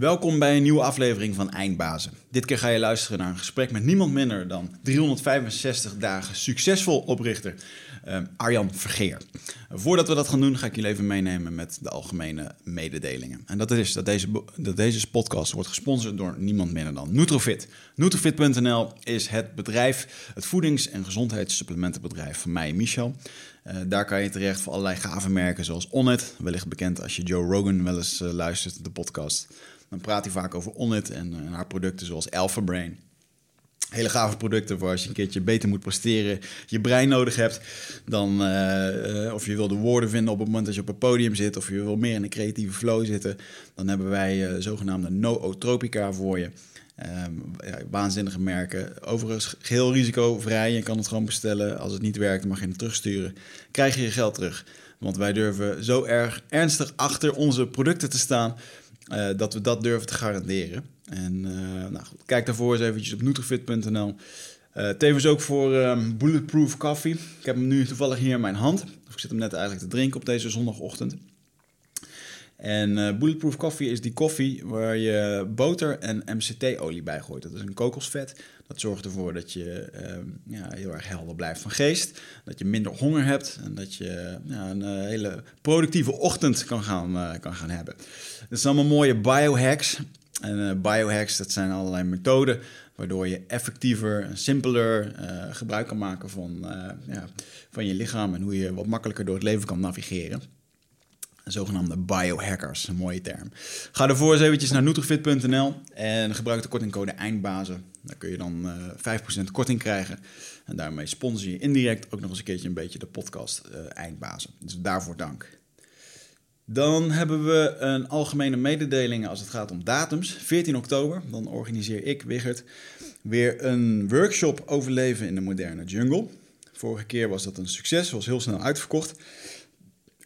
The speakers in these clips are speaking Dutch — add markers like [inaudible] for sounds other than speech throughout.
Welkom bij een nieuwe aflevering van Eindbazen. Dit keer ga je luisteren naar een gesprek met niemand minder dan 365 dagen succesvol oprichter uh, Arjan Vergeer. Voordat we dat gaan doen, ga ik jullie even meenemen met de algemene mededelingen. En dat is dat deze, dat deze podcast wordt gesponsord door niemand minder dan Nutrofit. Nutrofit.nl is het bedrijf, het voedings- en gezondheidssupplementenbedrijf van mij, Michel. Uh, daar kan je terecht voor allerlei gave merken zoals Onnit, wellicht bekend als je Joe Rogan wel eens uh, luistert, de podcast. Dan praat hij vaak over Onnit en, en haar producten zoals Alpha Brain. Hele gave producten voor als je een keertje beter moet presteren, je brein nodig hebt. Dan, of je wil de woorden vinden op het moment dat je op het podium zit, of je wil meer in een creatieve flow zitten, dan hebben wij zogenaamde nootropica voor je. Ja, waanzinnige merken. Overigens geheel risicovrij. Je kan het gewoon bestellen. Als het niet werkt, mag je het terugsturen. Krijg je je geld terug. Want wij durven zo erg ernstig achter onze producten te staan. Uh, dat we dat durven te garanderen. En uh, nou goed, kijk daarvoor eens eventjes op nutrifit.nl. Uh, tevens ook voor um, Bulletproof Coffee. Ik heb hem nu toevallig hier in mijn hand. Of ik zit hem net eigenlijk te drinken op deze zondagochtend. En uh, Bulletproof Coffee is die koffie waar je boter en MCT-olie bij gooit. Dat is een kokosvet. Dat zorgt ervoor dat je uh, ja, heel erg helder blijft van geest. Dat je minder honger hebt. En dat je een uh, hele productieve ochtend kan gaan, uh, kan gaan hebben. Dat zijn allemaal mooie biohacks. En biohacks, dat zijn allerlei methoden waardoor je effectiever en simpeler gebruik kan maken van, ja, van je lichaam. En hoe je wat makkelijker door het leven kan navigeren zogenaamde biohackers, een mooie term. Ga ervoor eens eventjes naar nutrifit.nl en gebruik de kortingcode EINDBAZEN. Daar kun je dan uh, 5% korting krijgen. En daarmee sponsor je indirect ook nog eens een keertje een beetje de podcast uh, Eindbazen. Dus daarvoor dank. Dan hebben we een algemene mededeling als het gaat om datums. 14 oktober, dan organiseer ik, Wigert, weer een workshop overleven in de moderne jungle. Vorige keer was dat een succes, was heel snel uitverkocht.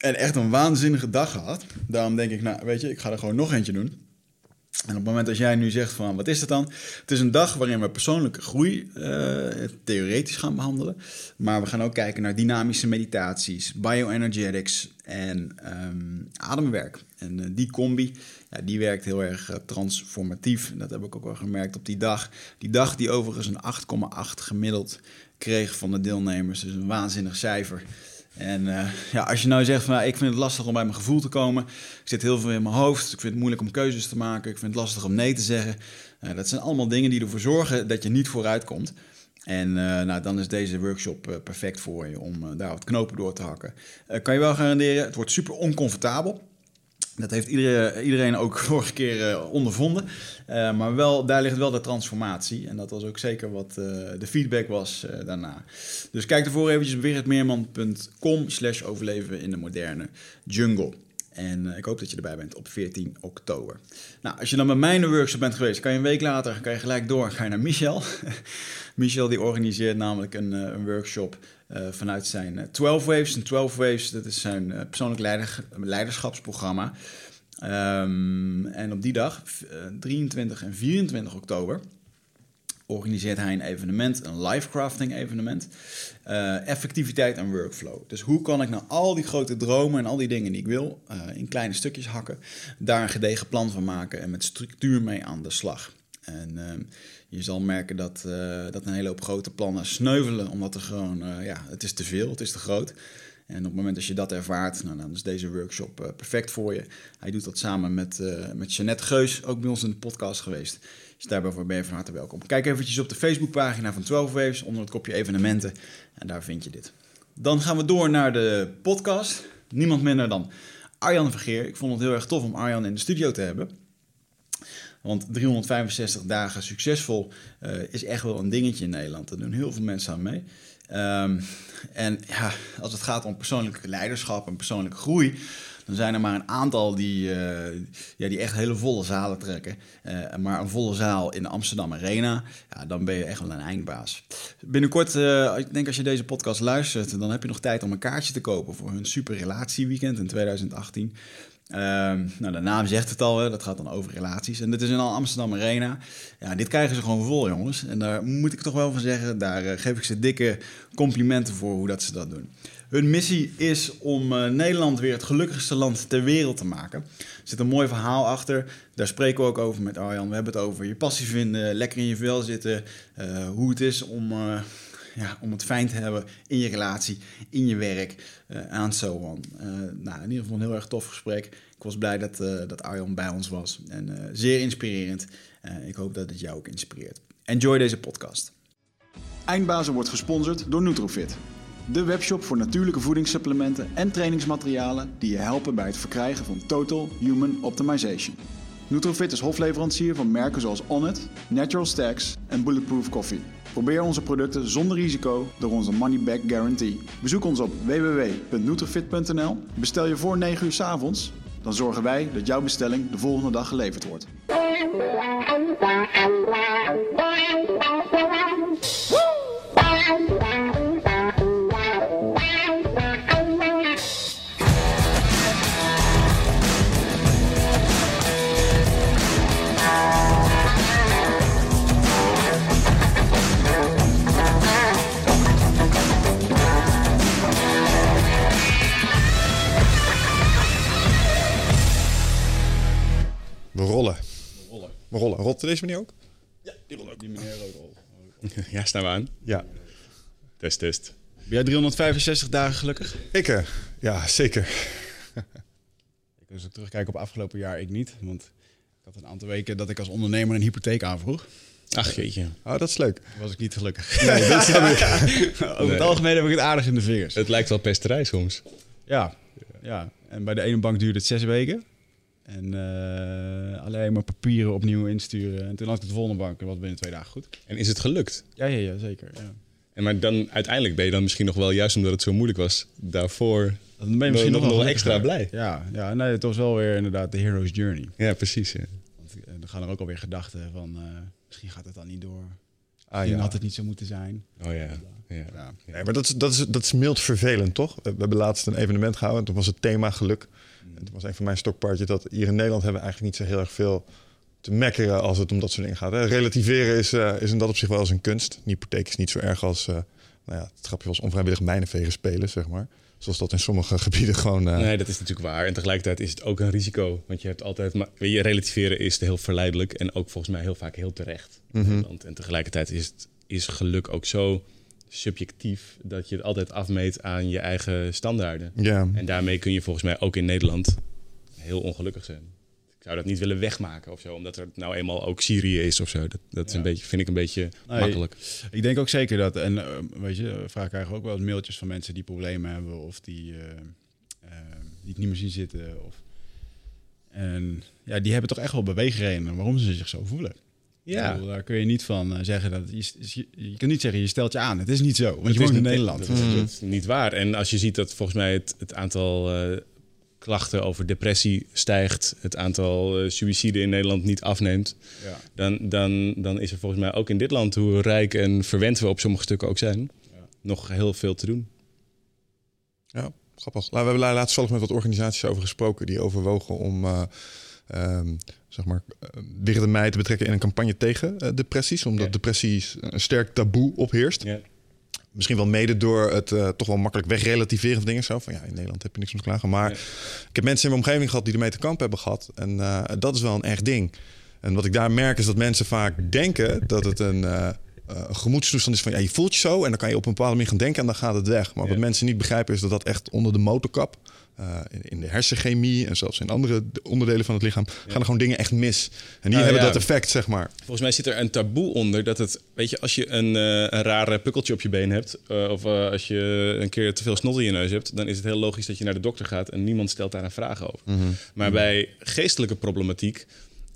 En echt een waanzinnige dag gehad. Daarom denk ik, nou weet je, ik ga er gewoon nog eentje doen. En op het moment dat jij nu zegt van, wat is het dan? Het is een dag waarin we persoonlijke groei uh, theoretisch gaan behandelen. Maar we gaan ook kijken naar dynamische meditaties, bioenergetics en um, ademwerk. En uh, die combi, ja, die werkt heel erg uh, transformatief. Dat heb ik ook wel gemerkt op die dag. Die dag die overigens een 8,8 gemiddeld kreeg van de deelnemers. Dus een waanzinnig cijfer. En uh, ja, als je nou zegt van ik vind het lastig om bij mijn gevoel te komen. Ik zit heel veel in mijn hoofd. Ik vind het moeilijk om keuzes te maken. Ik vind het lastig om nee te zeggen. Uh, dat zijn allemaal dingen die ervoor zorgen dat je niet vooruit komt. En uh, nou, dan is deze workshop perfect voor je om daar wat knopen door te hakken. kan je wel garanderen, het wordt super oncomfortabel. Dat heeft iedereen, iedereen ook [laughs] vorige keer uh, ondervonden. Uh, maar wel, daar ligt wel de transformatie. En dat was ook zeker wat uh, de feedback was daarna. Dus kijk ervoor eventjes op wichertmeerman.com slash overleven in de moderne jungle. En ik hoop dat je erbij bent op 14 oktober. Nou, als je dan bij mij in de workshop bent geweest, kan je een week later kan je gelijk door. Ga je naar Michel. [laughs] Michel die organiseert namelijk een, een workshop vanuit zijn uh, 12 Waves. En 12 Waves, dat is zijn uh, persoonlijk leider, leiderschapsprogramma. Um, en op die dag, 23 en 24 oktober, organiseert hij een evenement, een live crafting evenement. effectiviteit en workflow. Dus hoe kan ik nou al die grote dromen en al die dingen die ik wil, in kleine stukjes hakken, daar een gedegen plan van maken en met structuur mee aan de slag. En uh, je zal merken dat, uh, dat een hele hoop grote plannen sneuvelen, omdat er gewoon, uh, ja, het is te veel, het is te groot. En op het moment dat je dat ervaart, nou, dan is deze workshop uh, perfect voor je. Hij doet dat samen met, met Jeanette Geus, ook bij ons in de podcast geweest. Dus daarbij ben je van harte welkom. Kijk eventjes op de Facebookpagina van 12 Waves onder het kopje evenementen en daar vind je dit. Dan gaan we door naar de podcast. Niemand minder dan Arjan Vergeer. Ik vond het heel erg tof om Arjan in de studio te hebben. Want 365 dagen succesvol uh, is echt wel een dingetje in Nederland. Daar doen heel veel mensen aan mee. Um, en ja, als het gaat om persoonlijk leiderschap en persoonlijke groei, dan zijn er maar een aantal die, uh, ja, die echt hele volle zalen trekken. Uh, maar een volle zaal in de Amsterdam Arena, ja, dan ben je echt wel een eindbaas. Binnenkort, ik denk als je deze podcast luistert, dan heb je nog tijd om een kaartje te kopen voor hun super relatieweekend in 2018. Ehm, nou, de naam zegt het al, hè, dat gaat dan over relaties. En dit is in al Amsterdam Arena. Ja, dit krijgen ze gewoon vol, jongens. En daar moet ik toch wel van zeggen, daar eh, geef ik ze dikke complimenten voor hoe dat ze dat doen. Hun missie is om eh, Nederland weer het gelukkigste land ter wereld te maken. Er zit een mooi verhaal achter. Daar spreken we ook over met Arjan. We hebben het over je passie vinden, lekker in je vel zitten. eh, hoe het is om, ja, om het fijn te hebben in je relatie, in je werk en uh, so on. Uh, nou, in ieder geval een heel erg tof gesprek. Ik was blij dat, uh, dat Arjan bij ons was. En zeer inspirerend. ik hoop dat het jou ook inspireert. Enjoy deze podcast. Eindbazen wordt gesponsord door Nutrofit. De webshop voor natuurlijke voedingssupplementen en trainingsmaterialen die je helpen bij het verkrijgen van Total Human Optimization. Nutrofit is hofleverancier van merken zoals Onnit, Natural Stacks en Bulletproof Coffee. Probeer onze producten zonder risico door onze money back guarantee. Bezoek ons op www.nutrifit.nl. Bestel je voor 9 uur 's avonds, dan zorgen wij dat jouw bestelling de volgende dag geleverd wordt. We rollen. We rollen. We rollen. Rolt deze meneer ook? Ja, die rollen ook. Die meneer ook. Ja, staan we aan. Ja. Test, test. Ben jij 365 dagen gelukkig? Ik, uh, ja, zeker. ik als ik terugkijk op afgelopen jaar, ik niet. Want ik had een aantal weken dat ik als ondernemer een hypotheek aanvroeg. Ach jeetje. Oh, dat is leuk. Toen was ik niet gelukkig. Nee, dat snap ik. [laughs] Over het algemeen heb ik het aardig in de vingers. Het lijkt wel pesterij soms. Ja, ja. En bij de ene bank duurde het zes weken. En uh, alleen maar papieren opnieuw insturen. En toen had ik de volgende bank en was binnen twee dagen goed. En is het gelukt? Ja, ja, ja zeker. Ja. En maar dan uiteindelijk ben je dan misschien nog wel, juist omdat het zo moeilijk was, daarvoor dan ben je misschien nog, nog, nog extra blij. Ja, ja nee, het was wel weer inderdaad de hero's journey. Ja, precies. Ja. Want uh, dan gaan er ook alweer gedachten van, uh, misschien gaat het dan niet door. Ah, ja. had het niet zo moeten zijn. Oh ja. ja. ja. Nee, maar dat is, dat, is, dat is mild vervelend, toch? We hebben laatst een evenement gehouden en toen was het thema geluk. Toen was een van mijn stokpaardjes dat hier in Nederland hebben we eigenlijk niet zo heel erg veel te mekkeren als het om dat soort dingen gaat. Hè. Relativeren is, uh, is in dat opzicht wel eens een kunst. Een hypotheek is niet zo erg als, uh, nou ja, het grapje was onvrijwillig mijnenvegen spelen, zeg maar. Zoals dat in sommige [laughs] gebieden gewoon... Uh... Nee, dat is natuurlijk waar. En tegelijkertijd is het ook een risico. Want je hebt altijd... Maar je relativeren is heel verleidelijk en ook volgens mij heel vaak heel terecht. Mm -hmm. En tegelijkertijd is, het, is geluk ook zo subjectief dat je het altijd afmeet aan je eigen standaarden. Ja. En daarmee kun je volgens mij ook in Nederland heel ongelukkig zijn. Ik zou dat niet willen wegmaken of zo, omdat er nou eenmaal ook Syrië is of zo. Dat, dat is een beetje, vind ik een beetje Nee, makkelijk. Ik denk ook zeker dat, en eh, weet je, vaak krijgen we ook wel eens mailtjes van mensen die problemen hebben of die, eh, eh, die het niet meer zien zitten. Of, en ja, die hebben toch echt wel beweegredenen waarom ze zich zo voelen. Bedoel, daar kun je niet van eh, zeggen dat je, je, je kunt niet zeggen je stelt je aan. Het is niet zo, want je Het is woont in Nederland. Dat, is- dat is niet waar. En als je ziet dat volgens mij het, het aantal eh, klachten over depressie stijgt, het aantal eh suïciden in Nederland niet afneemt, Ja. dan, dan, dan is er volgens mij ook in dit land, hoe rijk en verwend we op sommige stukken ook zijn, Ja. nog heel veel te doen. Ja, grappig. Nou, we hebben laatst zelf met wat organisaties over gesproken die overwogen om uh, um, zeg maar, weer de mei te betrekken in een campagne tegen uh, depressies, omdat Ja. depressies een sterk taboe opheerst. Ja. Misschien wel mede door het uh, toch wel makkelijk wegrelativeren van dingen. Zo van ja, in Nederland heb je niks om te klagen. Maar Ja. ik heb mensen in mijn omgeving gehad die ermee te kamp hebben gehad. En uh, dat is wel een echt ding. En wat ik daar merk is dat mensen vaak denken dat het een, een gemoedstoestand is van ja, je voelt je zo en dan kan je op een bepaalde manier gaan denken en dan gaat het weg. Maar wat mensen niet begrijpen is dat dat echt onder de motorkap, uh, in, de hersenchemie en zelfs in andere onderdelen van het lichaam, gaan er gewoon dingen echt mis. En die Nou, hebben ja. dat effect, zeg maar. Volgens mij zit er een taboe onder dat het, weet je, als je een, eh, een rare pukkeltje op je been hebt, eh, of eh, als je een keer te veel snot in je neus hebt, dan is het heel logisch dat je naar de dokter gaat en niemand stelt daar een vraag over. Maar bij geestelijke problematiek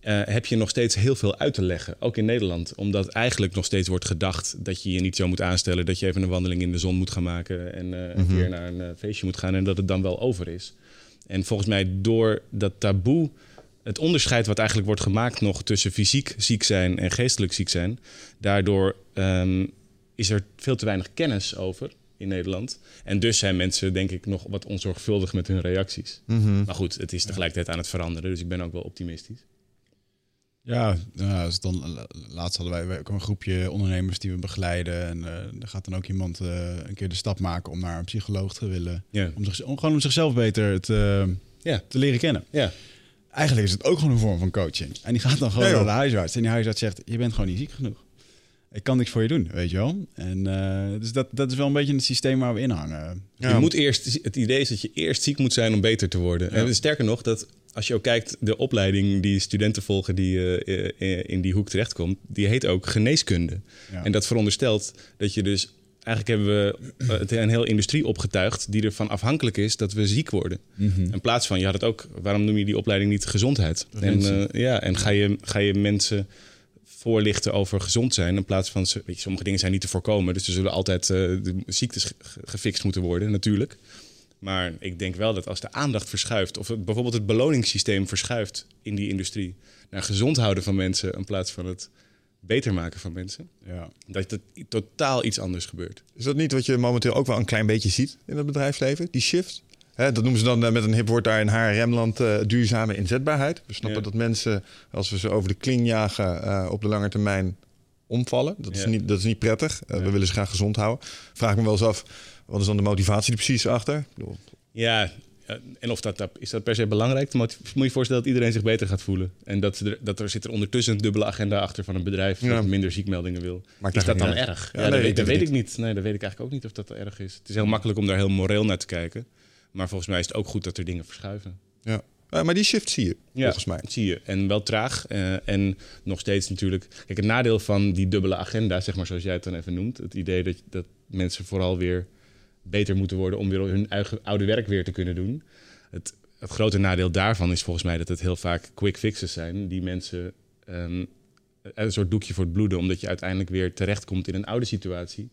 eh, heb je nog steeds heel veel uit te leggen, ook in Nederland, omdat eigenlijk nog steeds wordt gedacht dat je je niet zo moet aanstellen, dat je even een wandeling in de zon moet gaan maken en eh, een keer naar een eh, feestje moet gaan en dat het dan wel over is. En volgens mij door dat taboe het onderscheid wat eigenlijk wordt gemaakt nog tussen fysiek ziek zijn en geestelijk ziek zijn, daardoor ehm, is er veel te weinig kennis over. in Nederland. En dus zijn mensen, denk ik, nog wat onzorgvuldig met hun reacties. Mhm. Maar goed, het is tegelijkertijd aan het veranderen. Dus ik ben ook wel optimistisch. Ja, nou, het dan, laatst hadden wij, wij ook een groepje ondernemers die we begeleiden. En eh er gaat dan ook iemand eh, een keer de stap maken om naar een psycholoog te willen. Ja. Om, zich, om gewoon om zichzelf beter te, Ja. te leren kennen. Ja. Eigenlijk is het ook gewoon een vorm van coaching. En die gaat dan gewoon naar de huisarts. En die huisarts zegt, je bent gewoon niet ziek genoeg. Ik kan niks voor je doen, weet je wel. En eh, dus dat, dat is wel een beetje het systeem waar we in hangen. Ja. Je moet eerst, het idee is dat je eerst ziek moet zijn om beter te worden. En sterker nog, dat als je ook kijkt, de opleiding die studenten volgen die eh, eh, in die hoek terechtkomt, die heet ook geneeskunde. Ja. En dat veronderstelt dat je dus. Eigenlijk hebben we het een heel industrie opgetuigd die ervan afhankelijk is dat we ziek worden. In plaats van, je had het ook, waarom noem je die opleiding niet gezondheid? En, eh, ja, en ga je, ga je mensen voorlichten over gezond zijn. In plaats van, ze- weet je, sommige dingen zijn niet te voorkomen. Dus er zullen altijd eh, de ziektes ge- ge- gefixt moeten worden, natuurlijk. Maar ik denk wel dat als de aandacht verschuift, of het, bijvoorbeeld het beloningssysteem verschuift in die industrie, naar gezond houden van mensen in plaats van het beter maken van mensen, Ja. dat het totaal iets anders gebeurt. Is dat niet wat je momenteel ook wel een klein beetje ziet in het bedrijfsleven? Die shift? Hè, dat noemen ze dan eh, met een hip woord daar in HRM-land eh, duurzame inzetbaarheid. We snappen Ja. dat mensen, als we ze over de kling jagen, eh, op de lange termijn omvallen. Dat is, niet, dat is niet prettig. We willen ze graag gezond houden. Vraag me wel eens af, wat is dan de motivatie er precies achter? Ja, en of dat, is dat per se belangrijk? Maar moet je je voorstellen dat iedereen zich beter gaat voelen. En dat, er, dat er zit er ondertussen een dubbele agenda achter van een bedrijf Ja. dat minder ziekmeldingen wil. Maakt is dat dan uit. erg? Ja, Ja, dat, weet, dat weet ik niet. Nee, dat weet ik eigenlijk ook niet of dat erg is. Het is heel makkelijk om daar heel moreel naar te kijken. Maar volgens mij is het ook goed dat er dingen verschuiven. ja. Eh, maar die shift zie je, Ja, volgens mij. zie je. En wel traag. eh, en nog steeds natuurlijk... Kijk, het nadeel van die dubbele agenda, zeg maar zoals jij het dan even noemt... het idee dat, dat mensen vooral weer beter moeten worden... om weer hun eigen oude werk weer te kunnen doen. Het, het grote nadeel daarvan is volgens mij dat het heel vaak quick fixes zijn... die mensen ehm, een soort doekje voor het bloeden... omdat je uiteindelijk weer terechtkomt in een oude situatie...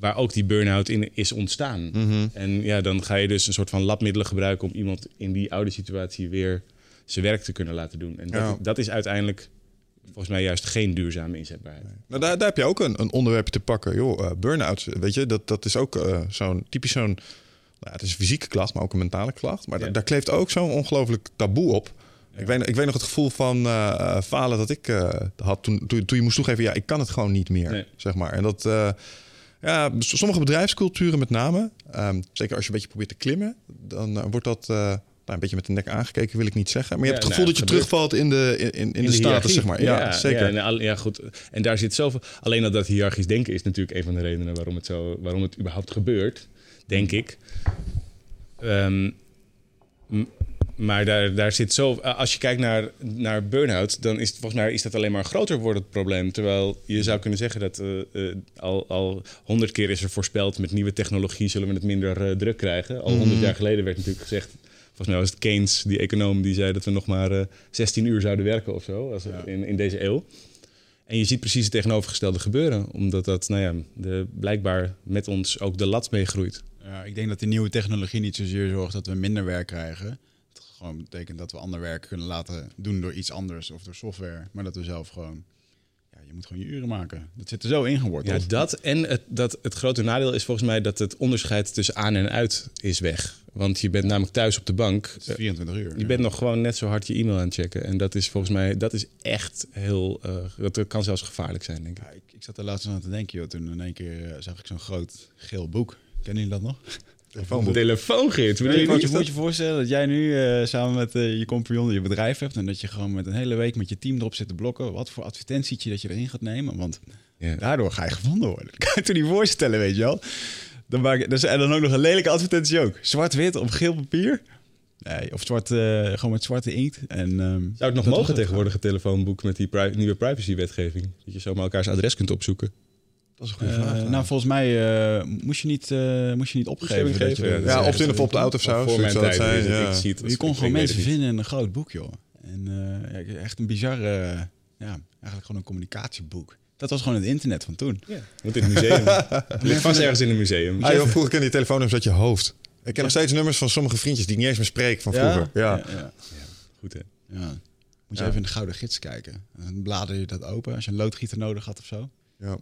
waar ook die burn-out in is ontstaan. En ja, dan ga je dus een soort van labmiddelen gebruiken... om iemand in die oude situatie weer zijn werk te kunnen laten doen. En dat, Ja. dat is uiteindelijk volgens mij juist geen duurzame inzetbaarheid. Nou, daar, daar heb je ook een, een onderwerpje te pakken. Joh, eh, burn-out, weet je, dat, dat is ook eh, zo'n typisch zo'n... Nou, het is een fysieke klacht, maar ook een mentale klacht. Maar Ja. daar kleeft ook zo'n ongelooflijk taboe op. Ik, weet, ik weet nog het gevoel van eh, falen dat ik had toen, toen, toen je moest toegeven... ja, ik kan het gewoon niet meer, Nee. zeg maar. En dat... ja, sommige bedrijfsculturen met name, ehm, zeker als je een beetje probeert te klimmen... dan eh, wordt dat... eh, nou, een beetje met de nek aangekeken, wil ik niet zeggen. Maar je hebt het gevoel nou, dat je gebeurt. terugvalt in de, in, in, de, status, zeg maar. Ja, zeker. Ja, al- ja, goed. En daar zit zoveel. Alleen al dat hiërarchisch denken is natuurlijk een van de redenen waarom het, zo, waarom het überhaupt gebeurt, denk ik. Ehm, m- maar daar, daar zit zo. Als je kijkt naar, naar burn-out, dan is het volgens mij is dat alleen maar groter wordend probleem. Terwijl je zou kunnen zeggen dat eh, eh, al, al honderd keer is er voorspeld met nieuwe technologie zullen we het minder eh, druk krijgen. Al honderd jaar geleden werd natuurlijk gezegd. Volgens mij was het Keynes, die econoom, die zei dat we nog maar eh 16 uur zouden werken of zo als, in, in deze eeuw. En je ziet precies het tegenovergestelde gebeuren, omdat dat nou ja, de, blijkbaar met ons ook de lat meegroeit. Ja, ik denk dat die nieuwe technologie niet zozeer zorgt dat we minder werk krijgen. Gewoon betekent dat we ander werk kunnen laten doen door iets anders of door software. Maar dat we zelf gewoon... Ja, je moet gewoon je uren maken. Dat zit er zo Ja, ingeworteld. dat en het, dat, het grote nadeel is volgens mij dat het onderscheid tussen aan en uit is weg. Want je bent namelijk thuis op de bank. Het is 24 uur. Je bent nog gewoon net zo hard je e-mail aan het checken. En dat is volgens mij, dat is echt heel, eh, dat kan zelfs gevaarlijk zijn, denk ik. Ja, ik, ik zat er laatst aan te denken, joh. Toen in één keer eh, zag ik zo'n groot geel boek. Kennen jullie dat nog? Telefoonboek. Telefoongids, Nee, je moet, je, dat- moet je voorstellen dat jij nu eh, samen met eh, je compagnon je bedrijf hebt... en dat je gewoon met een hele week met je team erop zit te blokken... wat voor advertentietje dat je erin gaat nemen. Want daardoor ga je gevonden worden. Dat [laughs] kan je toch niet voorstellen, weet je wel? Dan maak je, dus, en dan ook nog een lelijke advertentie ook. Zwart-wit op geel papier. Nee, of zwart, eh, gewoon met zwarte inkt. En, ehm, Zou het nog mogen het. tegenwoordig, een telefoonboek met die pri- nieuwe privacywetgeving? Dat je zomaar elkaars adres kunt opzoeken. Dat is een goede Eh, vraag. nou, volgens mij eh, moest, je niet, eh, moest je niet opgeven. Dat geven, je, ja, dat ja, is opt-in echt- of of zo. Voor mijn tijd. zijn, weet ik, ja. ik zie het, je kon ik gewoon mensen vinden in een groot boek, joh. En eh, ja, echt een bizar, eh, ja, eigenlijk gewoon een communicatieboek. Dat was gewoon het internet van toen. Ja, moet in het museum. [laughs] Ligt vast ergens in een museum. Ah, joh, vroeger kende je telefoonnummers uit je hoofd. Ik ken nog steeds nummers van sommige vriendjes die ik niet eens meer spreek van vroeger. Ja. Ja, ja, Goed, hè? ja. Moet je Ja. even in de Gouden Gids kijken. Dan blader je dat open als je een loodgieter nodig had of zo. Ja.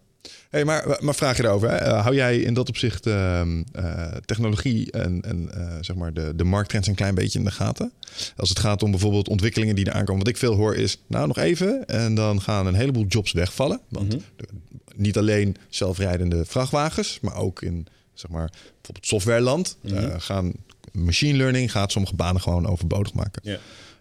Hey, maar, maar vraag je erover. Hè? Eh, hou jij in dat opzicht ehm, eh, technologie en, en eh, zeg maar de, de markttrends een klein beetje in de gaten? Als het gaat om bijvoorbeeld ontwikkelingen die er aankomen. Wat ik veel hoor is, nou nog even. En dan gaan een heleboel jobs wegvallen. Want Mhm. de- niet alleen zelfrijdende vrachtwagens, maar ook in zeg maar, bijvoorbeeld softwareland Mhm. gaan machine learning gaat sommige banen gewoon overbodig maken. Ja.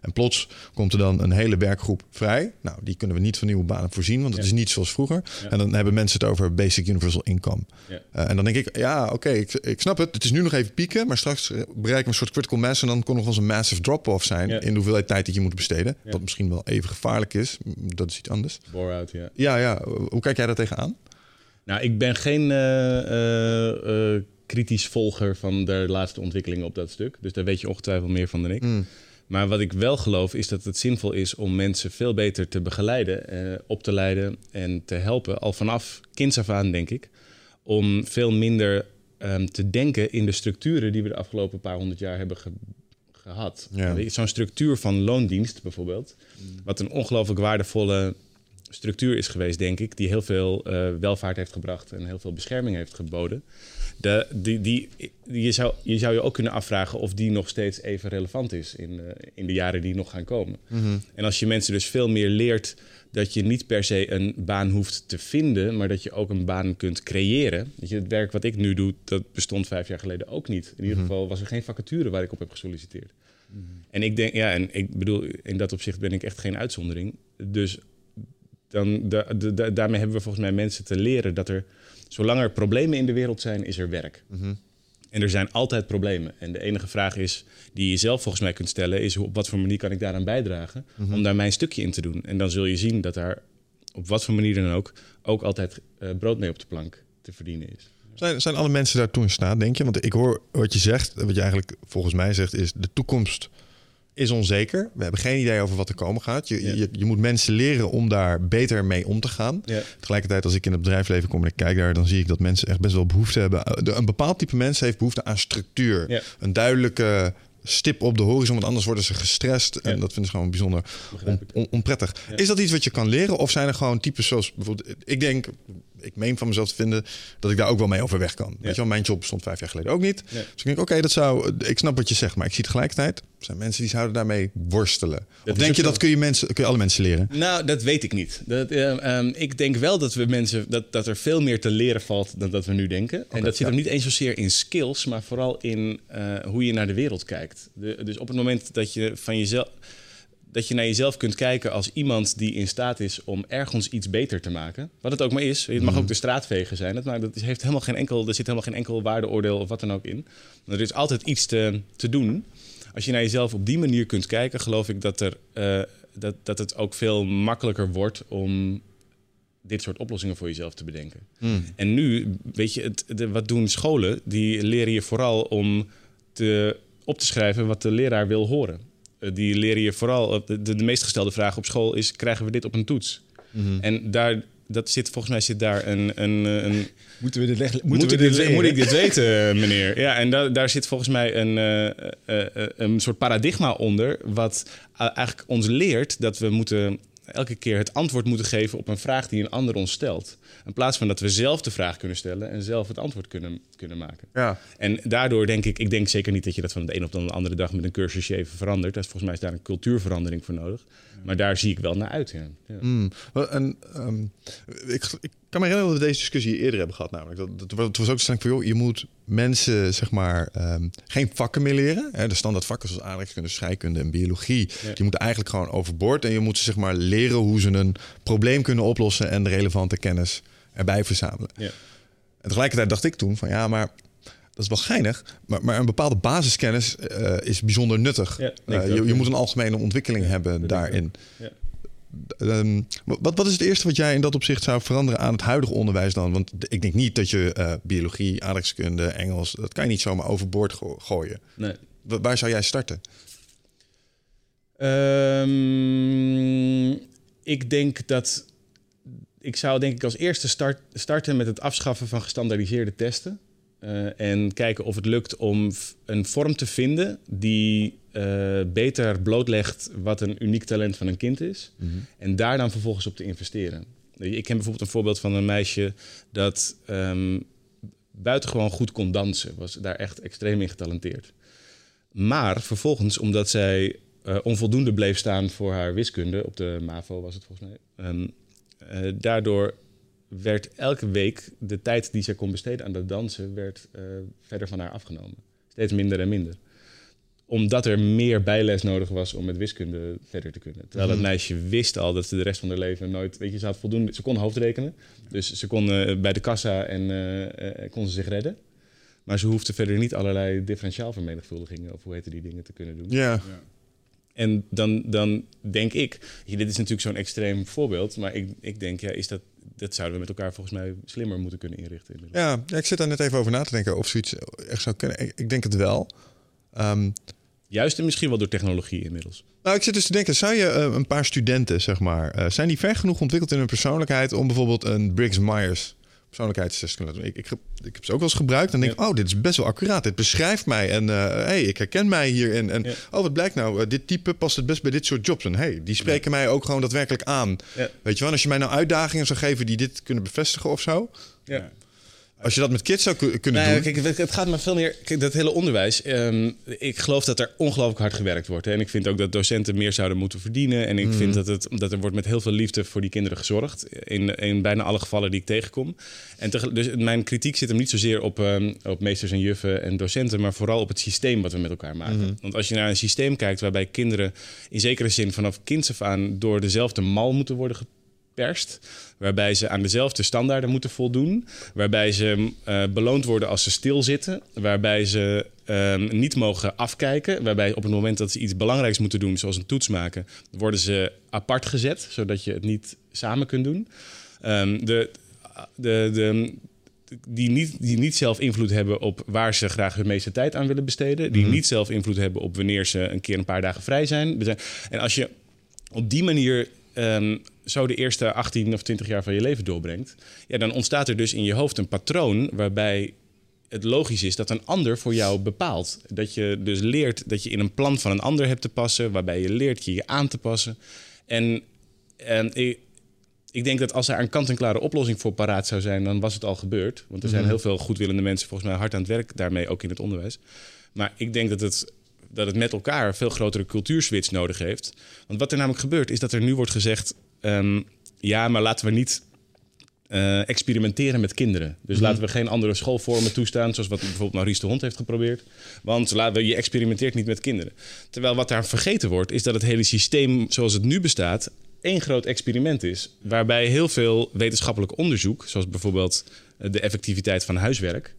En plots komt er dan een hele werkgroep vrij. Nou, die kunnen we niet van nieuwe banen voorzien, want het Ja. is niet zoals vroeger. Ja. En dan hebben mensen het over basic universal income. Ja. Eh, en dan denk ik, ja, oké, ik, ik snap het. Het is nu nog even pieken, maar straks bereiken we een soort critical mass... en dan kon nog wel eens een massive drop-off zijn... In de hoeveelheid tijd dat je moet besteden. Wat misschien wel even gevaarlijk is. Dat is iets anders. Bore-out, ja. Ja, ja. Hoe kijk jij daar tegenaan? Nou, ik ben geen eh, eh, kritisch volger van de laatste ontwikkelingen op dat stuk. Dus daar weet je ongetwijfeld meer van dan ik. Mm. Maar wat ik wel geloof is dat het zinvol is om mensen veel beter te begeleiden, eh, op te leiden en te helpen. Al vanaf kinds af aan, denk ik. Om veel minder ehm, te denken in de structuren die we de afgelopen paar honderd jaar hebben ge- gehad. Ja. Zo'n structuur van loondienst bijvoorbeeld. Wat een ongelooflijk waardevolle structuur is geweest, denk ik. Die heel veel eh, welvaart heeft gebracht en heel veel bescherming heeft geboden. De, die, die, die, je, zou, je zou je ook kunnen afvragen of die nog steeds even relevant is in, eh, in de jaren die nog gaan komen. En als je mensen dus veel meer leert dat je niet per se een baan hoeft te vinden, maar dat je ook een baan kunt creëren. Weet je, het werk wat ik nu doe, dat bestond vijf jaar geleden ook niet. In ieder geval was er geen vacature waar ik op heb gesolliciteerd. En ik denk, ja, en ik bedoel, in dat opzicht ben ik echt geen uitzondering. Dus dan, da- da- da- daarmee hebben we volgens mij mensen te leren dat er, zolang er problemen in de wereld zijn, is er werk. En er zijn altijd problemen. En de enige vraag is, die je zelf volgens mij kunt stellen, is op wat voor manier kan ik daaraan bijdragen om daar mijn stukje in te doen. En dan zul je zien dat daar op wat voor manier dan ook, ook altijd eh, brood mee op de plank te verdienen is. Zijn, zijn alle mensen daartoe in staat, denk je? Want ik hoor wat je zegt, wat je eigenlijk volgens mij zegt, is de toekomst is onzeker. We hebben geen idee over wat er komen gaat. Je, Ja. je, je moet mensen leren om daar beter mee om te gaan. Ja. Tegelijkertijd, als ik in het bedrijfsleven kom en ik kijk daar, dan zie ik dat mensen echt best wel behoefte hebben. Eh, Een bepaald type mensen heeft behoefte aan structuur. Ja. Een duidelijke stip op de horizon, want anders worden ze gestrest. En dat vinden ze gewoon bijzonder on- on- onprettig. Is dat iets wat je kan leren? Of zijn er gewoon types zoals bijvoorbeeld... Ik denk, ik meen van mezelf te vinden dat ik daar ook wel mee overweg kan. Weet je wel, mijn job bestond vijf jaar geleden ook niet. Dus ik denk, oké, dat zou... Ik snap wat je zegt, maar ik zie tegelijkertijd... Er zijn mensen die zouden daarmee worstelen. of is denk ook je zo. dat kun je, mensen, kun je alle mensen leren? Nou, dat weet ik niet. Dat, eh, ehm, ik denk wel dat we mensen dat, dat er veel meer te leren valt dan dat we nu denken. en dat zit ja. hem niet eens zozeer in skills, maar vooral in eh, hoe je naar de wereld kijkt. De, dus op het moment dat je van jezelf. Dat je naar jezelf kunt kijken als iemand die in staat is om ergens iets beter te maken. Wat het ook maar is. Het mag ook de straatvegen zijn. Dat, maar dat heeft helemaal geen enkel, er zit helemaal geen enkel waardeoordeel of wat dan ook in. Er is altijd iets te, te doen. Als je naar jezelf op die manier kunt kijken, geloof ik dat, er, eh, dat, dat het ook veel makkelijker wordt om dit soort oplossingen voor jezelf te bedenken. En nu, weet je, het, de, wat doen scholen? Die leren je vooral om te, op te schrijven wat de leraar wil horen. Eh, die leren je vooral, eh, de, meest gestelde vraag op school is: krijgen we dit op een toets? En daar, dat zit, volgens mij zit daar een, een, eh, een Moeten we dit, leg- moet, we ik dit dit, moet ik dit weten, meneer? Ja, en da- daar zit volgens mij een, eh, eh, eh, een soort paradigma onder... wat eh, eigenlijk ons leert dat we moeten elke keer het antwoord moeten geven... op een vraag die een ander ons stelt. In plaats van dat we zelf de vraag kunnen stellen... en zelf het antwoord kunnen, kunnen maken. Ja. En daardoor denk ik, ik denk zeker niet dat je dat van de een op de andere dag met een cursusje even verandert. Dat is, volgens mij is daar een cultuurverandering voor nodig. Maar daar zie ik wel naar uit. Ja. Ja. Hmm. En, ehm, ik, ik kan me herinneren dat we deze discussie eerder hebben gehad. Namelijk. Dat, dat, het was ook stelling van, joh, je moet mensen zeg maar, ehm, geen vakken meer leren. Hè, de standaard vakken zoals aardrijkskunde, scheikunde en biologie. Ja. Die moeten eigenlijk gewoon overboord. En je moet ze zeg maar, leren hoe ze een probleem kunnen oplossen... en de relevante kennis erbij verzamelen. Ja. En tegelijkertijd dacht ik toen van, ja, maar... Dat is wel geinig, maar, maar een bepaalde basiskennis eh, is bijzonder nuttig. Ja, Eh, je, je moet een algemene ontwikkeling hebben daarin. Ja. Ehm, wat, wat is het eerste wat jij in dat opzicht zou veranderen aan het huidige onderwijs dan? Want ik denk niet dat je eh, biologie, aardrijkskunde, Engels, dat kan je niet zomaar overboord go- gooien. Nee. Wa- waar zou jij starten? Ehm, ik denk dat. Ik zou denk ik als eerste start, starten met het afschaffen van gestandaardiseerde testen. Eh, en kijken of het lukt om een vorm te vinden die eh, beter blootlegt wat een uniek talent van een kind is. En daar dan vervolgens op te investeren. Ik ken bijvoorbeeld een voorbeeld van een meisje dat um, buitengewoon goed kon dansen. Was daar echt extreem in getalenteerd. Maar vervolgens, omdat zij uh, onvoldoende bleef staan voor haar wiskunde, op de MAVO was het volgens mij, um, uh, daardoor werd elke week de tijd die zij kon besteden aan dat dansen, werd uh, verder van haar afgenomen. Steeds minder en minder omdat er meer bijles nodig was om met wiskunde verder te kunnen. Terwijl het mhm. meisje wist al dat ze de rest van haar leven nooit... Weet je, ze had voldoende... Ze kon hoofdrekenen. Dus ze kon uh, bij de kassa en uh, kon ze zich redden. Maar ze hoefde verder niet allerlei differentiaalvermenigvuldigingen... of hoe heette die dingen te kunnen doen. Ja. ja. En dan, dan denk ik... Dit is natuurlijk zo'n extreem voorbeeld... maar ik, ik denk, ja, is dat, dat zouden we met elkaar volgens mij slimmer moeten kunnen inrichten. Ja, ja, ik zit daar net even over na te denken of zoiets echt zou kunnen. Ik, ik denk het wel. Um, Juist en misschien wel door technologie inmiddels. Nou, ik zit dus te denken, zou je uh, een paar studenten, zeg maar, uh, zijn die ver genoeg ontwikkeld in hun persoonlijkheid om bijvoorbeeld een Briggs-Myers persoonlijkheidstest te laten doen? Ik, ik, heb, ik heb ze ook wel eens gebruikt en denk, ja. oh, dit is best wel accuraat. Dit beschrijft mij en uh, hey, ik herken mij hierin. En ja. oh, wat blijkt nou? dit type past het best bij dit soort jobs. En hey, die spreken mij ook gewoon daadwerkelijk aan. Weet je wel, als je mij nou uitdagingen zou geven die dit kunnen bevestigen of zo. Ja. Als je dat met kids zou kunnen nee, doen. Kijk, het gaat me veel meer. Kijk, dat hele onderwijs. Um, ik geloof dat er ongelooflijk hard gewerkt wordt. Hè. En ik vind ook dat docenten meer zouden moeten verdienen. En ik vind dat, het, dat er wordt met heel veel liefde voor die kinderen gezorgd. In, in bijna alle gevallen die ik tegenkom. En dus mijn kritiek zit hem niet zozeer op, um, op meesters en juffen en docenten. Maar vooral op het systeem wat we met elkaar maken. Mm. Want als je naar een systeem kijkt waarbij kinderen in zekere zin vanaf kinds af aan door dezelfde mal moeten worden perst. Waarbij ze aan dezelfde standaarden moeten voldoen. Waarbij ze uh, beloond worden als ze stilzitten. Waarbij ze uh, niet mogen afkijken. Waarbij op het moment dat ze iets belangrijks moeten doen, zoals een toets maken, worden ze apart gezet, zodat je het niet samen kunt doen. Um, de, de, de, die niet, die niet zelf invloed hebben op waar ze graag hun meeste tijd aan willen besteden. Die mm -hmm. niet zelf invloed hebben op wanneer ze een keer een paar dagen vrij zijn. En als je op die manier um, zo de eerste 18 of 20 jaar van je leven doorbrengt, ja, dan ontstaat er dus in je hoofd een patroon waarbij het logisch is dat een ander voor jou bepaalt. Dat je dus leert dat je in een plan van een ander hebt te passen, waarbij je leert je je aan te passen. En, en ik, ik denk dat als er een kant-en-klare oplossing voor paraat zou zijn, dan was het al gebeurd. Want er zijn mhm. heel veel goedwillende mensen volgens mij hard aan het werk daarmee, ook in het onderwijs. Maar ik denk dat het dat het met elkaar veel grotere cultuurswitch nodig heeft. Want wat er namelijk gebeurt, is dat er nu wordt gezegd: um, ja, maar laten we niet uh, experimenteren met kinderen. Dus mm laten we geen andere schoolvormen toestaan, zoals wat bijvoorbeeld Maurice de Hond heeft geprobeerd. Want laten we, je experimenteert niet met kinderen. Terwijl wat daar vergeten wordt, is dat het hele systeem zoals het nu bestaat, één groot experiment is. Waarbij heel veel wetenschappelijk onderzoek, zoals bijvoorbeeld eh, de effectiviteit van huiswerk,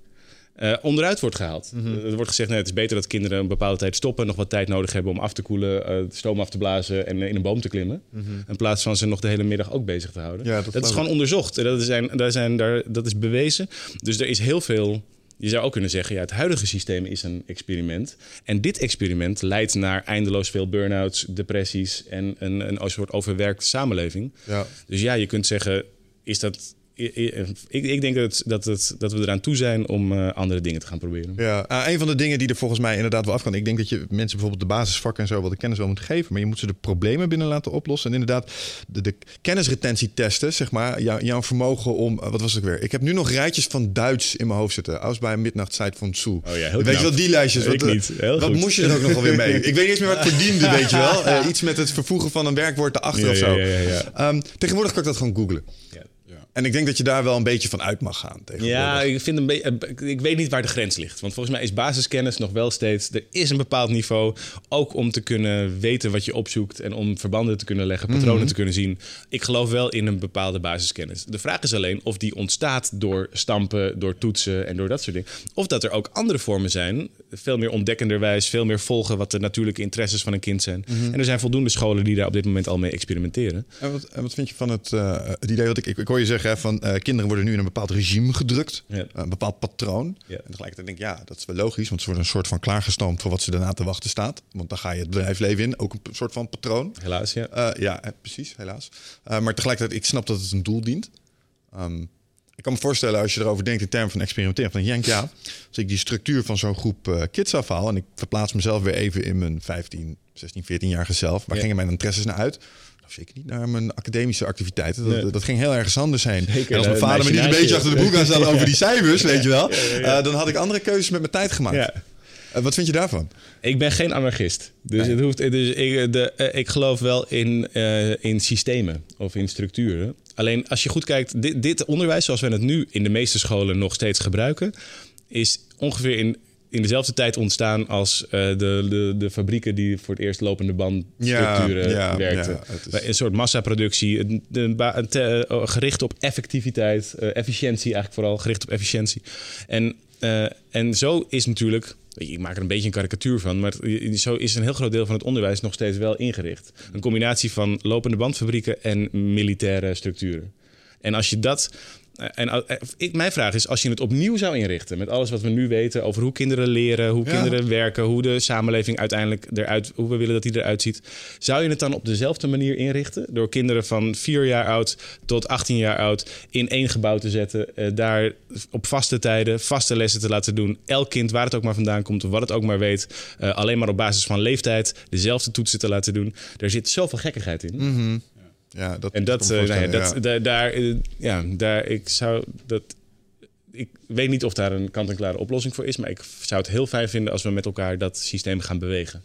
uh, onderuit wordt gehaald. Mhm. Er wordt gezegd, nee, het is beter dat kinderen een bepaalde tijd stoppen... nog wat tijd nodig hebben om af te koelen, uh, de stoom af te blazen... en in een boom te klimmen. Mhm. In plaats van ze nog de hele middag ook bezig te houden. Ja, dat, dat is gewoon onderzocht. Dat, zijn, daar zijn, daar, dat is bewezen. Dus er is heel veel... Je zou ook kunnen zeggen, ja, het huidige systeem is een experiment. En dit experiment leidt naar eindeloos veel burn-outs, depressies... en een, een soort overwerkte samenleving. Ja. Dus ja, je kunt zeggen, is dat ik, ik, denk dat, dat, het, dat we eraan toe zijn om uh, andere dingen te gaan proberen. Ja, uh, een van de dingen die er volgens mij inderdaad wel af kan. Ik denk dat je mensen bijvoorbeeld de basisvakken en zo wel de kennis wel moet geven. Maar je moet ze de problemen binnen laten oplossen. En inderdaad, de, de kennisretentietesten, zeg maar. Jou, jouw vermogen om. Uh, wat was het weer? Ik heb nu nog rijtjes van Duits in mijn hoofd zitten. Als bij Midnachtzeit van Tsu. Oh ja, heel Weet je wel, die lijstjes. Wat, niet. Heel wat moest je er ook nog weer mee? Ik weet niet eens meer wat ik verdiende, [laughs] weet je wel. iets met het vervoegen van een werkwoord erachter ja, of zo. Ja, ja, um, tegenwoordig kan ik dat gewoon googlen. En ik denk dat je daar wel een beetje van uit mag gaan. Ja, ik, vind een beetje, ik weet niet waar de grens ligt. Want volgens mij is basiskennis nog wel steeds. Er is een bepaald niveau. Ook om te kunnen weten wat je opzoekt. En om verbanden te kunnen leggen, patronen mhm. te kunnen zien. Ik geloof wel in een bepaalde basiskennis. De vraag is alleen of die ontstaat door stampen, door toetsen en door dat soort dingen. Of dat er ook andere vormen zijn. Veel meer ontdekkenderwijs, veel meer volgen wat de natuurlijke interesses van een kind zijn. Mhm. En er zijn voldoende scholen die daar op dit moment al mee experimenteren. En wat, en wat vind je van het, uh, het idee wat ik, ik, ik hoor je zeggen van uh, kinderen worden nu in een bepaald regime gedrukt, ja. een bepaald patroon. Ja. En tegelijkertijd denk ik, ja, dat is wel logisch, want ze worden een soort van klaargestoomd voor wat ze daarna te wachten staat. Want dan ga je het bedrijfsleven in, ook een soort van patroon. Helaas, ja. Uh, ja, precies, helaas. Maar tegelijkertijd, ik snap dat het een doel dient. Um, ik kan me voorstellen als je erover denkt in termen van experimenteren. Van denk ja, als ik die structuur van zo'n groep uh, kids afhaal en ik verplaats mezelf weer even in mijn 15, 16, 14-jarige zelf. Waar gingen mijn interesses naar uit? Nou, zeker niet naar mijn academische activiteiten. Dat, dat ging heel ergens anders heen. en als mijn vader me niet een beetje achter de broek aan stellen [laughs] over die cijfers, weet je wel, uh, dan had ik andere keuzes met mijn tijd gemaakt. Uh, wat vind je daarvan? Ik ben geen anarchist. Dus, het hoeft, dus ik, de, ik geloof wel in, in systemen of in structuren. Alleen als je goed kijkt, dit, dit, onderwijs zoals we het nu in de meeste scholen nog steeds gebruiken, is ongeveer in, in dezelfde tijd ontstaan als uh, de, de, de fabrieken die voor het eerst lopende bandstructuren ja, ja, werkten. Ja, is... Een soort massaproductie, uh, gericht op effectiviteit, uh, efficiëntie eigenlijk vooral, gericht op efficiëntie. En, en zo is natuurlijk ik maak er een beetje een karikatuur van, maar zo is een heel groot deel van het onderwijs nog steeds wel ingericht. Een combinatie van lopende bandfabrieken en militaire structuren. En als je dat en eh, ik, mijn vraag is, als je het opnieuw zou inrichten met alles wat we nu weten over hoe kinderen leren, hoe kinderen werken, hoe de samenleving uiteindelijk eruit, hoe we willen dat die eruit ziet, zou je het dan op dezelfde manier inrichten? Door kinderen van vier jaar oud tot 18 jaar oud in één gebouw te zetten, eh, daar op vaste tijden vaste lessen te laten doen. Elk kind, waar het ook maar vandaan komt, wat het ook maar weet, alleen maar op basis van leeftijd dezelfde toetsen te laten doen. Er zit zoveel gekkigheid in. Mm ja, dat en dat, uh, nou ja, dat ja. daar, eh, ja, daar, ik zou dat. Ik weet niet of daar een kant-en-klare oplossing voor is, maar ik zou het heel fijn vinden als we met elkaar dat systeem gaan bewegen.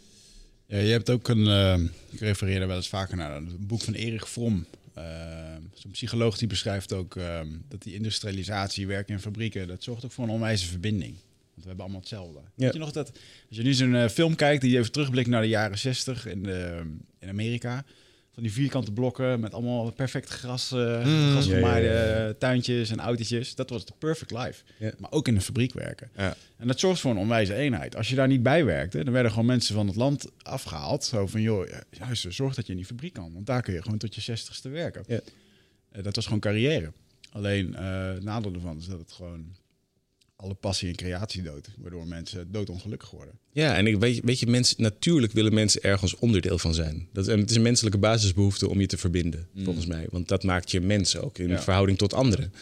Ja, je hebt ook een, uh, ik refereer er wel eens vaker naar, een boek van Erich Fromm. Uh, Zo'n psycholoog die beschrijft ook uh, dat die industrialisatie, werken in fabrieken, dat zorgt ook voor een onwijze verbinding. Want we hebben allemaal hetzelfde. Ja. Weet je nog dat, als je nu zo'n film kijkt die even terugblikt naar de jaren 60 in, in Amerika, van die vierkante blokken met allemaal perfect gras, uh, mm, grasgemaaide tuintjes en autootjes. Dat was de perfect life. Maar ook in de fabriek werken. En dat zorgt voor een onwijze eenheid. Als je daar niet bij werkte, dan werden gewoon mensen van het land afgehaald. Zo van, joh, juist, zorg dat je in die fabriek kan. Want daar kun je gewoon tot je zestigste werken. Uh, dat was gewoon carrière. Alleen uh, nadeel ervan is dat het gewoon alle passie en creatie dood. Waardoor mensen doodongelukkig worden. Ja, en ik weet, weet je, mensen, natuurlijk willen mensen ergens onderdeel van zijn. Dat, en het is een menselijke basisbehoefte om je te verbinden, mm. volgens mij. Want dat maakt je mens ook in verhouding tot anderen.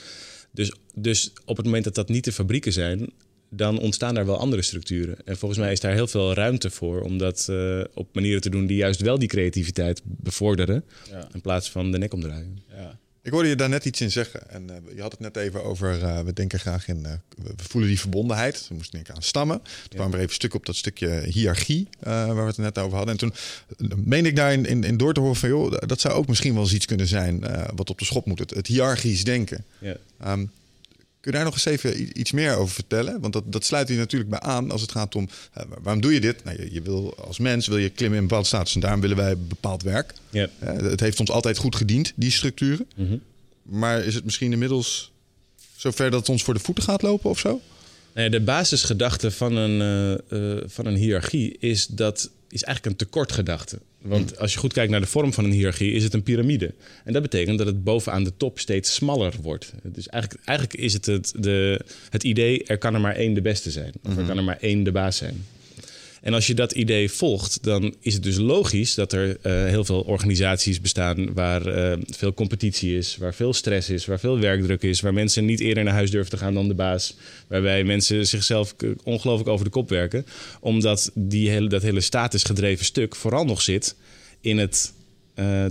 Dus, dus op het moment dat dat niet de fabrieken zijn, dan ontstaan daar wel andere structuren. En volgens mij is daar heel veel ruimte voor om dat uh, op manieren te doen die juist wel die creativiteit bevorderen. Ja. In plaats van de nek omdraaien. Ja. Ik hoorde je daar net iets in zeggen. En uh, je had het net even over, uh, we denken graag in, uh, we voelen die verbondenheid. We moesten denken aan stammen. Toen ja. kwamen we even een stuk op dat stukje hiërarchie, waar we het net over hadden. En toen meen ik daarin in, in door te horen van, joh, dat zou ook misschien wel eens iets kunnen zijn wat op de schop moet. Het, het hiërarchisch denken. Ja. Um, Kun je daar nog eens even iets meer over vertellen? Want dat, dat sluit hier natuurlijk bij aan als het gaat om... Uh, waarom doe je dit? Nou, je, je, wil als mens wil je klimmen in een bepaalde status... en daarom willen wij bepaald werk. Uh, het heeft ons altijd goed gediend, die structuren. Mm Maar is het misschien inmiddels zover dat het ons voor de voeten gaat lopen of zo? Nee, de basisgedachte van een, uh, van een hiërarchie is dat is eigenlijk een tekortgedachte. Want als je goed kijkt naar de vorm van een hiërarchie, is het een piramide. En dat betekent dat het bovenaan de top steeds smaller wordt. Dus eigenlijk, eigenlijk is het het, de, het idee, er kan er maar één de beste zijn. Of er hmm. kan er maar één de baas zijn. En als je dat idee volgt, dan is het dus logisch dat er uh, heel veel organisaties bestaan waar uh, veel competitie is, waar veel stress is, waar veel werkdruk is, waar mensen niet eerder naar huis durven te gaan dan de baas, waarbij mensen zichzelf ongelooflijk over de kop werken, omdat die hele, dat hele statusgedreven stuk vooral nog zit in het uh, uh,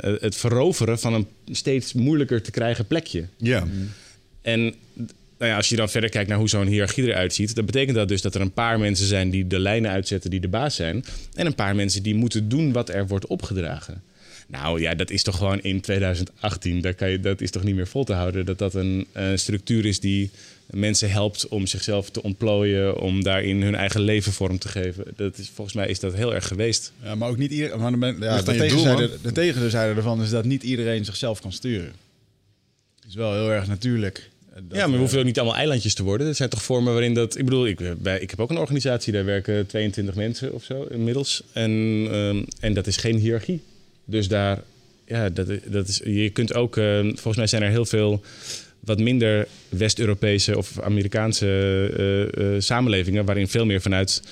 het veroveren van een steeds moeilijker te krijgen plekje. Ja. En nou ja, als je dan verder kijkt naar hoe zo'n hiërarchie eruit ziet, dan betekent dat dus dat er een paar mensen zijn die de lijnen uitzetten die de baas zijn. En een paar mensen die moeten doen wat er wordt opgedragen. Nou ja, dat is toch gewoon in 2018, dat, kan je, dat is toch niet meer vol te houden. Dat dat een, structuur is die mensen helpt om zichzelf te ontplooien, om daarin hun eigen leven vorm te geven. Dat is, volgens mij is dat heel erg geweest. Ja, maar ook niet iedereen. Ja, de, tegenzijde, de tegenzijde ervan is dat niet iedereen zichzelf kan sturen. Het is wel heel erg natuurlijk ja, maar we hoeven ook niet allemaal eilandjes te worden. Er zijn toch vormen waarin dat... Ik bedoel, ik, bij, ik heb ook een organisatie, daar werken 22 mensen of zo inmiddels. En, um, en dat is geen hiërarchie. Dus daar, ja, dat, dat is, je kunt ook... Uh, volgens mij zijn er heel veel wat minder West-Europese of Amerikaanse uh, uh, samenlevingen... waarin veel meer vanuit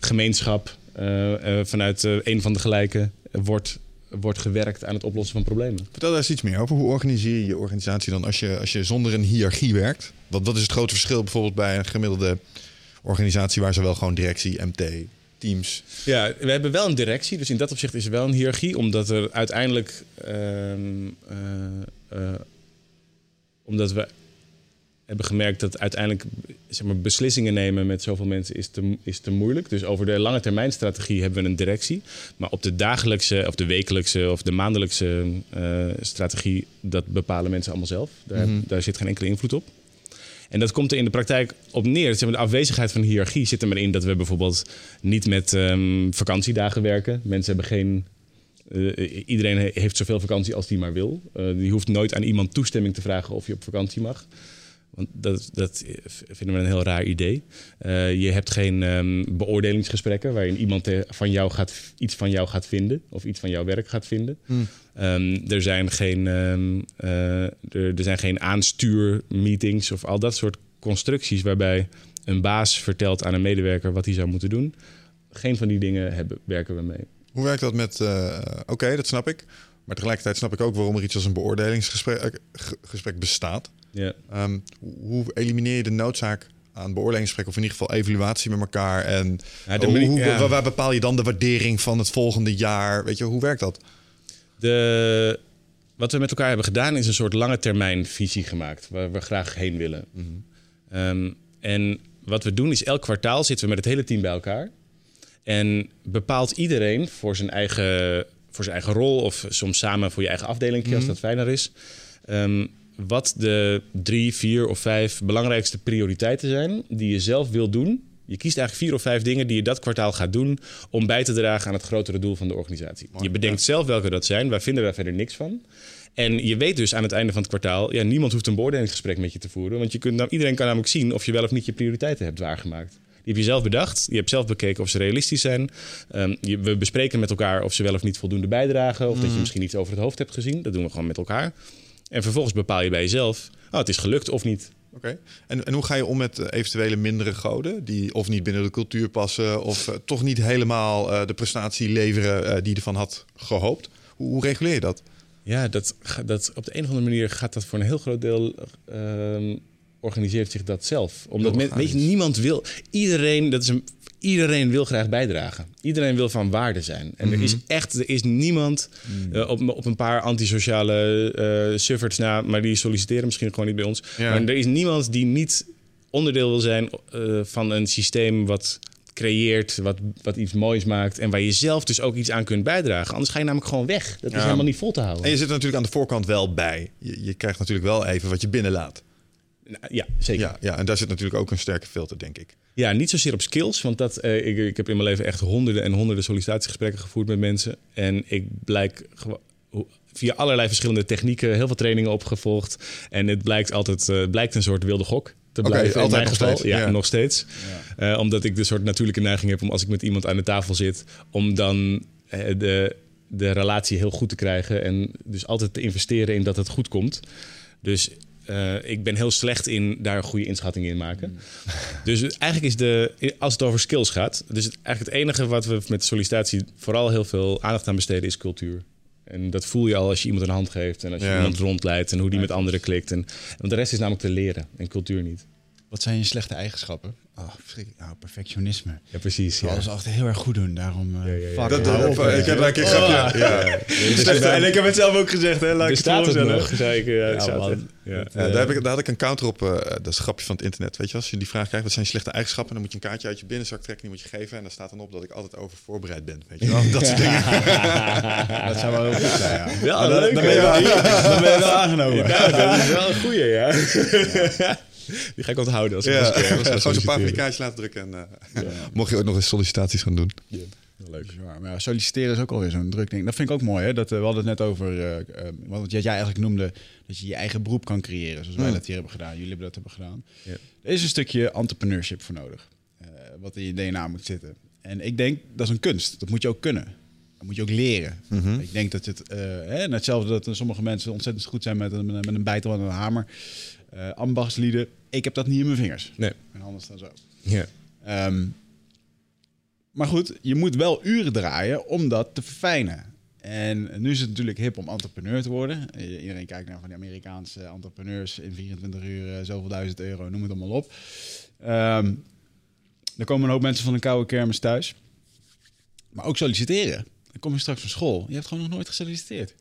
gemeenschap, vanuit een van de gelijken wordt wordt gewerkt aan het oplossen van problemen. Vertel daar eens iets meer over. Hoe organiseer je je organisatie dan als je, als je zonder een hiërarchie werkt? Wat, wat is het grote verschil bijvoorbeeld bij een gemiddelde organisatie waar ze wel gewoon directie, MT, teams. Ja, we hebben wel een directie, dus in dat opzicht is er wel een hiërarchie, omdat er uiteindelijk. ehm, eh, eh, omdat we hebben gemerkt dat uiteindelijk zeg maar, beslissingen nemen met zoveel mensen is te, is te moeilijk. Dus over de lange termijn strategie hebben we een directie. Maar op de dagelijkse of de wekelijkse of de maandelijkse eh, strategie, dat bepalen mensen allemaal zelf. Daar, Mhm. daar zit geen enkele invloed op. En dat komt er in de praktijk op neer. Zeg maar, de afwezigheid van hiërarchie zit er maar in dat we bijvoorbeeld niet met ehm, vakantiedagen werken. Mensen hebben geen. eh, iedereen he- heeft zoveel vakantie als die maar wil. Eh, die hoeft nooit aan iemand toestemming te vragen of je op vakantie mag. Want dat, dat vinden we een heel raar idee. Eh, je hebt geen ehm, beoordelingsgesprekken waarin iemand eh, van jou gaat, iets van jou gaat vinden of iets van jouw werk gaat vinden. Ehm, er, zijn geen, ehm, eh, er, er zijn geen aanstuurmeetings of al dat soort constructies waarbij een baas vertelt aan een medewerker wat hij zou moeten doen. Geen van die dingen hebben, werken we mee. Hoe werkt dat met... Oké, dat snap ik. Maar tegelijkertijd snap ik ook waarom er iets als een beoordelingsgesprek eh, ge- gesprek bestaat. Ja. Ehm, hoe elimineer je de noodzaak aan beoordelingsgesprekken... of in ieder geval evaluatie met elkaar? En Ja, de hoe, manier- hoe- ja. waar, waar bepaal je dan de waardering van het volgende jaar? Weet je, hoe werkt dat? De, wat we met elkaar hebben gedaan is een soort lange termijn visie gemaakt, waar we graag heen willen. Ehm, en wat we doen is elk kwartaal zitten we met het hele team bij elkaar. En bepaalt iedereen voor zijn eigen, voor zijn eigen rol of soms samen voor je eigen afdeling, als dat fijner is. ehm, wat de drie, vier of vijf belangrijkste prioriteiten zijn die je zelf wil doen. Je kiest eigenlijk vier of vijf dingen die je dat kwartaal gaat doen om bij te dragen aan het grotere doel van de organisatie. je bedenkt zelf welke dat zijn. Wij vinden daar verder niks van. En je weet dus aan het einde van het kwartaal, ja, niemand hoeft een beoordelingsgesprek met je te voeren. Want je kunt, nou, iedereen kan namelijk zien of je wel of niet je prioriteiten hebt waargemaakt. Heb je zelf bedacht. Je hebt zelf bekeken of ze realistisch zijn. Ehm, je- we bespreken met elkaar of ze wel of niet voldoende bijdragen. Of dat je misschien iets over het hoofd hebt gezien. Dat doen we gewoon met elkaar. En vervolgens bepaal je bij jezelf, oh, het is gelukt of niet. Oké. En, en hoe ga je om met eh, eventuele mindere goden... die of niet binnen de cultuur passen... of eh, toch niet helemaal eh, de prestatie leveren die je ervan had gehoopt? Hoe, hoe reguleer je dat? Ja, dat, dat, op de een of andere manier gaat dat voor een heel groot deel. Organiseert zich dat zelf. Omdat men, weet je, niemand wil. Iedereen, dat is een, iedereen wil graag bijdragen. Iedereen wil van waarde zijn. En er is echt er is niemand eh, op, op een paar antisociale eh sufferts na, maar die solliciteren misschien gewoon niet bij ons. Ja. Maar er is niemand die niet onderdeel wil zijn eh, van een systeem wat creëert, wat, wat iets moois maakt en waar je zelf dus ook iets aan kunt bijdragen. Anders ga je namelijk gewoon weg. Dat is Ja. helemaal niet vol te houden. En je zit er natuurlijk aan de voorkant wel bij. Je, je krijgt natuurlijk wel even wat je binnenlaat. Nou, Ja, zeker. Ja, ja, en daar zit natuurlijk ook een sterke filter, denk ik. Ja, niet zozeer op skills, want dat, eh, ik, ik heb in mijn leven echt honderden en honderden sollicitatiegesprekken gevoerd met mensen. En ik blijk via allerlei verschillende technieken heel veel trainingen opgevolgd. En het blijkt altijd eh, blijkt een soort wilde gok te Oké, blijven. in altijd mijn nog geval. steeds, Ja, ja. nog steeds. Eh, omdat ik de soort natuurlijke neiging heb om als ik met iemand aan de tafel zit, om dan de, de relatie heel goed te krijgen. En dus altijd te investeren in dat het goed komt. Dus eh, ik ben heel slecht in daar een goede inschatting in maken. [laughs] Dus eigenlijk is de, als het over skills gaat, dus het, eigenlijk het enige wat we met sollicitatie vooral heel veel aandacht aan besteden is cultuur. En dat voel je al als je iemand een hand geeft en als je Ja. iemand rondleidt en hoe die met anderen klikt. En, want de rest is namelijk te leren en cultuur niet. Wat zijn je slechte eigenschappen? Oh, verschrikkelijk. Nou, perfectionisme. Ja, precies. Wil alles altijd heel erg goed doen, daarom... eh, ja, ja. fuck, Dat, op, ik heb daar een keer een grapje. [laughs] Ja. En ik heb het zelf ook gezegd, hè? Laat ik het Bestaat het nog? Zei ik, ja, Ja, ja. Ja, daar, heb ik, daar had ik een counter op. eh, dat is een grapje van het internet. Weet je, als je die vraag krijgt, wat zijn je slechte eigenschappen? Dan moet je een kaartje uit je binnenzak trekken, die moet je geven. En daar staat dan op dat ik altijd over voorbereid ben. Weet je wel? Dat soort dingen. [laughs] Dat zou wel heel goed zijn, ja. Wel Dan, ben je wel, dan ben je wel aangenomen. Ja, dat is wel een goeie, ja. [laughs] Die ga ik onthouden als ik Ja, gewoon zo'n paar kaartjes laten drukken. En, eh, [laughs] Mocht je ooit nog eens sollicitaties gaan doen. Ja, leuk. Bizar. Maar ja, solliciteren is ook alweer zo'n druk ding. Dat vind ik ook mooi, hè? Dat, eh, we hadden het net over, eh, eh, wat jij eigenlijk noemde, dat je je eigen beroep kan creëren, zoals wij dat hier hebben gedaan. Jullie hebben dat hebben gedaan. Ja. Er is een stukje entrepreneurship voor nodig, eh, wat in je DNA moet zitten. En ik denk, dat is een kunst. Dat moet je ook kunnen. Dat moet je ook leren. Ik denk dat het, eh, hè, net hetzelfde dat sommige mensen ontzettend goed zijn met een, met een bijtel en een hamer. Eh ambachtslieden, ik heb dat niet in mijn vingers. Nee. Mijn handen staan zo. Ja. Ehm, maar goed, je moet wel uren draaien om dat te verfijnen. En nu is het natuurlijk hip om entrepreneur te worden. Iedereen kijkt naar van die Amerikaanse entrepreneurs in 24 uur, eh, zoveel duizend euro, noem het allemaal op. Ehm er komen een hoop mensen van een koude kermis thuis. Maar ook solliciteren. Dan kom je straks van school. Je hebt gewoon nog nooit gesolliciteerd.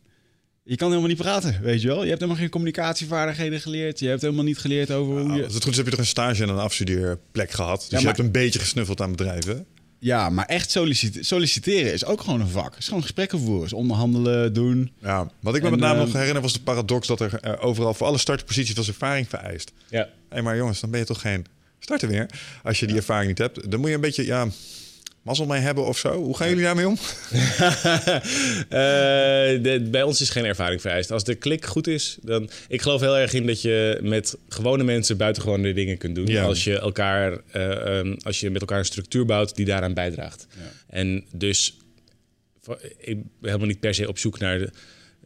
Je kan helemaal niet praten, weet je wel. Je hebt helemaal geen communicatievaardigheden geleerd. Je hebt helemaal niet geleerd over hoe Nou, je... als het goed is heb je toch een stage en een afstudeerplek gehad. Dus Ja, je hebt een beetje gesnuffeld aan bedrijven. Ja, maar echt sollicite- solliciteren is ook gewoon een vak. Het is gewoon gesprekken voeren. is onderhandelen, doen. Ja, wat ik me En, met name eh, nog herinner was de paradox dat er eh, overal voor alle startposities was ervaring vereist. Ja. Hé, maar jongens, dan ben je toch geen starter meer als je die ervaring niet hebt. Dan moet je een beetje, ja, mazzel mee hebben of zo. Hoe gaan jullie daarmee om? [laughs] Eh, de- bij ons is geen ervaring vereist. Als de klik goed is, dan... Ik geloof heel erg in dat je met gewone mensen buitengewone dingen kunt doen. Ja. Als, je elkaar, eh, ehm, als je met elkaar een structuur bouwt die daaraan bijdraagt. En dus... voor- Ik ben helemaal niet per se op zoek naar... De,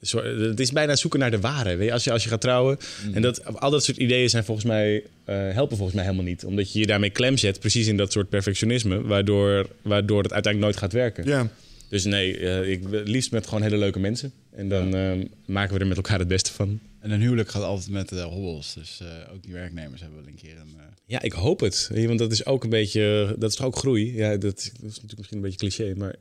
het is bijna zoeken naar de ware. Weet je? Als, je, als je gaat trouwen. En dat, al dat soort ideeën zijn volgens mij, eh, helpen volgens mij helemaal niet. Omdat je je daarmee klem zet, precies in dat soort perfectionisme. Waardoor, waardoor het uiteindelijk nooit gaat werken. Ja, Dus nee, eh, ik liefst met gewoon hele leuke mensen. En dan eh, maken we er met elkaar het beste van. En een huwelijk gaat altijd met eh hobbels. Dus ook die werknemers hebben wel een keer een... Ja, ik hoop het. Want dat is ook een beetje, dat is toch ook groei. Ja, dat, dat is natuurlijk misschien een beetje cliché, maar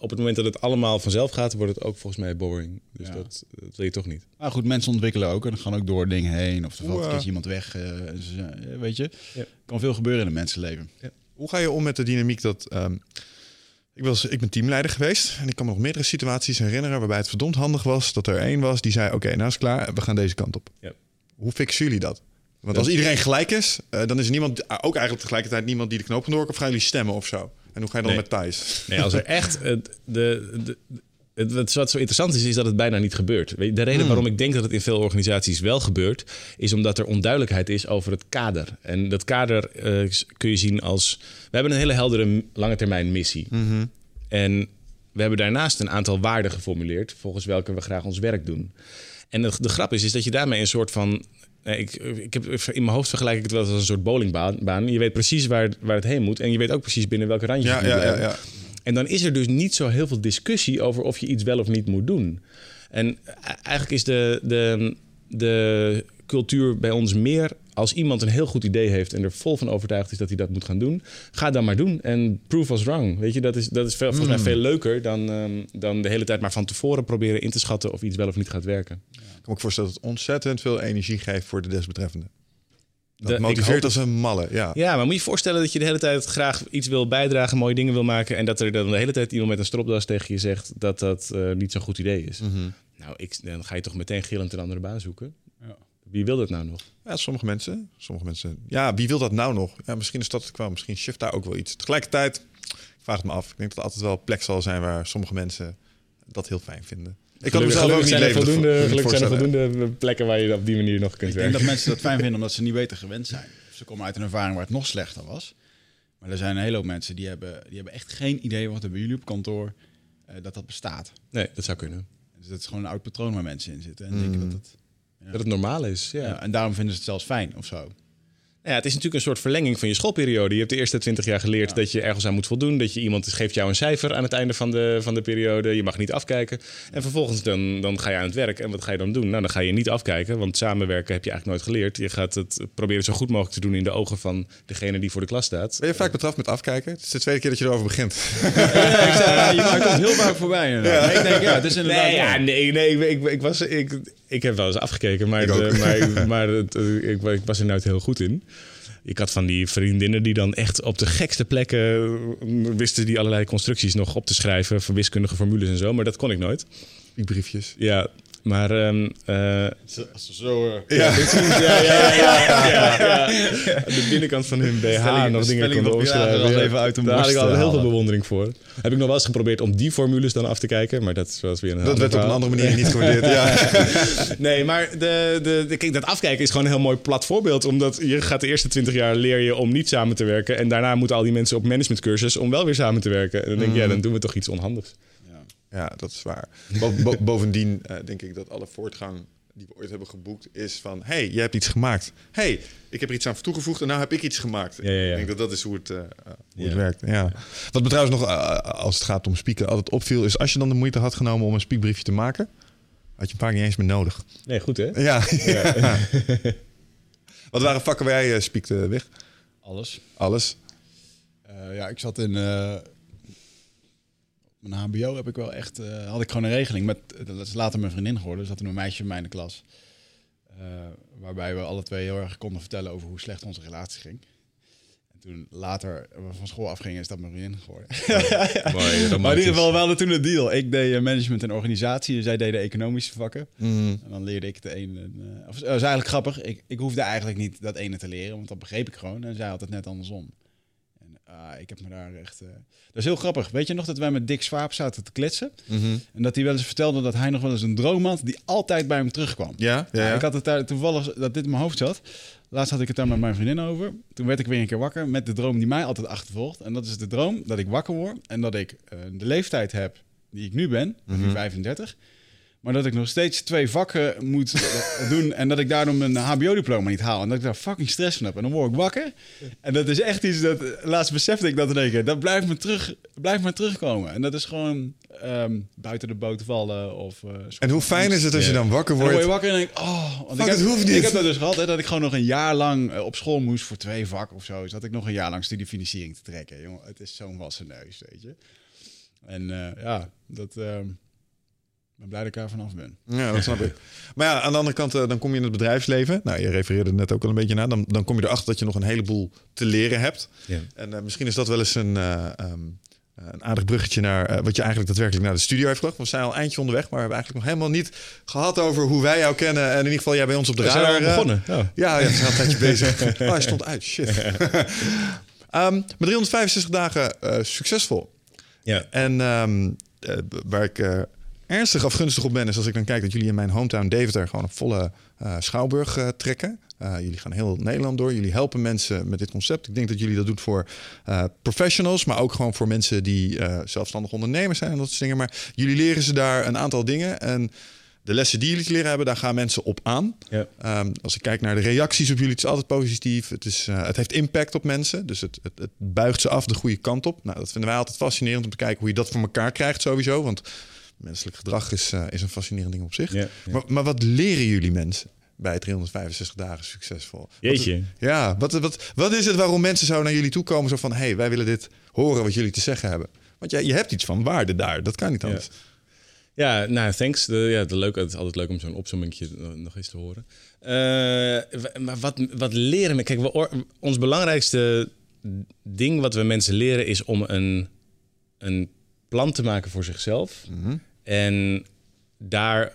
op het moment dat het allemaal vanzelf gaat, wordt het ook volgens mij boring. Dus Ja. dat, dat wil je toch niet. Maar goed, mensen ontwikkelen ook en gaan ook door dingen heen. Of er valt een eh, keertje iemand weg. eh, ze- eh, weet je, Ja. kan veel gebeuren in een mensenleven. Hoe ga je om met de dynamiek dat... ehm, ik, was, ik ben teamleider geweest en ik kan me nog meerdere situaties herinneren... waarbij het verdomd handig was dat er één was die zei... oké, nou is het klaar, we gaan deze kant op. Ja. Hoe fixen jullie dat? Want als iedereen gelijk is, eh, dan is er niemand, ook eigenlijk tegelijkertijd niemand die de knoop kan of gaan jullie stemmen of zo? En hoe ga je dan Nee. met Thijs? Nee, als er [laughs] echt. Het, de, de, het, wat zo interessant is, is dat het bijna niet gebeurt. De reden waarom ik denk dat het in veel organisaties wel gebeurt, is omdat er onduidelijkheid is over het kader. En dat kader eh, kun je zien als. We hebben een hele heldere lange termijn missie. En we hebben daarnaast een aantal waarden geformuleerd, volgens welke we graag ons werk doen. En de, de grap is, is dat je daarmee een soort van. Eh, Ik, ik heb, in mijn hoofd vergelijk ik het wel als een soort bowlingbaan. baan. Je weet precies waar, waar het heen moet. En je weet ook precies binnen welke randjes Ja, je ja, ja, ja. En dan is er dus niet zo heel veel discussie over of je iets wel of niet moet doen. En e- eigenlijk is de, de, de cultuur bij ons meer als iemand een heel goed idee heeft en er vol van overtuigd is dat hij dat moet gaan doen, ga dan maar doen en prove us wrong. Weet je, dat is, dat is veel, volgens mij veel leuker dan, ehm, dan de hele tijd maar van tevoren proberen in te schatten of iets wel of niet gaat werken. Ik kan me ook voorstellen dat het ontzettend veel energie geeft voor de desbetreffende. Dat De- motiveert als een malle, ja. Ja, maar moet je je voorstellen dat je de hele tijd graag iets wil bijdragen, mooie dingen wil maken en dat er dan de hele tijd iemand met een stropdas tegen je zegt dat dat eh, niet zo'n goed idee is. Mhm. Nou, ik, dan ga je toch meteen gillend een andere baan zoeken. Wie wil dat nou nog? Ja, sommige mensen. Sommige mensen. Ja, wie wil dat nou nog? Ja, misschien is dat het kwam. Misschien shift daar ook wel iets. Tegelijkertijd, ik vraag het me af. Ik denk dat er altijd wel een plek zal zijn waar sommige mensen dat heel fijn vinden. Ik kan Gelukkig- mezelf ook niet zijn er voldoende, voor- gelukkig zijn er voldoende plekken waar je op die manier nog kunt Ik denk werken. dat mensen dat fijn vinden omdat ze niet weten gewend zijn. Of ze komen uit een ervaring waar het nog slechter was. Maar er zijn een hele hoop mensen die hebben, die hebben echt geen idee wat er bij jullie op kantoor eh, dat dat bestaat. Nee, dat zou kunnen. Dus dat is gewoon een oud patroon waar mensen in zitten. En denken dat het, Dat het normaal is, ja. ja. en daarom vinden ze het zelfs fijn of zo. Ja, het is natuurlijk een soort verlenging van je schoolperiode. Je hebt de eerste twintig jaar geleerd dat je ergens aan moet voldoen. Dat je iemand geeft jou een cijfer aan het einde van de, van de periode. Je mag niet afkijken. En vervolgens dan, dan ga je aan het werk. En wat ga je dan doen? Nou, dan ga je niet afkijken. Want samenwerken heb je eigenlijk nooit geleerd. Je gaat het proberen zo goed mogelijk te doen in de ogen van degene die voor de klas staat. Ben je vaak betrapt met afkijken? Het is de tweede keer dat je erover begint. Ja, ik zei, ja, [laughs] je maakt het heel vaak voorbij. ik denk, ja, het is inderdaad Nee, ja, nee, nee. Ik, ik, ik was, ik, ik heb wel eens afgekeken, maar, maar, [laughs] maar het, eh, ik, ik was er nooit heel goed in. Ik had van die vriendinnen die dan echt op de gekste plekken eh, wisten die allerlei constructies nog op te schrijven voor wiskundige formules en zo, maar dat kon ik nooit. Die briefjes. Ja, maar ehm, eh, Als ze zo... eh, Ja. ja, ja, ja, ja, ja. de binnenkant van hun BH nog dingen konden opschrijven. even uit Daar had ik al heel veel bewondering voor. Heb ik nog wel eens geprobeerd om die formules dan af te kijken, maar dat was weer een Dat werd op een andere manier niet gewaardeerd. Ja. [laughs] Nee, maar de, de, de, kijk, dat afkijken is gewoon een heel mooi plat voorbeeld. Omdat je gaat de eerste twintig jaar leer je om niet samen te werken. En daarna moeten al die mensen op managementcursus om wel weer samen te werken. En dan denk je, ja, dan doen we toch iets onhandigs. Ja, dat is waar. [laughs] Bo- bo- bovendien eh, denk ik dat alle voortgang die we ooit hebben geboekt is van... hey, jij hebt iets gemaakt. hey, ik heb er iets aan toegevoegd en nou heb ik iets gemaakt. Ja, ja, ja. Ik denk dat dat is hoe het, eh, uh, hoe Ja. het werkt. Ja. Wat me trouwens nog, eh, als het gaat om spieken, altijd opviel... is als je dan de moeite had genomen om een spiekbriefje te maken... had je een paar niet eens meer nodig. Nee, goed hè? Ja. ja. [laughs] Wat waren vakken waar jij uh, spiekte weg? Alles. Alles? Uh, ja, ik zat in... Mijn HBO heb ik wel echt... Uh, had ik gewoon een regeling met... Dat is later mijn vriendin geworden. Er zat toen een meisje in mijn klas. Uh, waarbij we alle twee heel erg konden vertellen over hoe slecht onze relatie ging. En toen later we van school afgingen, is dat mijn vriendin geworden. Mooi, [laughs] maar in ieder geval, we hadden toen een deal. Ik deed uh, management en organisatie. En zij deden economische vakken. Mm. En dan leerde ik de ene... Uh, of, dat was eigenlijk grappig. Ik, ik hoefde eigenlijk niet dat ene te leren, want dat begreep ik gewoon. En zij had het net andersom. Ah, ik heb me daar echt. Uh... Dat is heel grappig. Weet je nog dat wij met Dick Swaap zaten te kletsen? Mm -hmm. En dat hij wel eens vertelde dat hij nog wel eens een droom had die altijd bij hem terugkwam. Ja, ja, ja. Ik had het daar toevallig dat dit in mijn hoofd zat. Laatst had ik het daar met mijn vriendin over. Toen werd ik weer een keer wakker met de droom die mij altijd achtervolgt. En dat is de droom dat ik wakker word en dat ik uh, de leeftijd heb die ik nu ben, mm -hmm. 35. Maar dat ik nog steeds twee vakken moet [laughs] doen en dat ik daardoor mijn HBO-diploma niet haal. En dat ik daar fucking stress van heb. En dan word ik wakker. En dat is echt iets dat, laatst besefte ik dat te denken, dat blijft me, terug, blijft me terugkomen. En dat is gewoon um, buiten de boot vallen. Of, uh, en hoe fijn is het als je dan wakker wordt? En dan word je wakker en denk oh, want Fuck, ik, heb, hoeft niet. ik heb dat dus gehad, hè, dat ik gewoon nog een jaar lang uh, op school moest voor twee vakken of zo. Dus dat ik nog een jaar lang studiefinanciering te trekken. Jongen, het is zo'n wassen neus, weet je. En uh, ja, dat... Ik ben blij dat ik daar vanaf ben. Ja, dat snap ik. [laughs] Maar ja, aan de andere kant, uh, dan kom je in het bedrijfsleven. Nou, je refereerde net ook al een beetje naar. Dan, dan kom je erachter dat je nog een heleboel te leren hebt. Ja. En uh, misschien is dat wel eens een, uh, um, een aardig bruggetje naar wat je eigenlijk daadwerkelijk naar de studio heeft gebracht. We zijn al eindje onderweg, maar we hebben eigenlijk nog helemaal niet gehad over hoe wij jou kennen. En in ieder geval jij bij ons op de we radar. zijn al begonnen. Oh. Ja, ja, we zijn al een tijdje [laughs] bezig. Oh, hij stond uit. Shit. um, met 365 dagen succesvol. Ja. En um, waar ik ernstig afgunstig op ben, is als ik dan kijk dat jullie in mijn hometown Deventer gewoon een volle uh, schouwburg uh, trekken. Uh, jullie gaan heel Nederland door. Jullie helpen mensen met dit concept. Ik denk dat jullie dat doen voor professionals, maar ook gewoon voor mensen die zelfstandig ondernemers zijn en dat soort dingen. Maar jullie leren ze daar een aantal dingen. En de lessen die jullie leren hebben, daar gaan mensen op aan. Ja. Um, als ik kijk naar de reacties op jullie, het is altijd positief. Het, is, het heeft impact op mensen. Dus het, het, het buigt ze af de goede kant op. Nou, dat vinden wij altijd fascinerend om te kijken hoe je dat voor elkaar krijgt sowieso. Want Menselijk gedrag is, uh, is een fascinerend ding op zich. Ja, ja. Maar, maar, wat leren jullie mensen bij 365 dagen succesvol? Jeetje. Wat, ja, wat, wat, wat is het waarom mensen zo naar jullie toe komen? Zo van, hé, hey, wij willen dit horen wat jullie te zeggen hebben. Want jij, je hebt iets van waarde daar. Dat kan niet anders. Ja, ja nou, thanks. De, ja, de leuk, het is altijd leuk om zo'n opzommingje nog eens te horen. Uh, maar wat, wat leren we? Kijk, we, ons belangrijkste ding wat we mensen leren is om een, een plan te maken voor zichzelf. Mm -hmm. En daar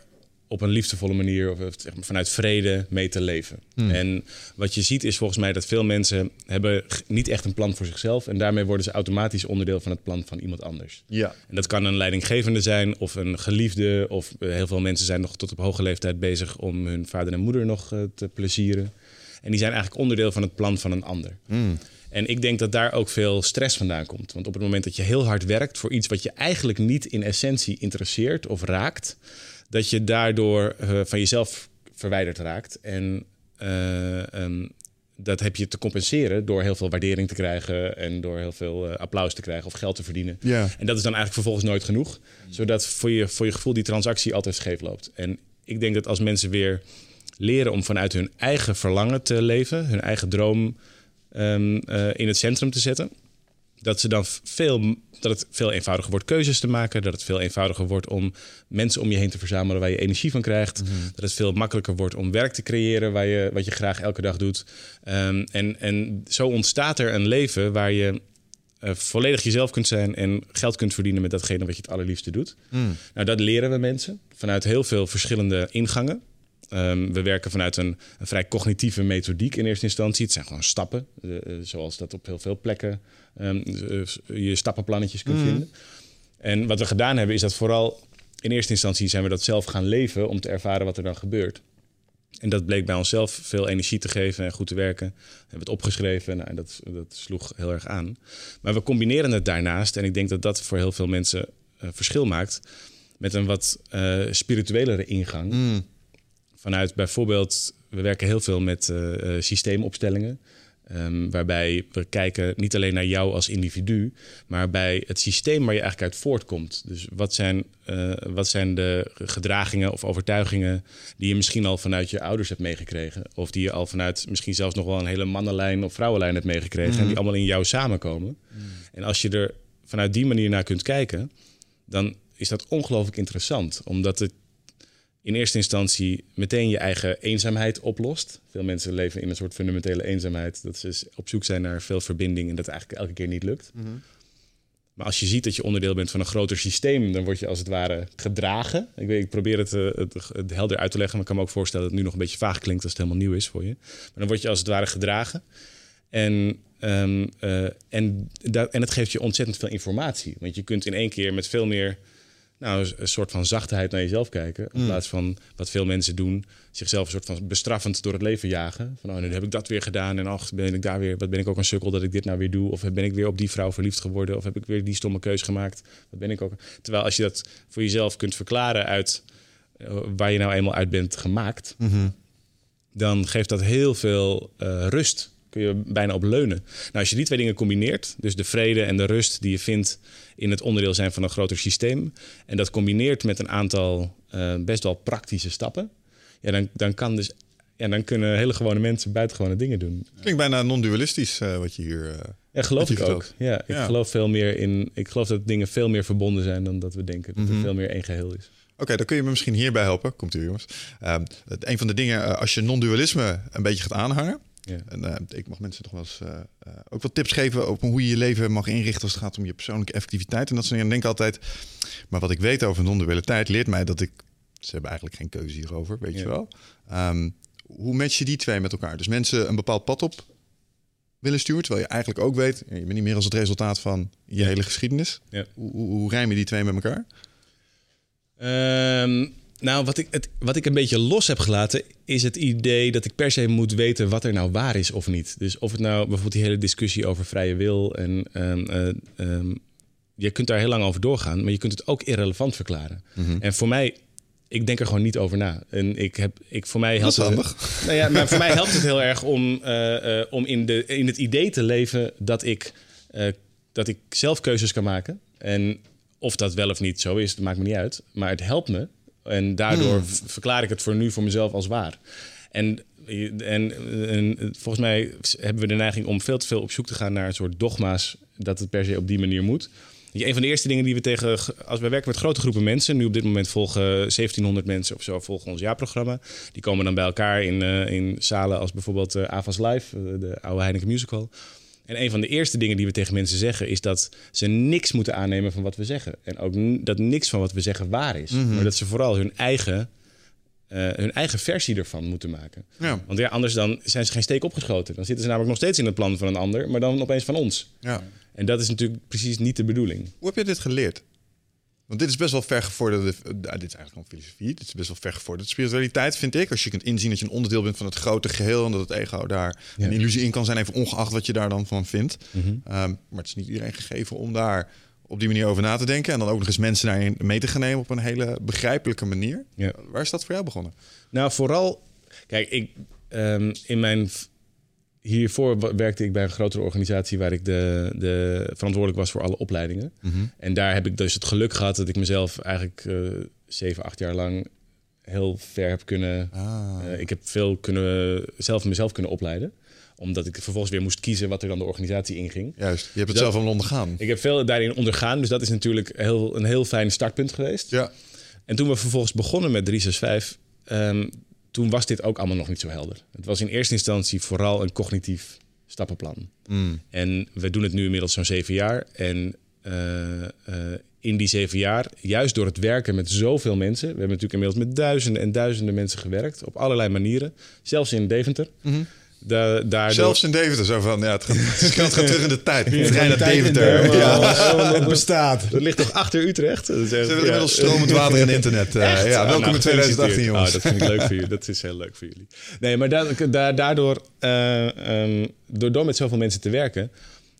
op een liefdevolle manier of zeg maar, vanuit vrede mee te leven. Hmm. Mm. En wat je ziet is volgens mij dat veel mensen hebben niet echt een plan voor zichzelf. En daarmee worden ze automatisch onderdeel van het plan van iemand anders. Ja. En dat kan een leidinggevende zijn of een geliefde. Of uh, heel veel mensen zijn nog tot op hoge leeftijd bezig om hun vader en moeder nog uh, te plezieren. En die zijn eigenlijk onderdeel van het plan van een ander. Mm. En ik denk dat daar ook veel stress vandaan komt. Want op het moment dat je heel hard werkt voor iets wat je eigenlijk niet in essentie interesseert of raakt, dat je daardoor uh, van jezelf verwijderd raakt. En uh, um, dat heb je te compenseren door heel veel waardering te krijgen en door heel veel uh, applaus te krijgen of geld te verdienen. Ja. En dat is dan eigenlijk vervolgens nooit genoeg, zodat voor je, voor je gevoel die transactie altijd scheef loopt. En ik denk dat als mensen weer leren om vanuit hun eigen verlangen te leven, hun eigen droom um, uh, in het centrum te zetten. Dat, ze dan veel, dat het veel eenvoudiger wordt keuzes te maken. Dat het veel eenvoudiger wordt om mensen om je heen te verzamelen waar je energie van krijgt. Mhm. Dat het veel makkelijker wordt om werk te creëren waar je, wat je graag elke dag doet. Um, en, en zo ontstaat er een leven waar je uh, volledig jezelf kunt zijn en geld kunt verdienen met datgene wat je het allerliefste doet. Mm. Nou, dat leren we mensen vanuit heel veel verschillende ingangen. Um, we werken vanuit een, een, vrij cognitieve methodiek in eerste instantie. Het zijn gewoon stappen, uh, zoals dat op heel veel plekken um, uh, je stappenplannetjes kunt Mhm. mm. vinden. En wat we gedaan hebben, is dat vooral in eerste instantie zijn we dat zelf gaan leven om te ervaren wat er dan gebeurt. En dat bleek bij onszelf veel energie te geven en goed te werken. We hebben het opgeschreven nou, en dat, dat sloeg heel erg aan. Maar we combineren het daarnaast, en ik denk dat dat voor heel veel mensen uh, verschil maakt, met een wat spirituelere ingang Mm. Vanuit bijvoorbeeld, we werken heel veel met eh, eh, systeemopstellingen. Ehm, waarbij we kijken niet alleen naar jou als individu, maar bij het systeem waar je eigenlijk uit voortkomt. Dus wat zijn, eh, wat zijn de gedragingen of overtuigingen die je misschien al vanuit je ouders hebt meegekregen? Of die je al vanuit misschien zelfs nog wel een hele mannenlijn of vrouwenlijn hebt meegekregen. En die allemaal in jou samenkomen. En als je er vanuit die manier naar kunt kijken, dan is dat ongelooflijk interessant. Omdat het in eerste instantie meteen je eigen eenzaamheid oplost. Veel mensen leven in een soort fundamentele eenzaamheid. Dat ze op zoek zijn naar veel verbinding en dat eigenlijk elke keer niet lukt. Maar als je ziet dat je onderdeel bent van een groter systeem, dan word je als het ware gedragen. Ik, weet, ik probeer het, uh, het, het, helder uit te leggen, maar ik kan me ook voorstellen dat het nu nog een beetje vaag klinkt als het helemaal nieuw is voor je. Maar dan word je als het ware gedragen. En, um, uh, en, dat, en het geeft je ontzettend veel informatie. Want je kunt in één keer met veel meer nou, een soort van zachtheid naar jezelf kijken. In plaats van wat veel mensen doen, zichzelf een soort van bestraffend door het leven jagen. Van oh, nu heb ik dat weer gedaan en ach, ben ik daar weer, wat ben ik ook een sukkel dat ik dit nou weer doe? Of ben ik weer op die vrouw verliefd geworden? Of heb ik weer die stomme keus gemaakt? Wat ben ik ook? Terwijl als je dat voor jezelf kunt verklaren uit uh, waar je nou eenmaal uit bent gemaakt, mm -hmm. dan geeft dat heel veel uh, rust kun je bijna op leunen. Nou, als je die twee dingen combineert, dus de vrede en de rust die je vindt in het onderdeel zijn van een groter systeem, en dat combineert met een aantal uh, best wel praktische stappen, ja, dan, dan kan dus. Ja, dan kunnen hele gewone mensen buitengewone dingen doen. Klinkt bijna non-dualistisch uh, wat je hier. Uh, ja, geloof ik ook. Ja, ik ja. geloof veel meer in. Ik geloof dat dingen veel meer verbonden zijn dan dat we denken. Dat mm -hmm. er veel meer één geheel is. Oké, okay, dan kun je me misschien hierbij helpen. Komt u, jongens. Uh, een van de dingen, als je non-dualisme een beetje gaat aanhangen. Ja. En uh, ik mag mensen toch wel eens uh, uh, ook wat tips geven over hoe je je leven mag inrichten als het gaat om je persoonlijke effectiviteit. En dat soort dingen. En denk altijd, maar wat ik weet over non-dualiteit leert mij dat ik, ze hebben eigenlijk geen keuze hierover, weet ja. je wel. Um, hoe match je die twee met elkaar? Dus mensen een bepaald pad op willen sturen, terwijl je eigenlijk ook weet, je bent niet meer als het resultaat van je hele geschiedenis. Ja. Hoe, hoe, hoe rijm je die twee met elkaar? Um... Nou, wat ik, het, wat ik een beetje los heb gelaten, is het idee dat ik per se moet weten wat er nou waar is of niet. Dus of het nou bijvoorbeeld die hele discussie over vrije wil en um, uh, um, je kunt daar heel lang over doorgaan, maar je kunt het ook irrelevant verklaren. Mm -hmm. En voor mij, ik denk er gewoon niet over na. En ik heb, ik, voor mij helpt dat is het, [laughs] nou ja, maar voor mij helpt het heel [laughs] erg om, uh, uh, om in, de, in het idee te leven dat ik, uh, dat ik zelf keuzes kan maken. En of dat wel of niet zo is, dat maakt me niet uit. Maar het helpt me en daardoor hmm. verklaar ik het voor nu voor mezelf als waar. En, en, en, volgens mij hebben we de neiging om veel te veel op zoek te gaan naar een soort dogma's dat het per se op die manier moet. Een van de eerste dingen die we tegen, als we werken met grote groepen mensen, nu op dit moment volgen 1700 mensen of zo volgen ons jaarprogramma. Die komen dan bij elkaar in, uh, in zalen als bijvoorbeeld uh, Avas Live, uh, de oude Heineken Musical. En een van de eerste dingen die we tegen mensen zeggen is dat ze niks moeten aannemen van wat we zeggen. En ook dat niks van wat we zeggen waar is. Mm -hmm. Maar dat ze vooral hun eigen, uh, hun eigen versie ervan moeten maken. Ja. Want ja, anders dan zijn ze geen steek opgeschoten. Dan zitten ze namelijk nog steeds in het plan van een ander, maar dan opeens van ons. Ja. En dat is natuurlijk precies niet de bedoeling. Hoe heb je dit geleerd? Want dit is best wel vergevorderde. Uh, dit is eigenlijk gewoon filosofie. Dit is best wel vergevorderde spiritualiteit, vind ik. Als je kunt inzien dat je een onderdeel bent van het grote geheel. En dat het ego daar ja. een illusie in kan zijn. Even ongeacht wat je daar dan van vindt. Mm -hmm. um, maar het is niet iedereen gegeven om daar op die manier over na te denken. En dan ook nog eens mensen daarin mee te gaan nemen op een hele begrijpelijke manier. Ja. Waar is dat voor jou begonnen? Nou, vooral. Kijk, ik, um, in mijn hiervoor werkte ik bij een grotere organisatie waar ik de, de verantwoordelijk was voor alle opleidingen. Mm -hmm. En daar heb ik dus het geluk gehad dat ik mezelf eigenlijk uh, zeven, acht jaar lang heel ver heb kunnen. Ah. Uh, ik heb veel kunnen zelf mezelf kunnen opleiden omdat ik vervolgens weer moest kiezen wat er dan de organisatie inging. Juist, je hebt het dus zelf al ondergaan. Ik heb veel daarin ondergaan, dus dat is natuurlijk heel, een heel fijn startpunt geweest. Ja. En toen we vervolgens begonnen met 365, um, toen was dit ook allemaal nog niet zo helder. Het was in eerste instantie vooral een cognitief stappenplan. Mm. En we doen het nu inmiddels zo'n zeven jaar. En uh, uh, in die zeven jaar, juist door het werken met zoveel mensen... we hebben natuurlijk inmiddels met duizenden en duizenden mensen gewerkt... op allerlei manieren, zelfs in Deventer... Mm -hmm. Da daardoor... Zelfs in Deventer, zo van, ja, het gaat, het gaat terug in de tijd. Het trein naar Deventer. Ja. Het bestaat. Dat ligt toch achter Utrecht? Dat is, Ze hebben ja. inmiddels stromend water en internet. Uh, ja, welkom nou, in 2018, jongens. Oh, dat vind ik leuk voor jullie. Dat is heel leuk voor jullie. Nee, maar da da daardoor, uh, um, door, door met zoveel mensen te werken...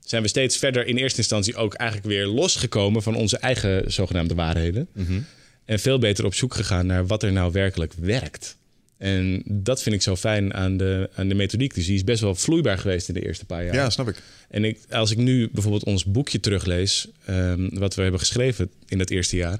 zijn we steeds verder in eerste instantie ook eigenlijk weer losgekomen... van onze eigen zogenaamde waarheden. Mm -hmm. En veel beter op zoek gegaan naar wat er nou werkelijk werkt. En dat vind ik zo fijn aan de, aan de methodiek. Dus die is best wel vloeibaar geweest in de eerste paar jaar. Ja, snap ik. En ik, als ik nu bijvoorbeeld ons boekje teruglees, ehm, wat we hebben geschreven in dat eerste jaar,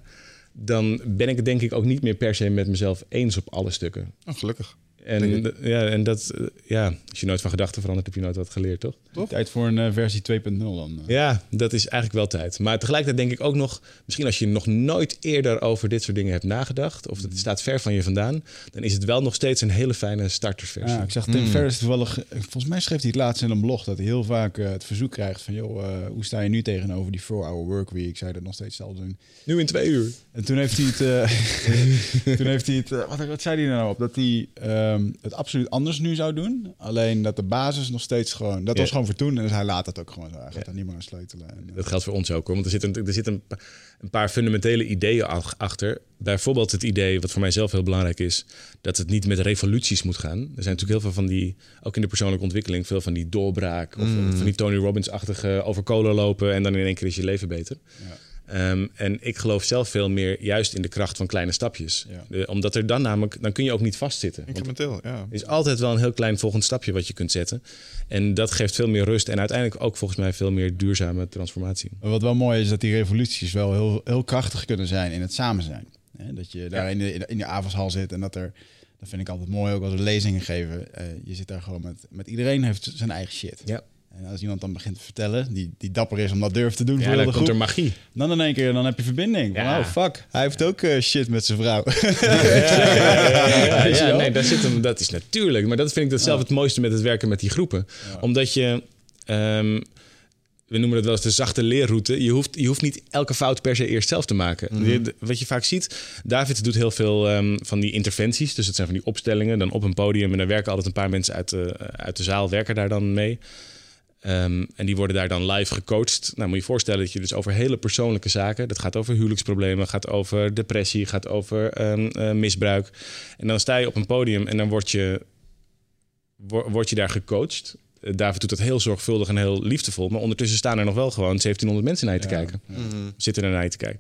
dan ben ik het denk ik ook niet meer per se met mezelf eens op alle stukken. Oh, gelukkig. En, d- ja, en dat, eh, ja, als je nooit van gedachten verandert, heb je nooit wat geleerd, toch? Tijd voor een eh, versie 2.0 dan. eh. Ja, dat is eigenlijk wel tijd. Maar tegelijkertijd denk ik ook nog, misschien als je nog nooit eerder over dit soort dingen hebt nagedacht, of het staat ver van je vandaan, dan is het wel nog steeds een hele fijne startersversie. Ja, ik zag Tim Ferriss toevallig, volgens mij schreef hij het laatst in een blog, dat hij heel vaak het verzoek krijgt van, joh, eh, hoe sta je nu tegenover die 4-hour workweek? Zou je dat nog steeds zelf doen? Nu in twee uur. En toen heeft hij het, eh, [laughs] toen heeft hij het, eh, wat, wat zei hij nou op? Dat hij ehm, het absoluut anders nu zou doen. Alleen dat de basis nog steeds gewoon, dat Ja. was gewoon voor toen. En dus hij laat het ook gewoon zo. Hij gaat daar niet meer aan sleutelen. En, eh, Dat geldt voor ons ook hoor. Want er zitten er zit een, een paar fundamentele ideeën ach- achter. Bijvoorbeeld het idee, wat voor mij zelf heel belangrijk is, dat het niet met revoluties moet gaan. Er zijn natuurlijk heel veel van die, ook in de persoonlijke ontwikkeling, veel van die doorbraak. Of Mm. van die Tony Robbins-achtige over kolen lopen en dan in één keer is je leven beter. Ehm, en ik geloof zelf veel meer juist in de kracht van kleine stapjes. Ja. De- omdat er dan namelijk, dan kun je ook niet vastzitten. Incrementeel, ja. er is altijd wel een heel klein volgend stapje wat je kunt zetten. En dat geeft veel meer rust en uiteindelijk ook volgens mij veel meer duurzame transformatie. Wat wel mooi is, dat die revoluties wel heel, heel krachtig kunnen zijn in het samen zijn. Dat je daar in, de, in de- in de avondshal zit en dat er, dat vind ik altijd mooi ook als we lezingen geven. eh, je zit daar gewoon met, met iedereen heeft zijn eigen shit. Ja. En als iemand dan begint te vertellen, die, die dapper is om dat durft te doen Ja, voor heel dan de komt groep, er magie. dan in één keer dan heb je verbinding. Ja. Oh fuck, hij heeft ook eh, shit met zijn vrouw. Ja, [laughs] ja, nee, daar zit hem, dat is natuurlijk. Maar dat vind ik dat zelf het mooiste met het werken met die groepen. Omdat je, ehm, we noemen het wel eens de zachte leerroute. Je hoeft, je hoeft niet elke fout per se eerst zelf te maken. De- wat je vaak ziet, David doet heel veel ehm, van die interventies. Dus het zijn van die opstellingen, dan op een podium. En dan werken altijd een paar mensen uit de, uit de zaal, werken daar dan mee. Ehm, en die worden daar dan live gecoacht. Nou, moet je je voorstellen dat je dus over hele persoonlijke zaken... dat gaat over huwelijksproblemen, gaat over depressie... gaat over ehm, eh, misbruik. En dan sta je op een podium en dan word je, wo- word je daar gecoacht. Eh, David doet dat heel zorgvuldig en heel liefdevol... maar ondertussen staan er nog wel gewoon 1700 mensen naar je te kijken. Zitten er naar je te kijken.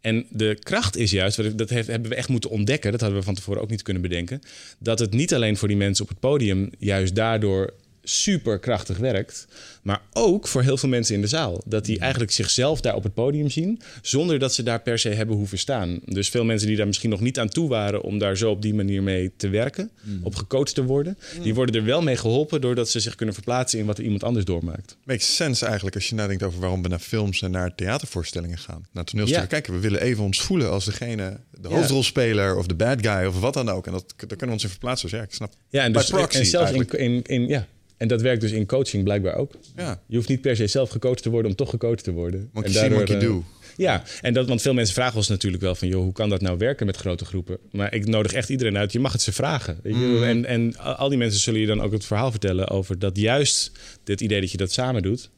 En de kracht is juist, dat heeft- hebben we echt moeten ontdekken... dat hadden we van tevoren ook niet kunnen bedenken... dat het niet alleen voor die mensen op het podium... juist daardoor super krachtig werkt, maar ook voor heel veel mensen in de zaal. Dat die eigenlijk zichzelf daar op het podium zien, zonder dat ze daar per se hebben hoeven staan. Dus veel mensen die daar misschien nog niet aan toe waren om daar zo op die manier mee te werken, op gecoacht te worden, die worden er wel mee geholpen doordat ze zich kunnen verplaatsen in wat iemand anders doormaakt. Makes sense eigenlijk als je nadenkt over waarom we naar films en naar theatervoorstellingen gaan. Naar toneelstukken Ja. kijken. We willen even ons voelen als degene, de hoofdrolspeler of de bad guy of wat dan ook. En dat, daar kunnen we ons in verplaatsen. Dus ja, ik snap. Ja, en, dus, en zelfs in, in, in, ja. En dat werkt dus in coaching blijkbaar ook. Ja. Je hoeft niet per se zelf gecoacht te worden om toch gecoacht te worden. Monkey En see, daardoor, monkey eh, do. Ja, en dat, want veel mensen vragen ons natuurlijk wel van... joh, hoe kan dat nou werken met grote groepen? Maar ik nodig echt iedereen uit. Je mag het ze vragen. Je? Mm. En, en al die mensen zullen je dan ook het verhaal vertellen... over dat juist dit idee dat je dat samen doet...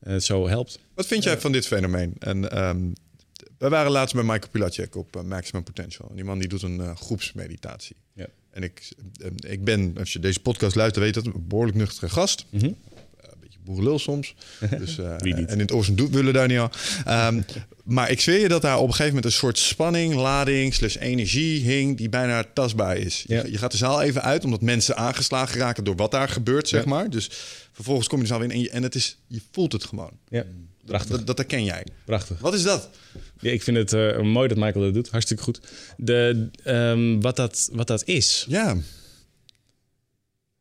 eh, zo helpt. Wat vind jij van dit fenomeen? En ehm, we waren laatst bij Michael Pilacek op eh, Maximum Potential. En die man die doet een groepsmeditatie. Ja. En ik, eh, ik ben, als je deze podcast luistert, weet dat, een behoorlijk nuchtere gast. Mhm. Eh, Een beetje boerenlul soms. [laughs] Dus, eh, Wie niet? En in het oosten willen daar niet al. Ehm, [laughs] maar ik zweer je dat daar op een gegeven moment een soort spanning, lading, slash energie hing die bijna tastbaar is. Je- Ja. Je, gaat de zaal even uit omdat mensen aangeslagen raken door wat daar gebeurt, zeg Ja. maar. Dus vervolgens kom je de zaal in en je, en het is, je voelt het gewoon. Ja, prachtig. Dat, dat herken jij. prachtig. Wat is dat? Ja, ik vind het eh, mooi dat Michael dat doet. Hartstikke goed. De, ehm, wat, dat, wat dat is... Ja.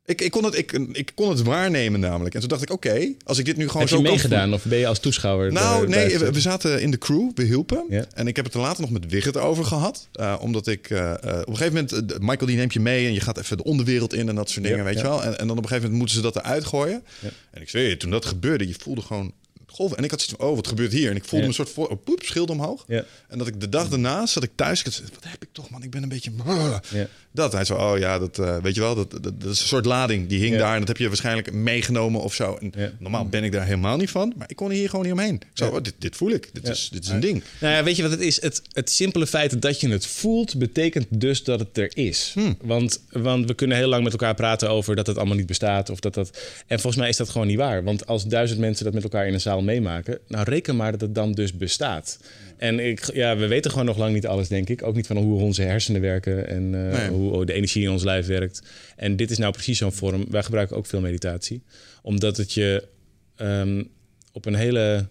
Ik, ik, kon het, ik, ik kon het waarnemen namelijk. En toen dacht ik, oké, als ik dit nu gewoon Heb zo je kan meegedaan of ben je als toeschouwer? Nou, nee, we, zaten in de crew, we hielpen. Ja. En ik heb het er later nog met Wigert over gehad. Eh, omdat ik eh, op een gegeven moment, Michael die neemt je mee en je gaat even de onderwereld in en dat soort dingen, Ja, weet ja. je wel. En, en dan op een gegeven moment moeten ze dat eruit gooien. En ik zweer je, toen dat gebeurde, je voelde gewoon golven. En ik had zoiets van, oh, wat gebeurt hier? En ik voelde Ja. me een soort voor, oh, poep, schild omhoog. Ja. En dat ik de dag daarna zat ik thuis. Ik had, wat heb ik toch, man? Ik ben een beetje. [laughs] Ja. Dat hij zo, oh ja, dat eh, weet je wel, dat, dat, dat is een soort lading die hing Ja. daar en dat heb je waarschijnlijk meegenomen of zo. En Ja. normaal ben ik daar helemaal niet van, maar ik kon hier gewoon niet omheen. Ik Zo, Ja. oh, dit, dit voel ik, dit, Ja. is, dit is een ding. Nou ja, weet je wat het is? Het, het simpele feit dat je het voelt, betekent dus dat het er is. Want, want we kunnen heel lang met elkaar praten over dat het allemaal niet bestaat. Of dat dat... En volgens mij is dat gewoon niet waar. Want als duizend mensen dat met elkaar in een zaal meemaken. Nou, reken maar dat het dan dus bestaat. En ik, ja, we weten gewoon nog lang niet alles, denk ik. Ook niet van hoe onze hersenen werken en eh, Nee. hoe de energie in ons lijf werkt. En dit is nou precies zo'n vorm. Wij gebruiken ook veel meditatie. Omdat het je ehm, op een hele...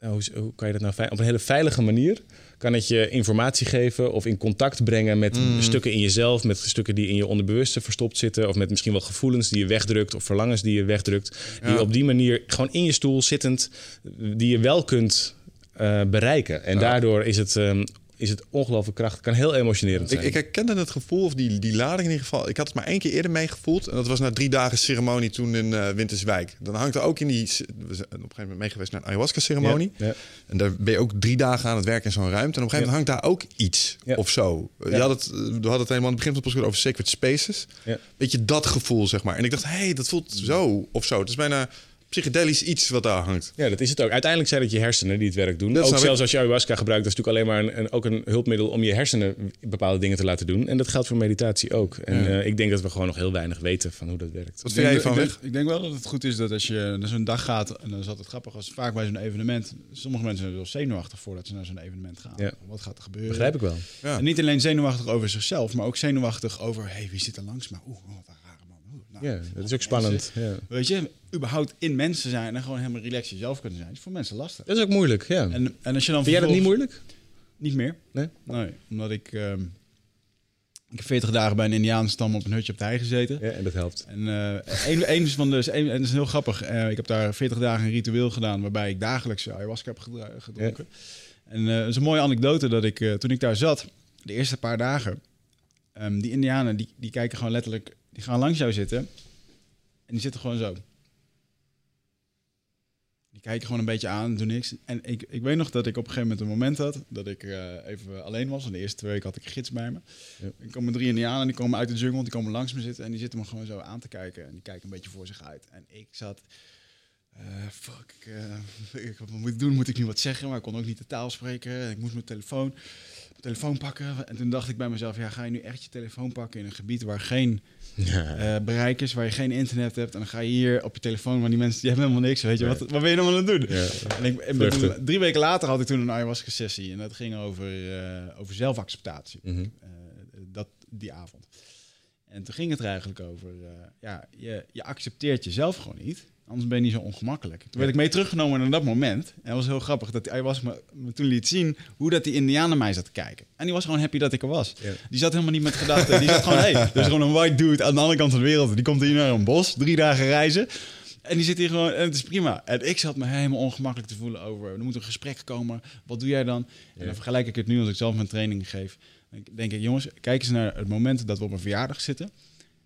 Nou, hoe, hoe kan je dat nou Op een hele veilige manier kan het je informatie geven of in contact brengen met Mm. stukken in jezelf, met stukken die in je onderbewuste verstopt zitten, of met misschien wel gevoelens die je wegdrukt of verlangens die je wegdrukt, die Ja. je op die manier gewoon in je stoel zittend, die je wel kunt eh, bereiken. En Ja. daardoor is het, ehm, is het ongelooflijk krachtig. Kan heel emotionerend Ik, zijn. ik herkende het gevoel, of die, die lading in ieder geval. Ik had het maar één keer eerder meegevoeld. En dat was na drie dagen ceremonie toen in eh, Winterswijk. Dan hangt er ook in die... We zijn op een gegeven moment mee geweest naar een ayahuasca-ceremonie. Ja, ja. En daar ben je ook drie dagen aan het werken in zo'n ruimte. En op een gegeven moment hangt daar ook iets of zo. Je had het, we hadden het helemaal aan het begin van het over sacred spaces. Ja. Weet je, dat gevoel, zeg maar. En ik dacht, hé, hey, dat voelt zo of zo. Het is bijna psychedelisch iets wat daar hangt. Ja, dat is het ook. Uiteindelijk zijn het je hersenen die het werk doen. Dat ook zelfs ik. als je ayahuasca gebruikt, dat is natuurlijk alleen maar een, een, ook een hulpmiddel om je hersenen bepaalde dingen te laten doen. En dat geldt voor meditatie ook. En Ja. eh, ik denk dat we gewoon nog heel weinig weten van hoe dat werkt. Wat vind jij van ik, weg? denk, ik denk wel dat het goed is dat als je naar zo'n dag gaat, en dan is altijd grappig als vaak bij zo'n evenement, sommige mensen zijn er wel zenuwachtig voordat ze naar zo'n evenement gaan. Ja. Wat gaat er gebeuren? Begrijp ik wel. Ja. En niet alleen zenuwachtig over zichzelf, maar ook zenuwachtig over, hey, wie zit er langs me? Oeh, oh, wat een rare man. Oeh, nou, Ja, dat is ook spannend. Ja. Weet je, überhaupt in mensen zijn en gewoon helemaal relaxed jezelf kunnen zijn, is voor mensen lastig. Dat is ook moeilijk, ja. En, en als je dan Vind jij dat niet moeilijk? Niet meer. Nee? Nee, omdat ik... ehm, ik heb 40 dagen bij een Indiaanstam op een hutje op de hei gezeten. Ja, en dat helpt. En eh een, een van de, een, en dat is heel grappig. Eh, ik heb daar 40 dagen een ritueel gedaan waarbij ik dagelijks ayahuasca heb gedronken. En eh, het is een mooie anekdote dat ik, toen ik daar zat, de eerste paar dagen, ehm, die Indianen die, die kijken gewoon letterlijk, die gaan langs jou zitten en die zitten gewoon zo. Die kijken gewoon een beetje aan, doen niks. En ik, ik weet nog dat ik op een gegeven moment een moment had dat ik eh, even alleen was. En de eerste twee weken had ik een gids bij me. Ja. Er komen drie Indianen, die komen uit de jungle, die komen langs me zitten en die zitten me gewoon zo aan te kijken. En die kijken een beetje voor zich uit. En ik zat, eh, fuck, ik, eh, ik, wat moet ik doen? Moet ik nu wat zeggen? Maar ik kon ook niet de taal spreken. Ik moest mijn telefoon, mijn telefoon pakken. En toen dacht ik bij mezelf, ja, ga je nu echt je telefoon pakken in een gebied waar geen bereik is, waar je geen internet hebt. En dan ga je hier op je telefoon, maar die mensen die hebben helemaal niks. Weet je, wat, wat ben je dan aan het doen? Ja. En ik, drie weken later had ik toen een ayahuasca sessie. En dat ging over, eh, over zelfacceptatie. Mhm. Eh, dat, die avond. En toen ging het er eigenlijk over, ja, je, je accepteert jezelf gewoon niet. Anders ben je niet zo ongemakkelijk. Toen werd ik mee teruggenomen naar dat moment. En dat was heel grappig dat hij was me, me toen liet zien hoe dat die Indiaan naar mij zat te kijken. En die was gewoon happy dat ik er was. Ja. Die zat helemaal niet met gedachten. Die zat gewoon, hey, [laughs] er is gewoon een white dude aan de andere kant van de wereld. Die komt hier naar een bos, drie dagen reizen. En die zit hier gewoon, en het is prima. En ik zat me helemaal ongemakkelijk te voelen over, er moet een gesprek komen. Wat doe jij dan? En dan vergelijk ik het nu als ik zelf mijn training geef. Dan denk ik, jongens, kijk eens naar het moment dat we op een verjaardag zitten.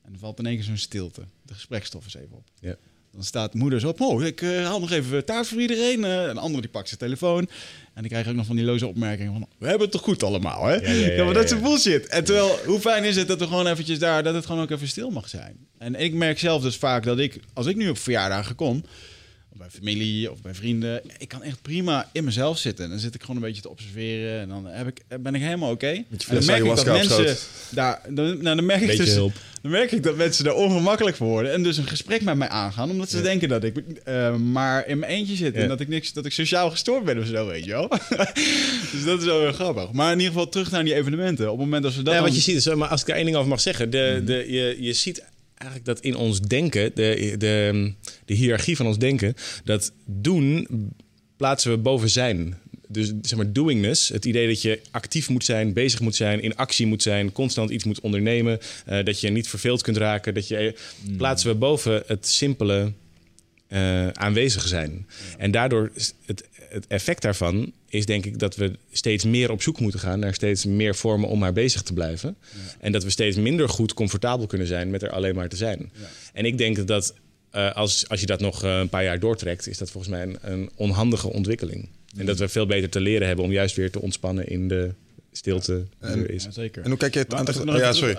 En dan valt in één keer zo'n stilte. De gesprekstof is even op. Ja. Dan staat moeder zo op, oh, ik eh, haal nog even taart voor iedereen. Eh, een andere die pakt zijn telefoon. En die krijgt ook nog van die loze opmerkingen van, we hebben het toch goed allemaal, hè? Ja, ja, ja, maar dat is bullshit. En terwijl, hoe fijn is het dat we gewoon eventjes daar, dat het gewoon ook even stil mag zijn. En ik merk zelf dus vaak dat ik, als ik nu op verjaardagen kom, bij familie of bij vrienden, ik kan echt prima in mezelf zitten. En dan zit ik gewoon een beetje te observeren en dan heb ik, ben ik helemaal oké. En dan merk ik dat mensen daar, dan, nou, dan merk ik dus, hulp. dan merk ik dat mensen daar ongemakkelijk voor worden en dus een gesprek met mij aangaan, omdat ze denken dat ik eh, maar in mijn eentje zit Ja. en dat ik niks, dat ik sociaal gestoord ben of zo, weet je wel. [laughs] dus dat is wel heel grappig. Maar in ieder geval terug naar die evenementen. Op het moment dat we dat Ja, dan- wat je ziet is, maar als ik daar één ding over mag zeggen, de, de, je, je ziet eigenlijk dat in ons denken, de, de, de hiërarchie van ons denken, dat doen plaatsen we boven zijn. Dus zeg maar doingness, het idee dat je actief moet zijn, bezig moet zijn, in actie moet zijn, constant iets moet ondernemen, eh, dat je niet verveeld kunt raken, dat je plaatsen we boven het simpele eh, aanwezig zijn. En daardoor is het, het effect daarvan is denk ik dat we steeds meer op zoek moeten gaan naar steeds meer vormen om maar bezig te blijven. En dat we steeds minder goed comfortabel kunnen zijn met er alleen maar te zijn. En ik denk dat eh, als, als je dat nog eh, een paar jaar doortrekt, is dat volgens mij een, een onhandige ontwikkeling. En dat we veel beter te leren hebben om juist weer te ontspannen in de stilte er is. Ja, zeker. En hoe kijk je het aan Ja, sorry.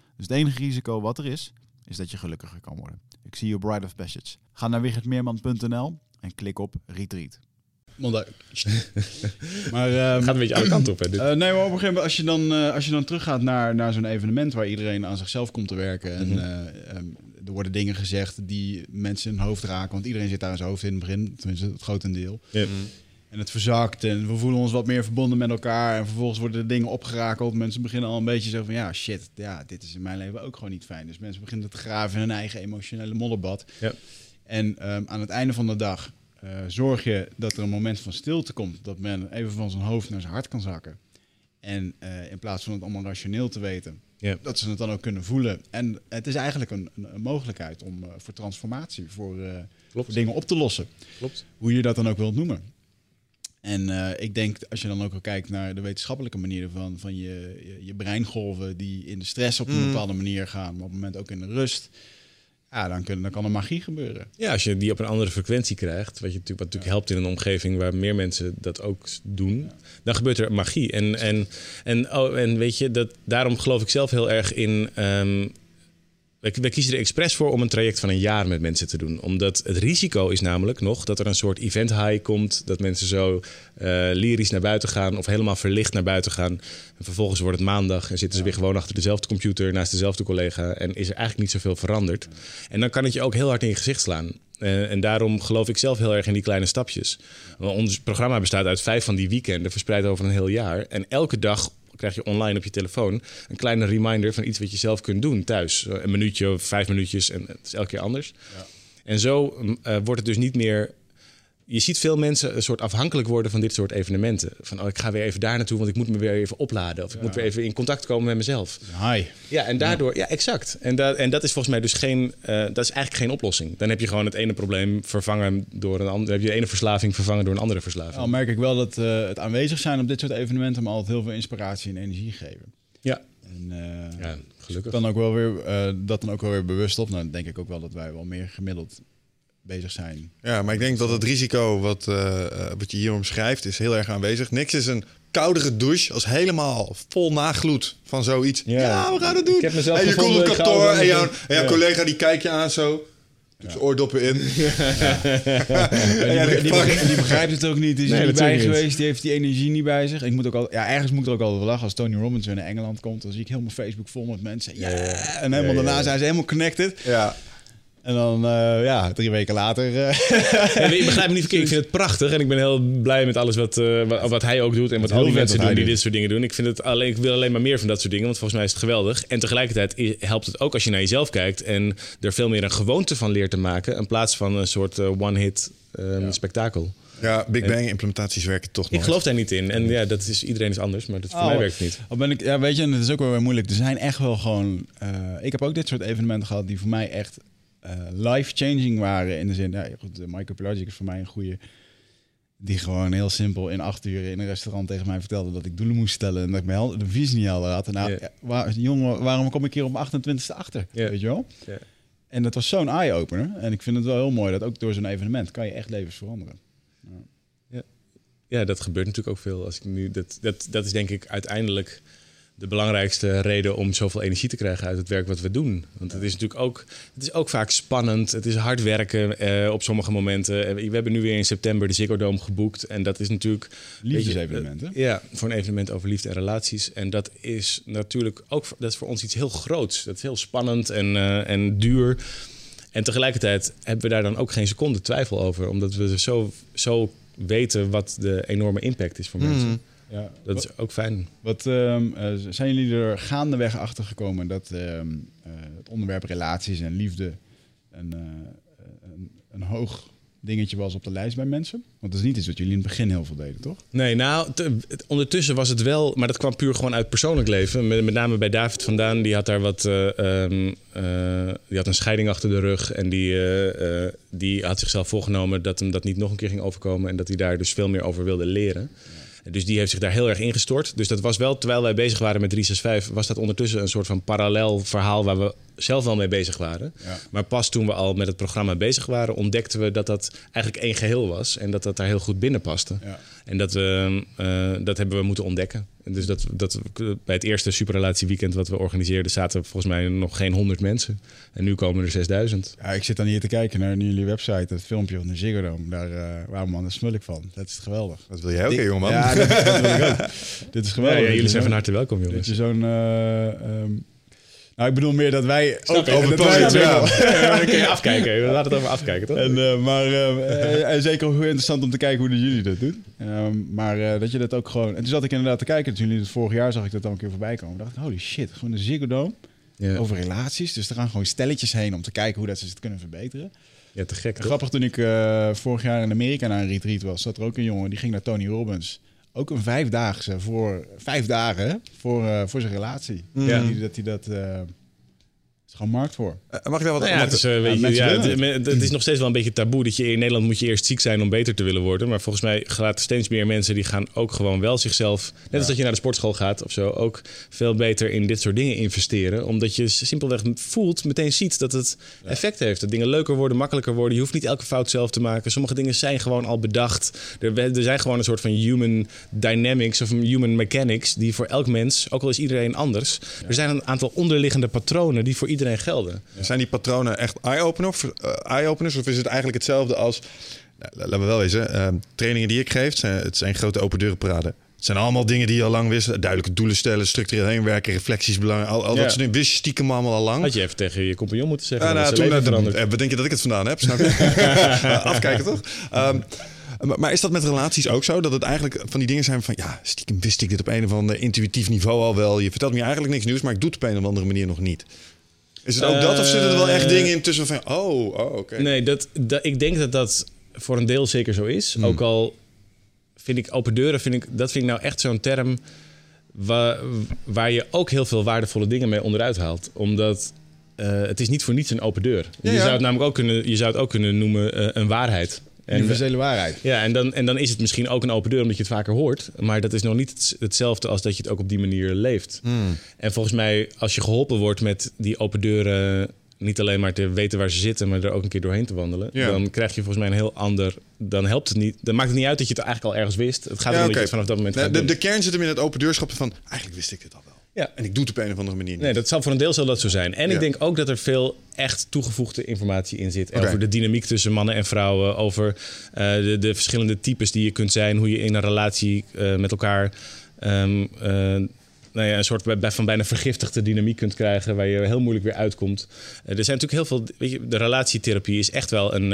Dus het enige risico wat er is, is dat je gelukkiger kan worden. Ik zie je Bride of Passage. Ga naar wichertmeerman.nl en klik op Retreat. [laughs] maar, um, Gaat een beetje alle kanten op, hè? Dit. Uh, nee, maar op een gegeven moment, als je dan, uh, als je dan teruggaat naar, naar zo'n evenement waar iedereen aan zichzelf komt te werken. En mm -hmm. uh, um, er worden dingen gezegd die mensen in hun hoofd raken. Want iedereen zit daar in zijn hoofd in het begin, tenminste het grotendeel. Ja. En het verzakt en we voelen ons wat meer verbonden met elkaar. En vervolgens worden de dingen opgerakeld. Mensen beginnen al een beetje zo van, ja, shit, ja, dit is in mijn leven ook gewoon niet fijn. Dus mensen beginnen te graven in hun eigen emotionele modderbad. Ja. En um, aan het einde van de dag uh, zorg je dat er een moment van stilte komt. Dat men even van zijn hoofd naar zijn hart kan zakken. En uh, in plaats van het allemaal rationeel te weten, Ja. dat ze het dan ook kunnen voelen. En het is eigenlijk een, een, mogelijkheid om uh, voor transformatie, voor, voor, dingen op te lossen. Klopt. Hoe je dat dan ook wilt noemen. En uh, ik denk, als je dan ook al kijkt naar de wetenschappelijke manier van, van je, je, je, breingolven die in de stress op een Mm. bepaalde manier gaan, maar op het moment ook in de rust. Ja, dan, kun, dan kan er magie gebeuren. Ja, als je die op een andere frequentie krijgt, wat, je natuurlijk, wat natuurlijk helpt in een omgeving waar meer mensen dat ook doen, dan gebeurt er magie. En, en, en, oh, en weet je, dat, daarom geloof ik zelf heel erg in. Um, wij, wij kiezen er expres voor om een traject van een jaar met mensen te doen. Omdat het risico is namelijk nog dat er een soort event high komt. Dat mensen zo uh, lyrisch naar buiten gaan of helemaal verlicht naar buiten gaan. En vervolgens wordt het maandag en zitten ze weer gewoon achter dezelfde computer naast dezelfde collega. En is er eigenlijk niet zoveel veranderd. En dan kan het je ook heel hard in je gezicht slaan. Uh, en daarom geloof ik zelf heel erg in die kleine stapjes. Want ons programma bestaat uit vijf van die weekenden, verspreid over een heel jaar. En elke dag krijg je online op je telefoon een kleine reminder van iets wat je zelf kunt doen thuis. Een minuutje of vijf minuutjes en het is elke keer anders. Ja. En zo uh, wordt het dus niet meer. Je ziet veel mensen een soort afhankelijk worden van dit soort evenementen. Van oh, ik ga weer even daar naartoe, want ik moet me weer even opladen. Of ik Ja. moet weer even in contact komen met mezelf. Hi. Ja, en daardoor, ja, exact. En, da en dat is volgens mij dus geen, uh, dat is eigenlijk geen oplossing. Dan heb je gewoon het ene probleem vervangen door een ander. heb je de ene verslaving vervangen door een andere verslaving. Al merk ik wel dat uh, het aanwezig zijn op dit soort evenementen me altijd heel veel inspiratie en energie geven. Ja. En, uh, ja, gelukkig. Dan ook wel weer, dat dan ook wel weer bewust op. Nou, dan denk ik ook wel dat wij wel meer gemiddeld bezig zijn. Ja, maar ik denk dat het risico wat, uh, wat je hier omschrijft is heel erg aanwezig. Niks is een koudere douche als helemaal vol nagloed van zoiets. Ja, ja we gaan het doen. Ik heb mezelf en je komt op kantoor en jouw, en jouw ja. collega die kijkt je aan zo. Doet zijn oordoppen in. Ja. [laughs] die, die, die, die, begrijpt het ook niet. Die is Nee, er niet bij niet. geweest. Die heeft die energie niet bij zich. Ik moet ook al, ja, ergens moet ik er ook altijd wel lachen. Als Tony Robbins weer naar Engeland komt, dan zie ik helemaal Facebook vol met mensen. Ja, En helemaal daarna zijn ze helemaal connected. Ja. En dan, uh, ja, drie weken later. Uh... [laughs] Ja, ik begrijp me niet verkeerd. Ik vind het prachtig en ik ben heel blij met alles wat, uh, wat, wat, hij ook doet en wat al die mensen doen die doet. dit soort dingen doen. Ik, vind het alleen, ik wil alleen maar meer van dat soort dingen, want volgens mij is het geweldig. En tegelijkertijd helpt het ook als je naar jezelf kijkt en er veel meer een gewoonte van leert te maken, in plaats van een soort uh, one-hit um, ja. spektakel. Ja, Big Bang implementaties werken toch Ik nooit. geloof daar niet in. En ja, dat is, iedereen is anders, maar dat, voor oh, mij werkt het niet. Al ben ik, ja, weet je, en het is ook wel weer moeilijk. Er zijn echt wel gewoon... Uh, ik heb ook dit soort evenementen gehad die voor mij echt life-changing waren. In de zin, ja, goed, Michael Pelagic is voor mij een goede... Die gewoon heel simpel in acht uur in een restaurant tegen mij vertelde dat ik doelen moest stellen. En dat ik mijn de visie niet al had. En nou, yeah. waar, jongen, waarom kom ik hier op mijn 28ste achter? Yeah. Weet je wel? Yeah. En dat was zo'n eye-opener. En ik vind het wel heel mooi dat ook door zo'n evenement kan je echt levens veranderen. Ja. ja, dat gebeurt natuurlijk ook veel. Als ik nu, dat, dat, dat is denk ik uiteindelijk de belangrijkste reden om zoveel energie te krijgen uit het werk wat we doen. Want het is natuurlijk ook, het is ook vaak spannend. Het is hard werken eh, op sommige momenten. Eh, We hebben nu weer in september de Ziggo Dome geboekt. En dat is natuurlijk... Liefdesevenement, hè? eh, Ja, voor een evenement over liefde en relaties. En dat is natuurlijk ook dat is voor ons iets heel groots. Dat is heel spannend en, eh, en duur. En tegelijkertijd hebben we daar dan ook geen seconde twijfel over. Omdat we zo, zo weten wat de enorme impact is voor mensen. Ja. Dat is ook fijn. Wat ehm, eh, zijn jullie er gaandeweg achter gekomen dat ehm, eh, het onderwerp relaties en liefde een, eh, een, een hoog dingetje was op de lijst bij mensen? Want dat is niet iets wat jullie in het begin heel veel deden, toch? Nee, nou, te- het- ondertussen was het wel, maar dat kwam puur gewoon uit persoonlijk leven. Met, met name bij David vandaan, die had daar wat, eh, ehm, eh, die had een scheiding achter de rug en die, die had zichzelf voorgenomen dat hem dat niet nog een keer ging overkomen en dat hij daar dus veel meer over wilde leren. Dus die heeft zich daar heel erg ingestort. Dus dat was wel, terwijl wij bezig waren met 365, was dat ondertussen een soort van parallel verhaal waar we zelf wel mee bezig waren. Ja. Maar pas toen we al met het programma bezig waren, ontdekten we dat dat eigenlijk één geheel was en dat dat daar heel goed binnen paste. Ja. En dat, we, eh, dat hebben we moeten ontdekken. En Dus dat, dat, bij het eerste superrelatieweekend wat we organiseerden, zaten volgens mij nog geen honderd mensen. En nu komen er 6000. Ja, ik zit dan hier te kijken naar jullie website, het filmpje van de Ziggo Dome. Daar uh, waar man, daar smul ik van. Dat is geweldig. Dat wil jij ook, hè, jongeman? Ja, dat, dat wil ik ook. [laughs] Dit is geweldig. ja, Dat jullie zijn van harte welkom, Dat jongens. je zo'n... eh, ehm, nou, ik bedoel meer dat wij ook je? over Dat het wij- [laughs] ja. Dan kun je [laughs] afkijken. Laat het over afkijken, toch? En, eh, maar eh, eh, en zeker hoe interessant om te kijken hoe dat jullie dat doen. Ehm, maar eh, dat je dat ook gewoon... En toen zat ik inderdaad te kijken. Toen jullie het vorig jaar zag ik dat al een keer voorbij komen. dacht ik, holy shit, gewoon een Ziggo Dome Ja. over relaties. Dus er gaan gewoon stelletjes heen om te kijken hoe dat ze het kunnen verbeteren. ja, te gek, grappig, toen ik eh, vorig jaar in Amerika naar een retreat was, zat er ook een jongen die ging naar Tony Robbins. Ook een vijfdaagse voor vijf dagen voor, eh, voor zijn relatie. Ja. Dat hij dat. Is gewoon markt voor. Eh, mag ik daar wat Nou ja, het is, eh, weet je, mensen ja, het is nog steeds wel een beetje taboe dat je in Nederland moet je eerst ziek zijn om beter te willen worden. Maar volgens mij gaat steeds meer mensen die gaan ook gewoon wel zichzelf, net als dat je naar de sportschool gaat of zo, ook veel beter in dit soort dingen investeren. Omdat je simpelweg voelt, meteen ziet dat het effect heeft. Dat dingen leuker worden, makkelijker worden. Je hoeft niet elke fout zelf te maken. Sommige dingen zijn gewoon al bedacht. Er, er zijn gewoon een soort van human dynamics of human mechanics die voor elk mens, ook al is iedereen anders, er zijn een aantal onderliggende patronen die voor iedereen gelden. Zijn die patronen echt eh, eye-openers? Of is het eigenlijk hetzelfde als... Nou, la- laten we wel wezen, eh, trainingen die ik geef, zijn, het zijn grote open deuren paraden. Het zijn allemaal dingen die je al lang wist. Duidelijke doelen stellen, structureel heen werken, reflecties belangrijk. Al, al Ja. dat soort wist je stiekem allemaal al lang. Had je even tegen je compagnon moeten zeggen. Ja, dat nou, zijn toen, leven eh, verandert. eh, wat denk je dat ik het vandaan heb? Snap je? [laughs] [laughs] Afkijken toch? Ehm, maar, maar is dat met relaties ook zo? Dat het eigenlijk van die dingen zijn van... ja, stiekem wist ik dit op een of ander intuïtief niveau al wel. Je vertelt me eigenlijk niks nieuws, maar ik doe het op een of andere manier nog niet. Is het ook dat of zitten er wel echt Eh, dingen in tussen van... oh, oh oké. Nee, dat, dat, ik denk dat dat voor een deel zeker zo is. Hmm. Ook al vind ik open deuren, vind ik, dat vind ik nou echt zo'n term... Waar, waar je ook heel veel waardevolle dingen mee onderuit haalt. Omdat eh, het is niet voor niets een open deur. Ja, je, ja. Zou het namelijk ook kunnen, je zou het ook kunnen noemen eh, een waarheid. Universele waarheid. ja, en dan, en dan is het misschien ook een open deur omdat je het vaker hoort. Maar dat is nog niet het- hetzelfde als dat je het ook op die manier leeft. Hmm. En volgens mij, als je geholpen wordt met die open deuren... niet alleen maar te weten waar ze zitten... maar er ook een keer doorheen te wandelen... Ja. dan krijg je volgens mij een heel ander... dan helpt het niet... dan maakt het niet uit dat je het eigenlijk al ergens wist. Het gaat Ja, erom dat oké. je het vanaf dat moment Nee, de, de kern zit hem in het open deurschap van... eigenlijk wist ik dit al. Ja. En ik doe het op een of andere manier niet. Nee, dat zal voor een deel zal dat zo zijn. En Ja. ik denk ook dat er veel echt toegevoegde informatie in zit. Over de dynamiek tussen mannen en vrouwen. Over eh, de, de verschillende types die je kunt zijn. Hoe je in een relatie eh, met elkaar... ehm, eh, nou ja, een soort van bijna vergiftigde dynamiek kunt krijgen... waar je heel moeilijk weer uitkomt. Er zijn natuurlijk heel veel... Weet je, de relatietherapie is echt wel een...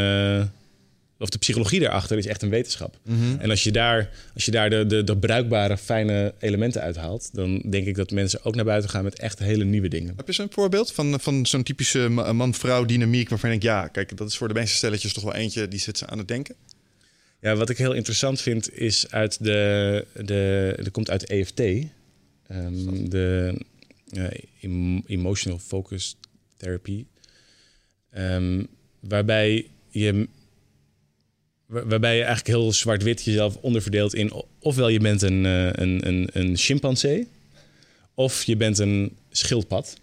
of de psychologie daarachter is echt een wetenschap. En als je daar, als je daar de, de, de bruikbare, fijne elementen uithaalt... dan denk ik dat mensen ook naar buiten gaan met echt hele nieuwe dingen. Heb je zo'n voorbeeld van, van zo'n typische ma- man-vrouw dynamiek... waarvan ik denk, ja, kijk, dat is voor de meeste stelletjes toch wel eentje... die zit ze aan het denken? Ja, wat ik heel interessant vind is uit de. de er komt uit EFT. ehm, de em- Emotional Focus Therapy. Ehm, waarbij je. Waar- Waarbij je eigenlijk heel zwart-wit jezelf onderverdeelt in. ofwel je bent een, eh, een, een, een chimpansee. of je bent een schildpad.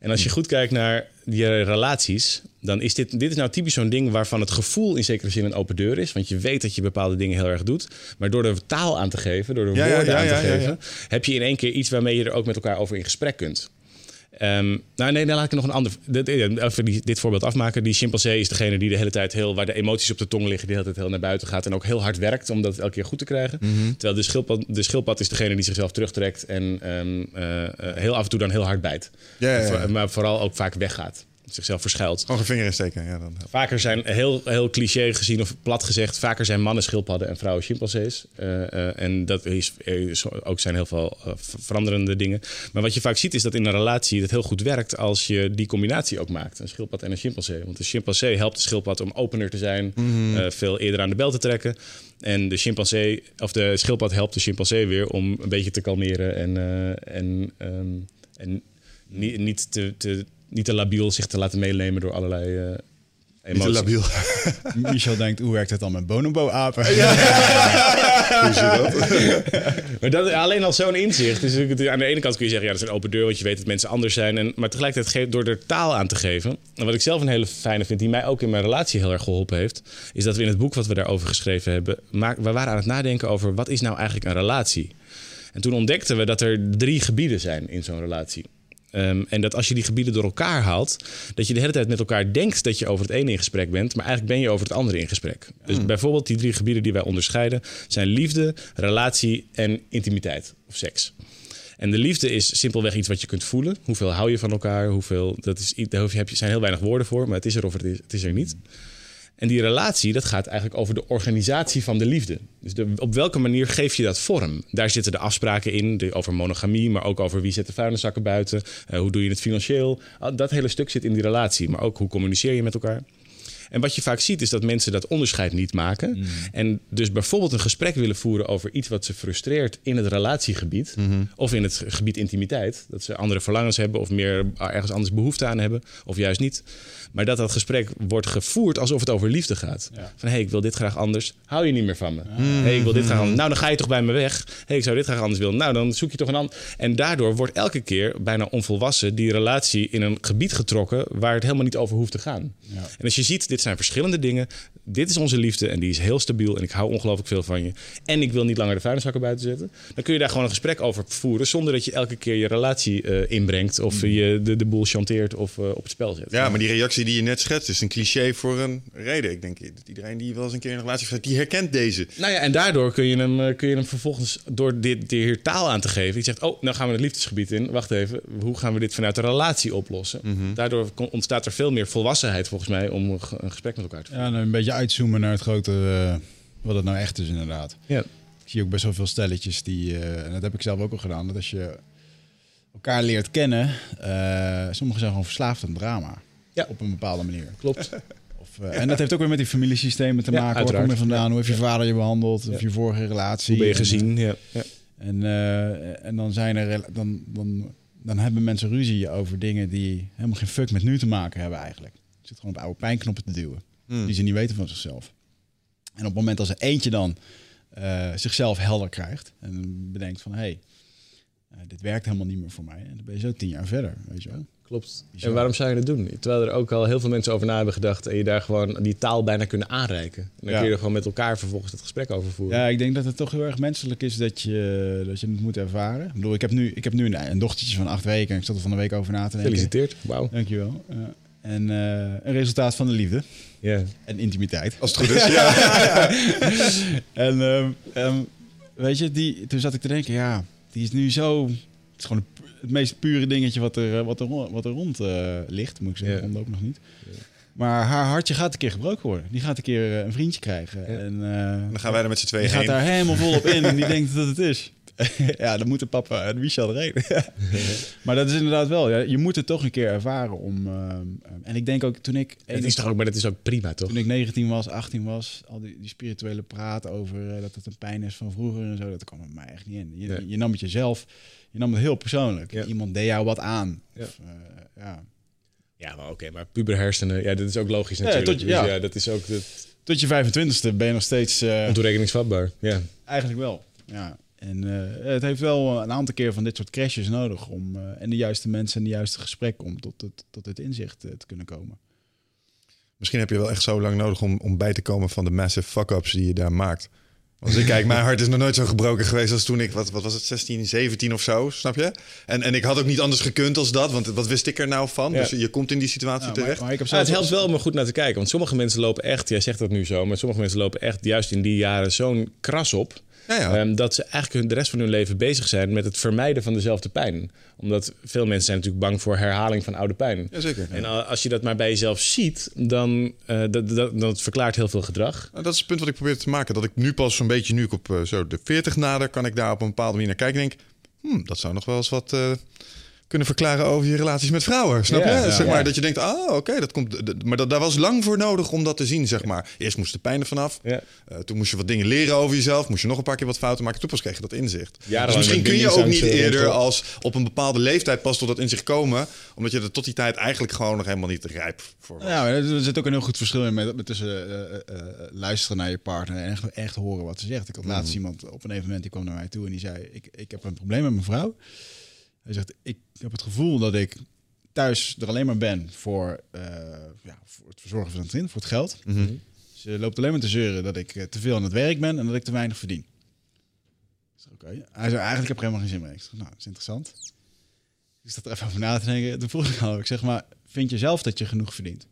En als je goed kijkt naar die relaties, dan is dit, dit is nou typisch zo'n ding waarvan het gevoel in zekere zin een open deur is. Want je weet dat je bepaalde dingen heel erg doet. Maar door er taal aan te geven, door er Ja, ja, woorden ja, aan te geven, heb je in één keer iets waarmee je er ook met elkaar over in gesprek kunt. Ehm, nou, nee, dan laat ik nog een ander. dit- Even die- dit voorbeeld afmaken. Die chimpansee is degene die de hele tijd heel. waar de emoties op de tong liggen, die de hele tijd heel naar buiten gaat. en ook heel hard werkt om dat elke keer goed te krijgen. Mhm. Terwijl de schildpad, de schildpad is degene die zichzelf terugtrekt. en ehm, eh, eh, heel af en toe dan heel hard bijt. Ja, ja, ja. Voor- Maar vooral ook vaak weggaat. Zichzelf verschuilt. Gewoon een vinger insteken. Ja, dan. Vaker zijn, heel, heel cliché gezien of plat gezegd, vaker zijn mannen schildpadden en vrouwen chimpansees. Eh, eh, en dat is, is ook zijn heel veel eh, ver- veranderende dingen. Maar wat je vaak ziet is dat in een relatie het heel goed werkt als je die combinatie ook maakt. Een schildpad en een chimpansee. Want de chimpansee helpt de schildpad om opener te zijn, eh, veel eerder aan de bel te trekken. En de chimpansee, of de schildpad helpt de chimpansee weer om een beetje te kalmeren en, en, ehm, en niet, niet, te, te, niet te labiel zich te laten meenemen door allerlei eh Niet te emoties. labiel. [laughs] Michel denkt, hoe werkt het dan met bonobo-apen? [laughs] Maar dat, alleen al zo'n inzicht. Dus aan de ene kant kun je zeggen, ja, dat is een open deur, want je weet dat mensen anders zijn. En, maar tegelijkertijd ge- door er taal aan te geven. En wat ik zelf een hele fijne vind, die mij ook in mijn relatie heel erg geholpen heeft, is dat we in het boek wat we daarover geschreven hebben, maak, we waren aan het nadenken over wat is nou eigenlijk een relatie. En toen ontdekten we dat er drie gebieden zijn in zo'n relatie. Ehm, en dat als je die gebieden door elkaar haalt, dat je de hele tijd met elkaar denkt dat je over het ene in gesprek bent, maar eigenlijk ben je over het andere in gesprek. Dus bijvoorbeeld die drie gebieden die wij onderscheiden zijn liefde, relatie en intimiteit of seks. En de liefde is simpelweg iets wat je kunt voelen. Hoeveel hou je van elkaar? Hoeveel, dat is, daar heb je, zijn heel weinig woorden voor, maar het is er of het is, het is er niet. En die relatie, dat gaat eigenlijk over de organisatie van de liefde. Dus op welke manier geef je dat vorm? Daar zitten de afspraken in, de, over monogamie, maar ook over wie zet de vuilniszakken buiten. eh, hoe doe je het financieel? Dat hele stuk zit in die relatie, maar ook hoe communiceer je met elkaar. En wat je vaak ziet is dat mensen dat onderscheid niet maken. En dus bijvoorbeeld een gesprek willen voeren over iets wat ze frustreert in het relatiegebied. Of in het gebied intimiteit. Dat ze andere verlangens hebben of meer ergens anders behoefte aan hebben. Of juist niet. Maar dat dat gesprek wordt gevoerd alsof het over liefde gaat. Van hé, hey, ik wil dit graag anders. Hou je niet meer van me? hey, ik wil dit graag anders. Nou, dan ga je toch bij me weg. Hé, hey, ik zou dit graag anders willen. Nou, dan zoek je toch een ander. En daardoor wordt elke keer bijna onvolwassen die relatie in een gebied getrokken waar het helemaal niet over hoeft te gaan. En als je ziet, dit zijn verschillende dingen. Dit is onze liefde en die is heel stabiel en ik hou ongelooflijk veel van je. En ik wil niet langer de vuilniszakken buiten zetten. Dan kun je daar gewoon een gesprek over voeren zonder dat je elke keer je relatie eh, inbrengt of je de, de boel chanteert of eh, op het spel zet. Ja, maar die reactie die je net schetst is een cliché voor een reden. Ik denk dat iedereen die wel eens een keer in een relatie heeft, die herkent deze. Nou ja, en daardoor kun je hem, eh, kun je hem vervolgens door dit, dit hier taal aan te geven. Je zegt, oh, nou gaan we het liefdesgebied in. Wacht even, hoe gaan we dit vanuit de relatie oplossen? Daardoor kon- ontstaat er veel meer volwassenheid volgens mij om een ge- een gesprek met elkaar te voeren. Ja, en een beetje uitzoomen naar het grote, eh, wat het nou echt is inderdaad. Ja. Ik zie ook best wel veel stelletjes die, eh, en dat heb ik zelf ook al gedaan, dat als je elkaar leert kennen, eh sommigen zijn gewoon verslaafd aan drama. Ja. Op een bepaalde manier. Klopt. [laughs] Of, en dat heeft ook weer met die familiesystemen te Ja, maken. Waar kom je vandaan? Hoe heeft je vader je behandeld? Of je vorige relatie? Hoe ben je En, gezien? Ja. ja. En, en dan, zijn er, dan, dan, dan hebben mensen ruzie over dingen die helemaal geen fuck met nu te maken hebben eigenlijk. Zit gewoon op oude pijnknoppen te duwen. Die ze niet weten van zichzelf. En op het moment dat er eentje dan eh, zichzelf helder krijgt en bedenkt van hé, hey, eh, dit werkt helemaal niet meer voor mij. En dan ben je zo tien jaar verder, weet je wel. Klopt. Bizar. En waarom zou je het doen? Terwijl er ook al heel veel mensen over na hebben gedacht en je daar gewoon die taal bijna kunnen aanreiken. En dan Ja. kun je er gewoon met elkaar vervolgens het gesprek over voeren. Ja, ik denk dat het toch heel erg menselijk is dat je, dat je het moet ervaren. Ik bedoel, ik heb nu, ik heb nu een, een dochtertje van acht weken en ik zat er van de week over na te denken. Gefeliciteerd. Wauw. Dankjewel. Ja. En eh, een resultaat van de liefde Ja. en intimiteit. Als het goed is, [laughs] ja. En ehm, ehm, weet je, die, toen zat ik te denken, ja, die is nu zo... Het is gewoon het meest pure dingetje wat er, eh, wat er, ro- wat er rond eh, ligt, moet ik zeggen. Ja. Rond ook nog niet. Maar haar hartje gaat een keer gebroken worden. Die gaat een keer eh, een vriendje krijgen. Ja. En, eh, Dan gaan wij er met z'n tweeën die gaat daar helemaal vol op in en die [laughs] denkt dat het is. [laughs] ja, dan moeten papa en Michel erheen. [laughs] maar dat is inderdaad wel. Ja, je moet het toch een keer ervaren om. ehm, en ik denk ook toen ik. Het is toch ook, maar dat is ook prima, toch? Toen ik 19 was, 18 was, al die, die spirituele praat over eh, dat het een pijn is van vroeger en zo, dat kwam er mij echt niet in. Je, je nam het jezelf, je nam het heel persoonlijk. Ja. Iemand deed jou wat aan. Ja. Of, eh, ja. Ja, maar oké, maar puberhersenen, ja, dat is ook logisch Ja, natuurlijk. tot- Dus ja. ja, dat is ook dat, Tot je 25ste ben je nog steeds. eh, ontoerekeningsvatbaar. Ja. eigenlijk wel. Ja. En eh, het heeft wel een aantal keer van dit soort crashes nodig om eh, en de juiste mensen en de juiste gesprekken om tot, tot, tot het inzicht eh, te kunnen komen. Misschien heb je wel echt zo lang nodig om, om bij te komen van de massive fuck-ups die je daar maakt. Als ik kijk, mijn hart is nog nooit zo gebroken geweest als toen ik, wat, wat was het, 16, 17 of zo, snap je? En, en ik had ook niet anders gekund als dat, want wat wist ik er nou van? Ja. Dus je komt in die situatie Ja, terecht. maar ik heb Ah, zelf het helpt wel om er goed naar te kijken. Want sommige mensen lopen echt, jij zegt dat nu zo, maar sommige mensen lopen echt juist in die jaren zo'n kras op. Ja, ja. ehm, dat ze eigenlijk de rest van hun leven bezig zijn met het vermijden van dezelfde pijn. Omdat veel mensen zijn natuurlijk bang voor herhaling van oude pijn. Jazeker. En als je dat maar bij jezelf ziet, dan eh, dat, dat, dat verklaart heel veel gedrag. Nou, dat is het punt wat ik probeer te maken. Dat ik nu pas zo'n beetje, nu ik op eh, zo de 40 nader, kan ik daar op een bepaalde manier naar kijken. En denk, hmm, dat zou nog wel eens wat eh, kunnen verklaren over je relaties met vrouwen. Snap je? ja. zeg maar Ja. dat je denkt, ah, oké, dat komt. Maar dat, daar was lang voor nodig om dat te zien, zeg maar. Eerst moest de pijn er vanaf. Eh, toen moest je wat dingen leren over jezelf. Moest je nog een paar keer wat fouten maken. Toen pas kreeg je dat inzicht. Dus misschien kun je ook niet eerder als op een bepaalde leeftijd pas tot dat inzicht komen. Omdat je er tot die tijd eigenlijk gewoon nog helemaal niet rijp voor was. Ja, er zit ook een heel goed verschil in met, met tussen eh, eh, luisteren naar je partner en echt, echt horen wat ze zegt. Ik had laatst iemand op een evenement die kwam naar mij toe en die zei: ik, ik heb een probleem met mijn vrouw. Hij zegt: Ik heb het gevoel dat ik thuis er alleen maar ben voor, eh, ja, voor het verzorgen van het kind, voor het geld. Ze loopt alleen maar te zeuren dat ik eh, te veel aan het werk ben en dat ik te weinig verdien. Ik zeg, Oké. Hij zei: Eigenlijk heb ik helemaal geen zin meer. Ik zeg: Nou, dat is interessant. Ik zat er even over na te denken. Toen vroeg ik al, ik zeg maar, vind je zelf dat je genoeg verdient?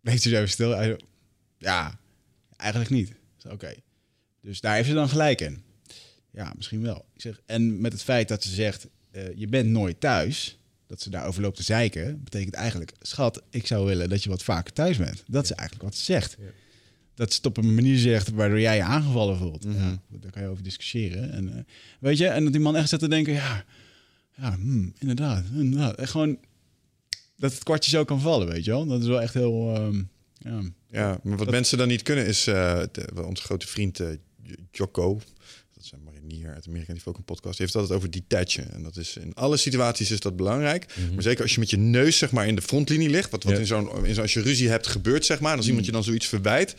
Bleef hij zo stil. Hij ja, eigenlijk niet. Oké. Dus daar heeft ze dan gelijk in. Ja, misschien wel. Ik zeg, en met het feit dat ze zegt, eh, je bent nooit thuis, dat ze daarover loopt te zeiken, betekent eigenlijk, schat, ik zou willen dat je wat vaker thuis bent. Dat is eigenlijk wat ze zegt. Dat ze het op een manier zegt waardoor jij je aangevallen voelt. ja, goed, daar kan je over discussiëren. En, eh, weet je, en dat die man echt zit te denken, ja, ja hmm, inderdaad, inderdaad. En gewoon dat het kwartje zo kan vallen, weet je wel. Dat is wel echt heel, ehm, ja, Ja, maar wat mensen dan niet kunnen is... eh, de- onze grote vriend Jocko... Marinier uit Amerika, die heeft ook een podcast. Die heeft het altijd over detachen. En dat is in alle situaties is dat belangrijk. Maar zeker als je met je neus zeg maar in de frontlinie ligt... wat, wat Ja. in zo'n... In als je ruzie hebt gebeurt, zeg maar... en als iemand je dan zoiets verwijt...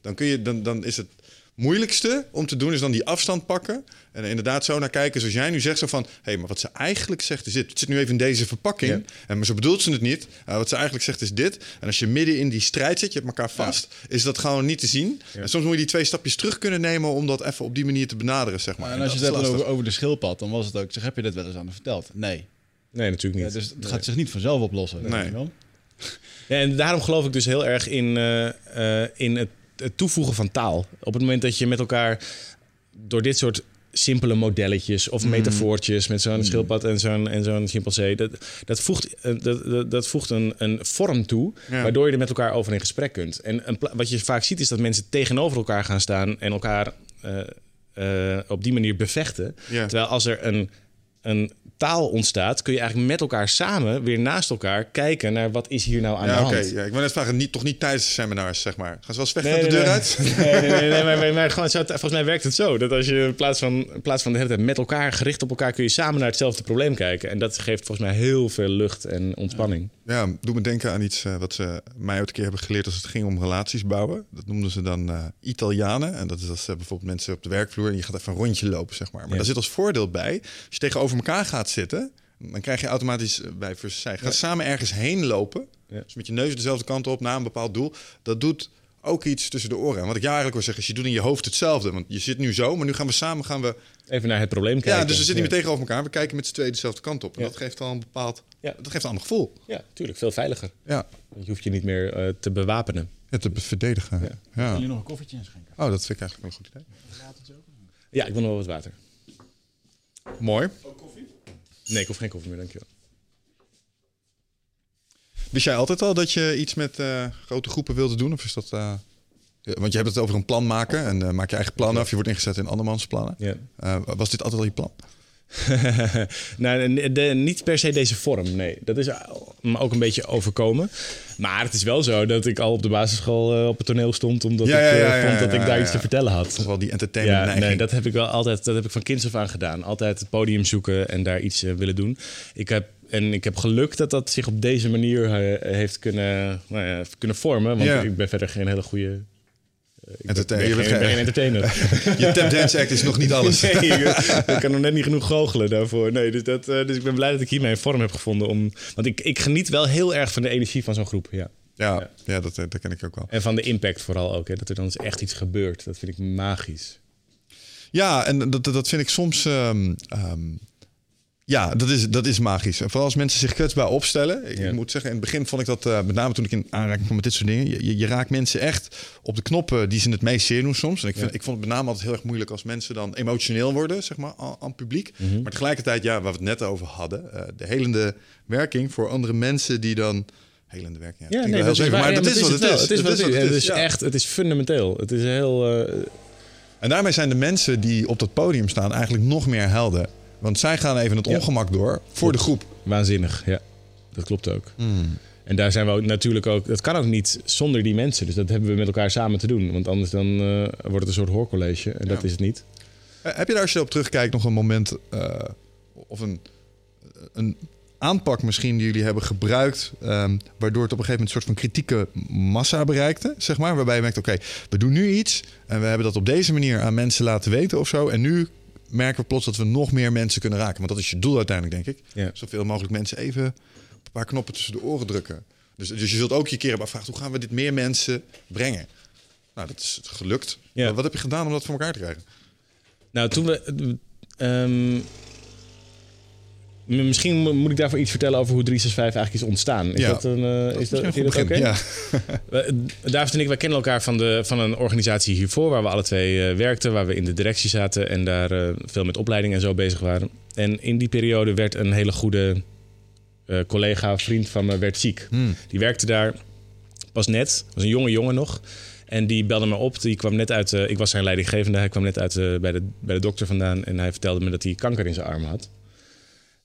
dan, kun je, dan, dan is het moeilijkste om te doen... is dan die afstand pakken... en er inderdaad zo naar kijken zoals jij nu zegt... zo van, hé, hey, maar wat ze eigenlijk zegt is dit. Het zit nu even in deze verpakking... Ja. en maar zo bedoelt ze het niet. Uh, wat ze eigenlijk zegt is dit. En als je midden in die strijd zit, je hebt elkaar vast... is dat gewoon niet te zien. En soms moet je die twee stapjes terug kunnen nemen... om dat even op die manier te benaderen, zeg maar. En als je dat het hebt over, over de schildpad, dan was het ook, zeg, heb je dit wel eens aan haar verteld? Nee. Nee, natuurlijk Ja, niet. dus het gaat zich niet vanzelf oplossen. Nee. weet je wel. Ja, en daarom geloof ik dus heel erg in, eh, eh, in het, het toevoegen van taal. Op het moment dat je met elkaar door dit soort simpele modelletjes of metafoortjes met zo'n schildpad en zo'n en zo'n chimpansee, dat, dat voegt, eh, dat, dat, dat voegt een, een vorm toe, Ja. waardoor je er met elkaar over in gesprek kunt. En een, wat je vaak ziet is dat mensen tegenover elkaar gaan staan en elkaar eh, eh, op die manier bevechten. Ja. Terwijl als er een, een taal ontstaat, kun je eigenlijk met elkaar samen weer naast elkaar kijken naar wat is hier nou aan Ja, de hand. Ja, ik wil net vragen, niet, toch niet tijdens de seminars, zeg maar. Gaan ze wel eens weg Nee, de deur nee. uit? Nee, nee, nee, nee, maar, maar, maar gewoon, volgens mij werkt het zo. Dat als je in plaats van, in plaats van de hele tijd met elkaar gericht op elkaar... kun je samen naar hetzelfde probleem kijken. En dat geeft volgens mij heel veel lucht en ontspanning. Ja, doe me denken aan iets eh, wat ze mij ooit een keer hebben geleerd als het ging om relaties bouwen. Dat noemden ze dan eh, Italianen. En dat is als eh, bijvoorbeeld mensen op de werkvloer en je gaat even een rondje lopen, zeg maar. Maar Ja. daar zit als voordeel bij, als je tegenover elkaar gaat zitten, dan krijg je automatisch eh, bij zij. Ga samen ergens heen lopen, Ja. dus met je neus dezelfde kant op naar een bepaald doel. Dat doet ook iets tussen de oren. En wat ik jou eigenlijk wil zeggen is, je doet in je hoofd hetzelfde. Want je zit nu zo, maar nu gaan we samen gaan we Even naar het probleem kijken. ja, dus we zitten niet ja. meer tegenover elkaar. We kijken met z'n tweeën dezelfde kant op. En Ja. dat geeft al een bepaald... Ja. Dat geeft een ander gevoel. Ja, tuurlijk. Veel veiliger. Ja. Want je hoeft je niet meer eh, te bewapenen. Ja, te verdedigen. Ja. Wil je nog een koffietje inschenken? Oh, dat vind ik eigenlijk wel een goed idee. Ja, ik wil nog wel wat water. Mooi. Nee, ik hoef geen koffie meer, dankjewel. Wist jij altijd al dat je iets met eh, grote groepen wilde doen? Of is dat... eh, ja, want je hebt het over een plan maken. En eh, maak je eigen plannen af. Je wordt ingezet in andermans plannen. Ja. Was dit altijd al je plan? [laughs] nou, de, de- niet per se deze vorm, nee. Dat is me ook een beetje overkomen. Maar het is wel zo dat ik al op de basisschool eh, op het toneel stond... omdat Ja, ik ja, eh, ja, vond dat ik daar iets te vertellen had. Is wel die entertainment Ja, neiging. nee, dat heb ik wel altijd, dat heb ik van kinds af aan gedaan. Altijd het podium zoeken en daar iets eh, willen doen. Ik heb, en ik heb geluk dat dat zich op deze manier heeft kunnen, nou ja, kunnen vormen. Want Ja. ik ben verder geen hele goede ik Entertain- ben, je ben, bent geen, entertainer. [laughs] Je tapdance act is nog niet alles. [laughs] Nee, ik, [laughs] ik kan nog net niet genoeg goochelen daarvoor. Nee, dus, dat, eh, dus ik ben blij dat ik hiermee een vorm heb gevonden. Om, want ik, ik geniet wel heel erg van de energie van zo'n groep. Ja. Ja, ja dat, eh, dat ken ik ook wel. En van de impact vooral ook. Hè, dat er dan eens echt iets gebeurt. Dat vind ik magisch. Ja, en dat, dat vind ik soms. ehm, ehm, ja, dat is, dat is magisch. Vooral als mensen zich kwetsbaar opstellen. Ik Ja. moet zeggen, in het begin vond ik dat, eh, met name toen ik in aanraking kwam met dit soort dingen. Je, je, je raakt mensen echt op de knoppen die ze het meest zeer doen soms. En ik, vind, ik vond het met name altijd heel erg moeilijk als mensen dan emotioneel worden, zeg maar, aan, publiek. Mhm. Maar tegelijkertijd, ja, waar we het net over hadden, eh, de helende werking voor andere mensen die dan. Helende werking. Ja, nee, dat heel is waar. maar Ja, dat is wat het is. Het is wat het is. Het is ja. echt, het is fundamenteel. Het is heel... eh, En daarmee zijn de mensen die op dat podium staan eigenlijk nog meer helden. Want zij gaan even het ongemak door voor de groep. Waanzinnig, ja. Dat klopt ook. En daar zijn we ook natuurlijk ook... Dat kan ook niet zonder die mensen. Dus dat hebben we met elkaar samen te doen. Want anders dan eh, wordt het een soort hoorcollege. En dat is het niet. Eh, heb je daar als je op terugkijkt nog een moment eh, of een, een aanpak misschien die jullie hebben gebruikt... ehm, waardoor het op een gegeven moment een soort van kritieke massa bereikte, zeg maar? Waarbij je merkt, oké, we doen nu iets... en we hebben dat op deze manier aan mensen laten weten of zo... en nu merken we plots dat we nog meer mensen kunnen raken. Want dat is je doel uiteindelijk, denk ik. Ja. Zoveel mogelijk mensen even een paar knoppen tussen de oren drukken. Dus, dus je zult ook je keer hebben afvragen... hoe gaan we dit meer mensen brengen? Nou, dat is gelukt. Ja. Wat, heb je gedaan om dat voor elkaar te krijgen? Nou, toen we... ehm, misschien mo- moet ik daarvoor iets vertellen over hoe 365 eigenlijk is ontstaan. Is Ja. dat een... eh, is dat. Ja. [laughs] We- David en ik, wij kennen elkaar van, de, van een organisatie hiervoor... waar we alle twee eh, werkten, waar we in de directie zaten... en daar eh, veel met opleiding en zo bezig waren. En in die periode werd een hele goede eh, collega, vriend van me, werd ziek. Hmm. Die werkte daar pas net, was een jonge jongen nog... En die belde me op. Die kwam net uit. eh, ik was zijn leidinggevende. Hij kwam net uit eh, bij, de, bij de dokter vandaan. En hij vertelde me dat hij kanker in zijn arm had.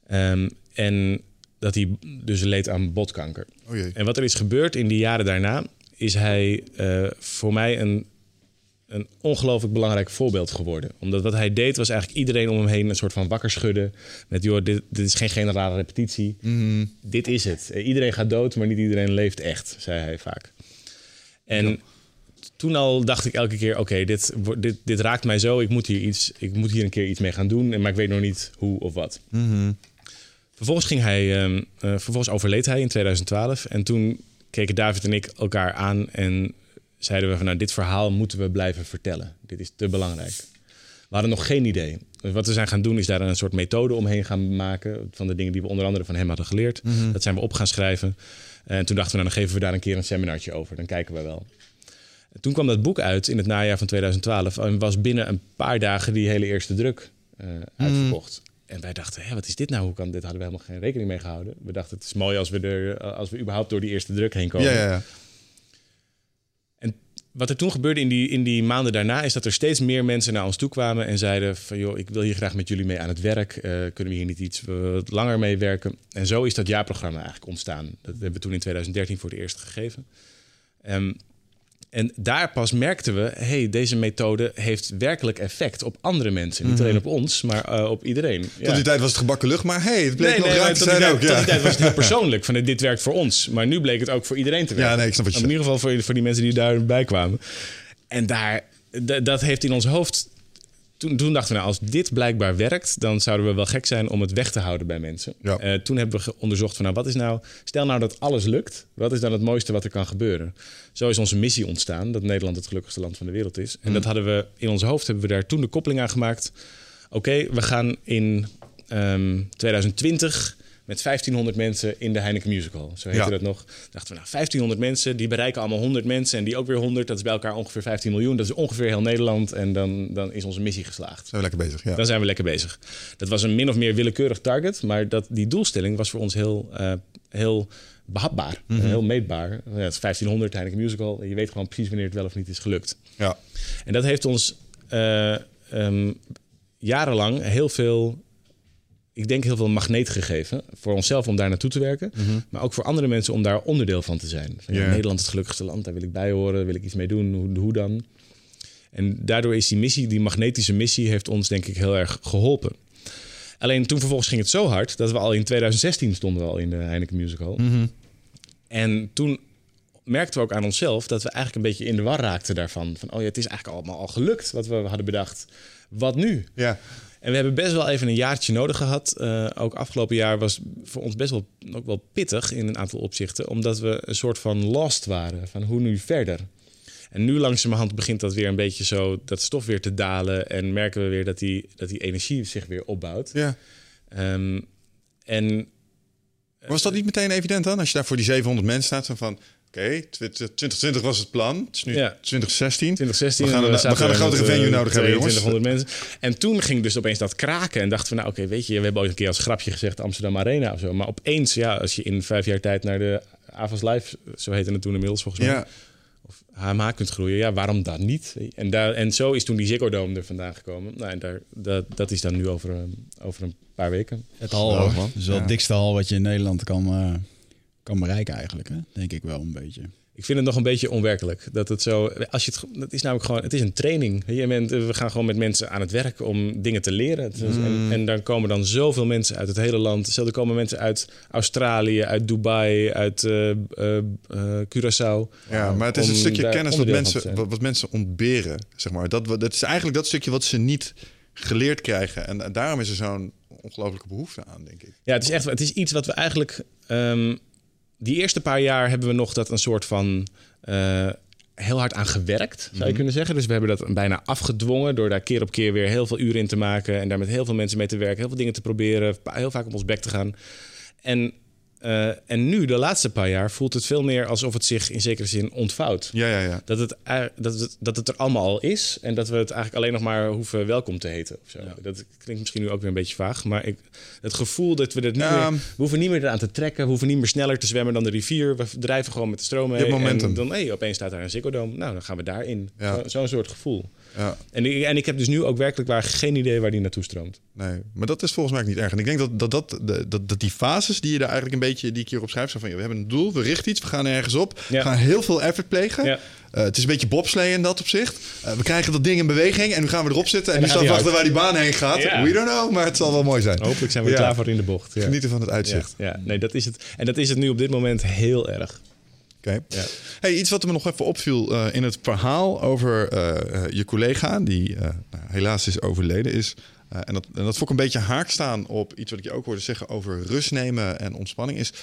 Ehm, en dat hij dus leed aan botkanker. Oh jee. En wat er is gebeurd in die jaren daarna, is hij eh, voor mij een, een ongelooflijk belangrijk voorbeeld geworden. Omdat wat hij deed, was eigenlijk iedereen om hem heen een soort van wakker schudden. Met, joh, dit, dit is geen generale repetitie. Dit is het. Iedereen gaat dood, maar niet iedereen leeft echt, zei hij vaak. En toen al dacht ik elke keer, oké, dit, dit, dit raakt mij zo. Ik moet, hier iets, ik moet hier een keer iets mee gaan doen. en Maar ik weet nog niet hoe of wat. Vervolgens, ging hij, ehm, eh, vervolgens overleed hij in 2012. En toen keken David en ik elkaar aan en zeiden we van... nou, dit verhaal moeten we blijven vertellen. Dit is te belangrijk. We hadden nog geen idee. Dus wat we zijn gaan doen is daar een soort methode omheen gaan maken... van de dingen die we onder andere van hem hadden geleerd. Dat zijn we op gaan schrijven. En toen dachten we, nou, dan geven we daar een keer een seminartje over. Dan kijken we wel. En toen kwam dat boek uit in het najaar van 2012... en was binnen een paar dagen die hele eerste druk eh, uitverkocht. En wij dachten, Hé, wat is dit nou? Hoe kan dit? Hadden we helemaal geen rekening mee gehouden. We dachten, het is mooi als we, er, als we überhaupt door die eerste druk heen komen. Ja, ja, ja. En wat er toen gebeurde in die, in die maanden daarna... is dat er steeds meer mensen naar ons toe kwamen en zeiden... van joh, ik wil hier graag met jullie mee aan het werk. Eh, kunnen we hier niet iets eh, wat langer mee werken? En zo is dat jaarprogramma eigenlijk ontstaan. Dat hebben we toen in 2013 voor het eerst gegeven. Ehm, en daar pas merkten we, hey, deze methode heeft werkelijk effect op andere mensen. Niet alleen op ons, maar eh, op iedereen. Mhm. Tot die tijd was het gebakken lucht, maar hey, het bleek Nee, nog nee, raak maar te tot die, zijn ook. tot Ja. die tijd was het heel [laughs] persoonlijk. Van, dit werkt voor ons. Maar nu bleek het ook voor iedereen te werken. Ja, nee, ik snap wat je In ieder geval voor, voor die mensen die daarbij kwamen. En daar, dat heeft in ons hoofd... Toen, toen dachten we, nou, als dit blijkbaar werkt... dan zouden we wel gek zijn om het weg te houden bij mensen. Ja. Eh, toen hebben we onderzocht van, nou, wat is nou... Stel nou dat alles lukt. Wat is dan het mooiste wat er kan gebeuren? Zo is onze missie ontstaan. Dat Nederland het gelukkigste land van de wereld is. En dat hadden we in ons hoofd... hebben we daar toen de koppeling aan gemaakt. Oké, we gaan in ehm, 2020 met 1500 mensen in de Heineken Musical. Zo heette Ja. dat nog. Dachten we, nou, 1500 mensen, die bereiken allemaal 100 mensen... en die ook weer 100, dat is bij elkaar ongeveer 15 miljoen. Dat is ongeveer heel Nederland en dan, dan is onze missie geslaagd. Zijn we lekker bezig, ja. Dan zijn we lekker bezig. Dat was een min of meer willekeurig target, maar dat, die doelstelling was voor ons heel, eh, heel behapbaar, Mhm. heel meetbaar. Ja, het is 1500 Heineken Musical. Je weet gewoon precies wanneer het wel of niet is gelukt. ja. En dat heeft ons eh, ehm, jarenlang heel veel, ik denk heel veel magneet gegeven. Voor onszelf om daar naartoe te werken. Maar ook voor andere mensen om daar onderdeel van te zijn. Van. Nederland is het gelukkigste land, daar wil ik bij horen. Wil ik iets mee doen, hoe, hoe dan? En daardoor is die missie, die magnetische missie, heeft ons denk ik heel erg geholpen. Alleen toen vervolgens ging het zo hard dat we al in 2016 stonden we al in de Heineken Musical. En toen merkten we ook aan onszelf dat we eigenlijk een beetje in de war raakten daarvan. Van, oh ja, het is eigenlijk allemaal al gelukt wat we hadden bedacht. Wat nu? Ja. En we hebben best wel even een jaartje nodig gehad. Uh, ook afgelopen jaar was voor ons best wel, ook wel pittig in een aantal opzichten. Omdat we een soort van lost waren. Van hoe nu verder? En nu langzamerhand begint dat weer een beetje zo, dat stof weer te dalen. En merken we weer dat die, dat die energie zich weer opbouwt. Ja. Um, en was dat niet meteen evident dan? Als je daar voor die 700 mensen staat, van Oké, 2020 was het plan. Het is nu ja. 2016. 2016. We gaan, een, we gaan een grotere venue nodig hebben, jongens. 2200 mensen. En toen ging dus opeens dat kraken. En dachten we, nou oké, weet je, we hebben ooit een keer als grapje gezegd Amsterdam Arena of zo. Maar opeens, ja, als je in vijf jaar tijd naar de Avas Live, zo heette het toen inmiddels volgens mij. Ja. Of HMH kunt groeien, ja, waarom dan niet? En, daar, en zo is toen die Ziggo Dome er vandaan gekomen. Nou, en daar, dat, dat is dan nu over, over een paar weken. Het hal, man. Dus wel het dikste hal wat je in Nederland kan... Uh kan bereiken eigenlijk. Hè? Denk ik wel een beetje. Ik vind het nog een beetje onwerkelijk. Dat het zo. Als je het, het is namelijk gewoon. Het is een training. Je bent, we gaan gewoon met mensen aan het werk om dingen te leren. En, mm. en, dan komen dan zoveel mensen uit het hele land. Zo, er komen mensen uit Australië, uit Dubai, uit uh, uh, Curaçao. Ja, maar het is een stukje kennis wat mensen, wat, mensen ontberen. Zeg maar. dat, dat is eigenlijk dat stukje wat ze niet geleerd krijgen. En, daarom is er zo'n ongelooflijke behoefte aan, denk ik. Ja, het is echt. Het is iets wat we eigenlijk. Um, die eerste paar jaar hebben we nog dat een soort van uh, heel hard aan gewerkt, zou je mhm. kunnen zeggen. Dus we hebben dat bijna afgedwongen door daar keer op keer weer heel veel uren in te maken en daar met heel veel mensen mee te werken, heel veel dingen te proberen, heel vaak op ons bek te gaan. En uh, en nu, de laatste paar jaar, voelt het veel meer alsof het zich in zekere zin ontvouwt. Ja, ja, ja. Dat, het, dat, het, dat het er allemaal al is en dat we het eigenlijk alleen nog maar hoeven welkom te heten. Of zo. Dat klinkt misschien nu ook weer een beetje vaag, maar ik, het gevoel dat we het niet meer... We hoeven niet meer eraan te trekken, we hoeven niet meer sneller te zwemmen dan de rivier. We drijven gewoon met de stroom mee. momentum. En dan, hey, opeens staat daar een Ziggo Nou, dan gaan we daarin. Ja. Zo'n soort gevoel. Ja. En, ik, en ik heb dus nu ook werkelijk waar geen idee waar die naartoe stroomt. Nee, maar dat is volgens mij niet erg. En ik denk dat, dat, dat, dat, dat die fases die je daar eigenlijk een beetje, die ik hier opschrijf, zijn van, we hebben een doel, we richten iets, we gaan ergens op, we gaan heel veel effort plegen. Ja. Uh, het is een beetje bobslee in dat opzicht. Uh, we krijgen dat ding in beweging en nu gaan we erop zitten. En, en nu staan we wachten waar die baan heen gaat. We don't know, maar het zal wel mooi zijn. Hopelijk zijn we klaar voor in de bocht. Genieten van het uitzicht. Ja, nee, dat is het. En dat is het nu op dit moment heel erg. Okay. Ja. Hey, iets wat me nog even opviel uh, in het verhaal over uh, je collega, die uh, nou, helaas is overleden is. En, dat, en dat vond ik een beetje haak staan op iets wat ik je ook hoorde zeggen over rust nemen en ontspanning. Is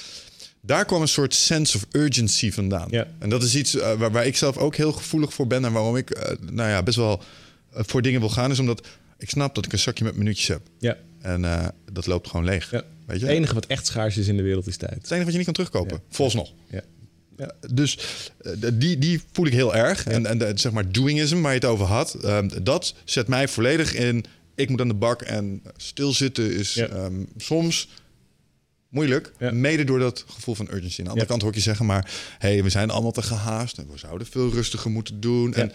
daar kwam een soort sense of urgency vandaan. Ja. En dat is iets waar, waar, ik zelf ook heel gevoelig voor ben en waarom ik nou ja, best wel voor dingen wil gaan, is omdat ik snap dat ik een zakje met minuutjes heb. Ja. En dat loopt gewoon leeg. Ja. Weet je? Het enige wat echt schaars is in de wereld is tijd. Het enige wat je niet kan terugkopen. Ja. Volgens nog. Ja. Ja, dus die, die voel ik heel erg. En, en zeg maar doingism waar je het over had, um, dat zet mij volledig in. Ik moet aan de bak en stilzitten is ja. um, soms moeilijk. Ja. Mede door dat gevoel van urgency. Aan de andere kant hoor ik je zeggen, maar hey, we zijn allemaal te gehaast en we zouden veel rustiger moeten doen. En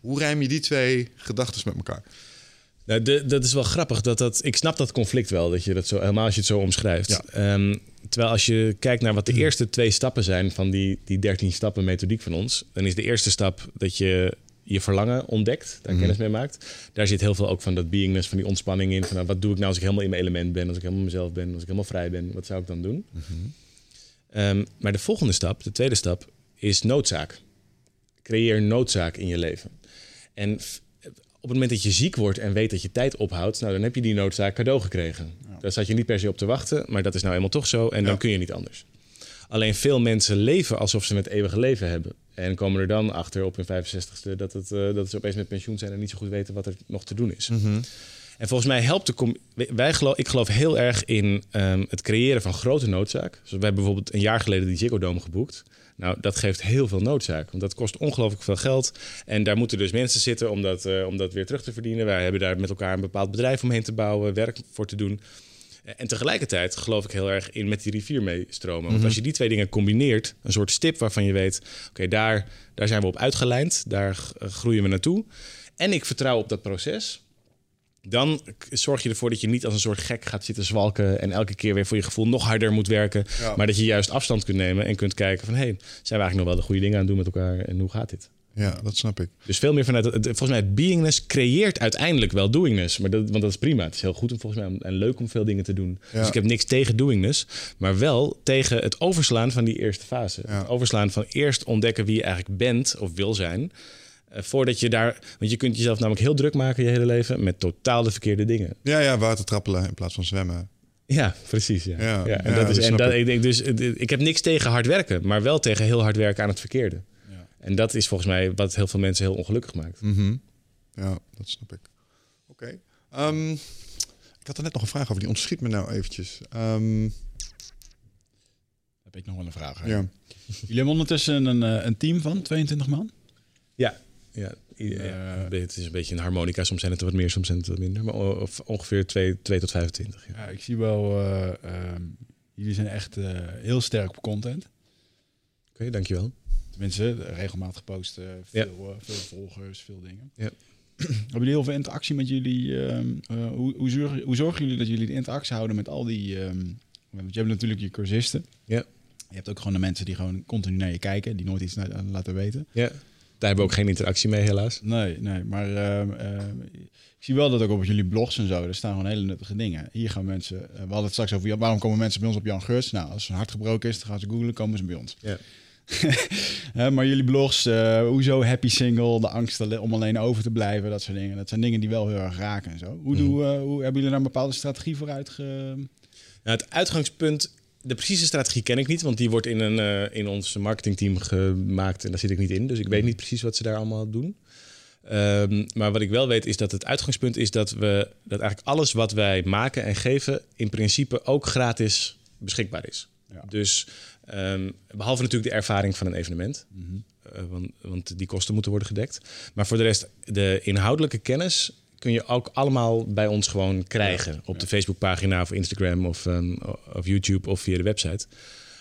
hoe rijm je die twee gedachten met elkaar? Nou, de, dat is wel grappig. Dat dat, ik snap dat conflict wel, dat je dat zo, helemaal als je het zo omschrijft. Um, terwijl als je kijkt naar wat de eerste twee stappen zijn van die, die 13 stappen methodiek van ons, dan is de eerste stap dat je je verlangen ontdekt, daar mm. kennis mee maakt. Daar zit heel veel ook van dat beingness, van die ontspanning in. Van nou, wat doe ik nou als ik helemaal in mijn element ben, als ik helemaal mezelf ben, als ik helemaal vrij ben, wat zou ik dan doen? Mm -hmm. um, maar de volgende stap, de tweede stap, is noodzaak. Creëer noodzaak in je leven. En op het moment dat je ziek wordt en weet dat je tijd ophoudt, nou, dan heb je die noodzaak cadeau gekregen. Ja. Daar zat je niet per se op te wachten, maar dat is nou eenmaal toch zo en dan kun je niet anders. Alleen veel mensen leven alsof ze het eeuwige leven hebben. En komen er dan achter op hun 65ste dat, het, uh, dat ze opeens met pensioen zijn en niet zo goed weten wat er nog te doen is. Mm -hmm. En volgens mij helpt de. Wij geloof, ik geloof heel erg in um, het creëren van grote noodzaak. Dus we hebben bijvoorbeeld een jaar geleden die Ziggo Dome geboekt. Nou, dat geeft heel veel noodzaak. Want dat kost ongelooflijk veel geld. En daar moeten dus mensen zitten om dat, uh, om dat weer terug te verdienen. Wij hebben daar met elkaar een bepaald bedrijf omheen te bouwen, werk voor te doen. En tegelijkertijd geloof ik heel erg in met die rivier meestromen. Want Mhm. als je die twee dingen combineert, een soort stip waarvan je weet: oké, daar, daar zijn we op uitgelijnd, daar groeien we naartoe. En ik vertrouw op dat proces. Dan zorg je ervoor dat je niet als een soort gek gaat zitten zwalken en elke keer weer voor je gevoel nog harder moet werken. Ja. Maar dat je juist afstand kunt nemen en kunt kijken van hé, hey, zijn we eigenlijk nog wel de goede dingen aan het doen met elkaar en hoe gaat dit? Ja, dat snap ik. Dus veel meer vanuit, het, volgens mij, het beingness creëert uiteindelijk wel doingness. Maar dat, want dat is prima. Het is heel goed om, volgens mij en leuk om veel dingen te doen. Ja. Dus ik heb niks tegen doingness. Maar wel tegen het overslaan van die eerste fase. Ja. Het overslaan van eerst ontdekken wie je eigenlijk bent of wil zijn. eh, voordat je daar... Want je kunt jezelf namelijk heel druk maken je hele leven... met totaal de verkeerde dingen. Ja, ja, water trappelen in plaats van zwemmen. Ja, precies. Ja. Ja, Ja, en ja, dat is, dat en dat, ik. dus, ik heb niks tegen hard werken, maar wel tegen heel hard werken aan het verkeerde. En dat is volgens mij wat heel veel mensen heel ongelukkig maakt. Mhm. Ja, dat snap ik. Oké. Ehm, ik had er net nog een vraag over, die ontschiet me nou eventjes. Ehm, Heb ik nog wel een vraag. ja. Jullie hebben ondertussen een, eh, een team van 22 man. Ja, ja. Eh, het is een beetje een harmonica. Soms zijn het er wat meer, soms zijn het wat minder. Maar of ongeveer 2 tot 25. Ja. Ja, ik zie wel, eh, ehm, jullie zijn echt eh, heel sterk op content. Oké, dankjewel. Tenminste, eh, regelmatig posten, Ja. veel, eh, veel volgers, veel dingen. Ja. [clears throat] Hebben jullie heel veel interactie met jullie? ehm, eh, hoe, hoe, zorgen, hoe zorgen jullie dat jullie de interactie houden met al die... ehm, want je hebt natuurlijk je cursisten. Ja. Je hebt ook gewoon de mensen die gewoon continu naar je kijken, die nooit iets laten weten. Ja. Daar hebben we ook geen interactie mee, helaas. Nee, nee, maar ehm, ik zie wel dat ook op jullie blogs en zo, er staan gewoon hele nuttige dingen. Hier gaan mensen, eh, we hadden het straks over, waarom komen mensen bij ons op Jan Geurts? Nou, als hun hart gebroken is, dan gaan ze googlen, komen ze bij ons. Ja. [laughs] Maar jullie blogs, eh, hoezo happy single, de angst om alleen over te blijven, dat soort dingen. Dat zijn dingen die wel heel erg raken en zo. Hoe, doe, eh, hoe hebben jullie daar een bepaalde strategie voor uitge... Nou, het uitgangspunt, de precieze strategie ken ik niet, want die wordt in, een, eh, in ons marketingteam gemaakt en daar zit ik niet in. Dus ik weet niet precies wat ze daar allemaal doen. Ehm, maar wat ik wel weet is dat het uitgangspunt is dat we dat eigenlijk alles wat wij maken en geven in principe ook gratis beschikbaar is. Ja. Dus ehm, behalve natuurlijk de ervaring van een evenement, Mhm. eh, want, want die kosten moeten worden gedekt. Maar voor de rest, de inhoudelijke kennis kun je ook allemaal bij ons gewoon krijgen. op de Facebookpagina of Instagram of, ehm, of YouTube of via de website.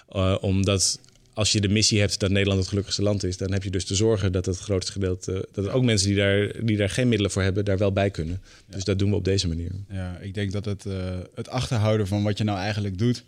Eh, omdat als je de missie hebt dat Nederland het gelukkigste land is... dan heb je dus te zorgen dat het grootste gedeelte... dat ook mensen die daar, die daar geen middelen voor hebben... daar wel bij kunnen. Dus dat doen we op deze manier. Ja, ik denk dat het, eh, het achterhouden van wat je nou eigenlijk doet,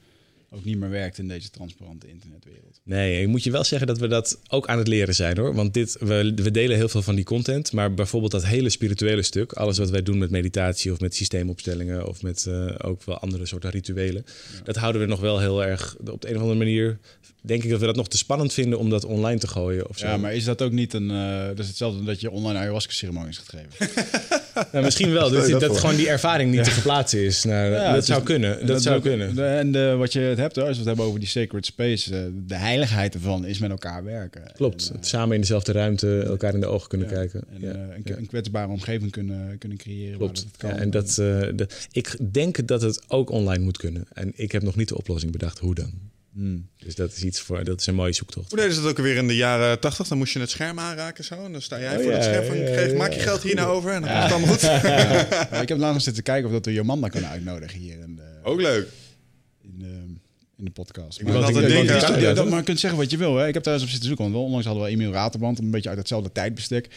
ook niet meer werkt in deze transparante internetwereld. Nee, ik moet je wel zeggen dat we dat ook aan het leren zijn hoor. Want dit, we, we delen heel veel van die content. Maar bijvoorbeeld dat hele spirituele stuk, alles wat wij doen met meditatie of met systeemopstellingen of met eh, ook wel andere soorten rituelen. Dat houden we nog wel heel erg op de een of andere manier. Denk ik dat we dat nog te spannend vinden om dat online te gooien of zo. Ja, maar is dat ook niet een... eh dat is hetzelfde dat je online ayahuasca-ceremonies gaat geven. [laughs] Nou, misschien wel. [laughs] Dat, dat, gewoon die ervaring niet te verplaatsen is. Nou, Ja, dat zou is- kunnen. Dat, zou kunnen. de- en de, wat je het hebt, hoor, als we het hebben over die sacred space, eh, de heiligheid ervan is met elkaar werken. Klopt. En, eh, samen in dezelfde ruimte elkaar in de ogen kunnen ja, kijken. En Ja, een, ja. een kwetsbare omgeving kunnen, kunnen creëren. Klopt. Waar dat kan. Ja, en dat, eh, de, ik denk dat het ook online moet kunnen. En ik heb nog niet de oplossing bedacht hoe dan. Hmm. Dus dat is iets voor, dat is een mooie zoektocht. Hoe deden ze dat ook weer in de jaren 80? Dan moest je het scherm aanraken zo. En dan sta jij Oh, voor het scherm van, ja, geef, ja, maak je geld hier nou over en dan komt het allemaal goed. [laughs] Ik heb laatst zitten kijken of dat we Jomanda kunnen uitnodigen hier in de, Ook leuk. in de, in de podcast. Ik Maar altijd denken- dat- dat-? Maar je kunt zeggen wat je wil. Hè. Ik heb daar eens op zitten zoeken. Want onlangs hadden we Emiel Raterband, een beetje uit hetzelfde tijdbestek.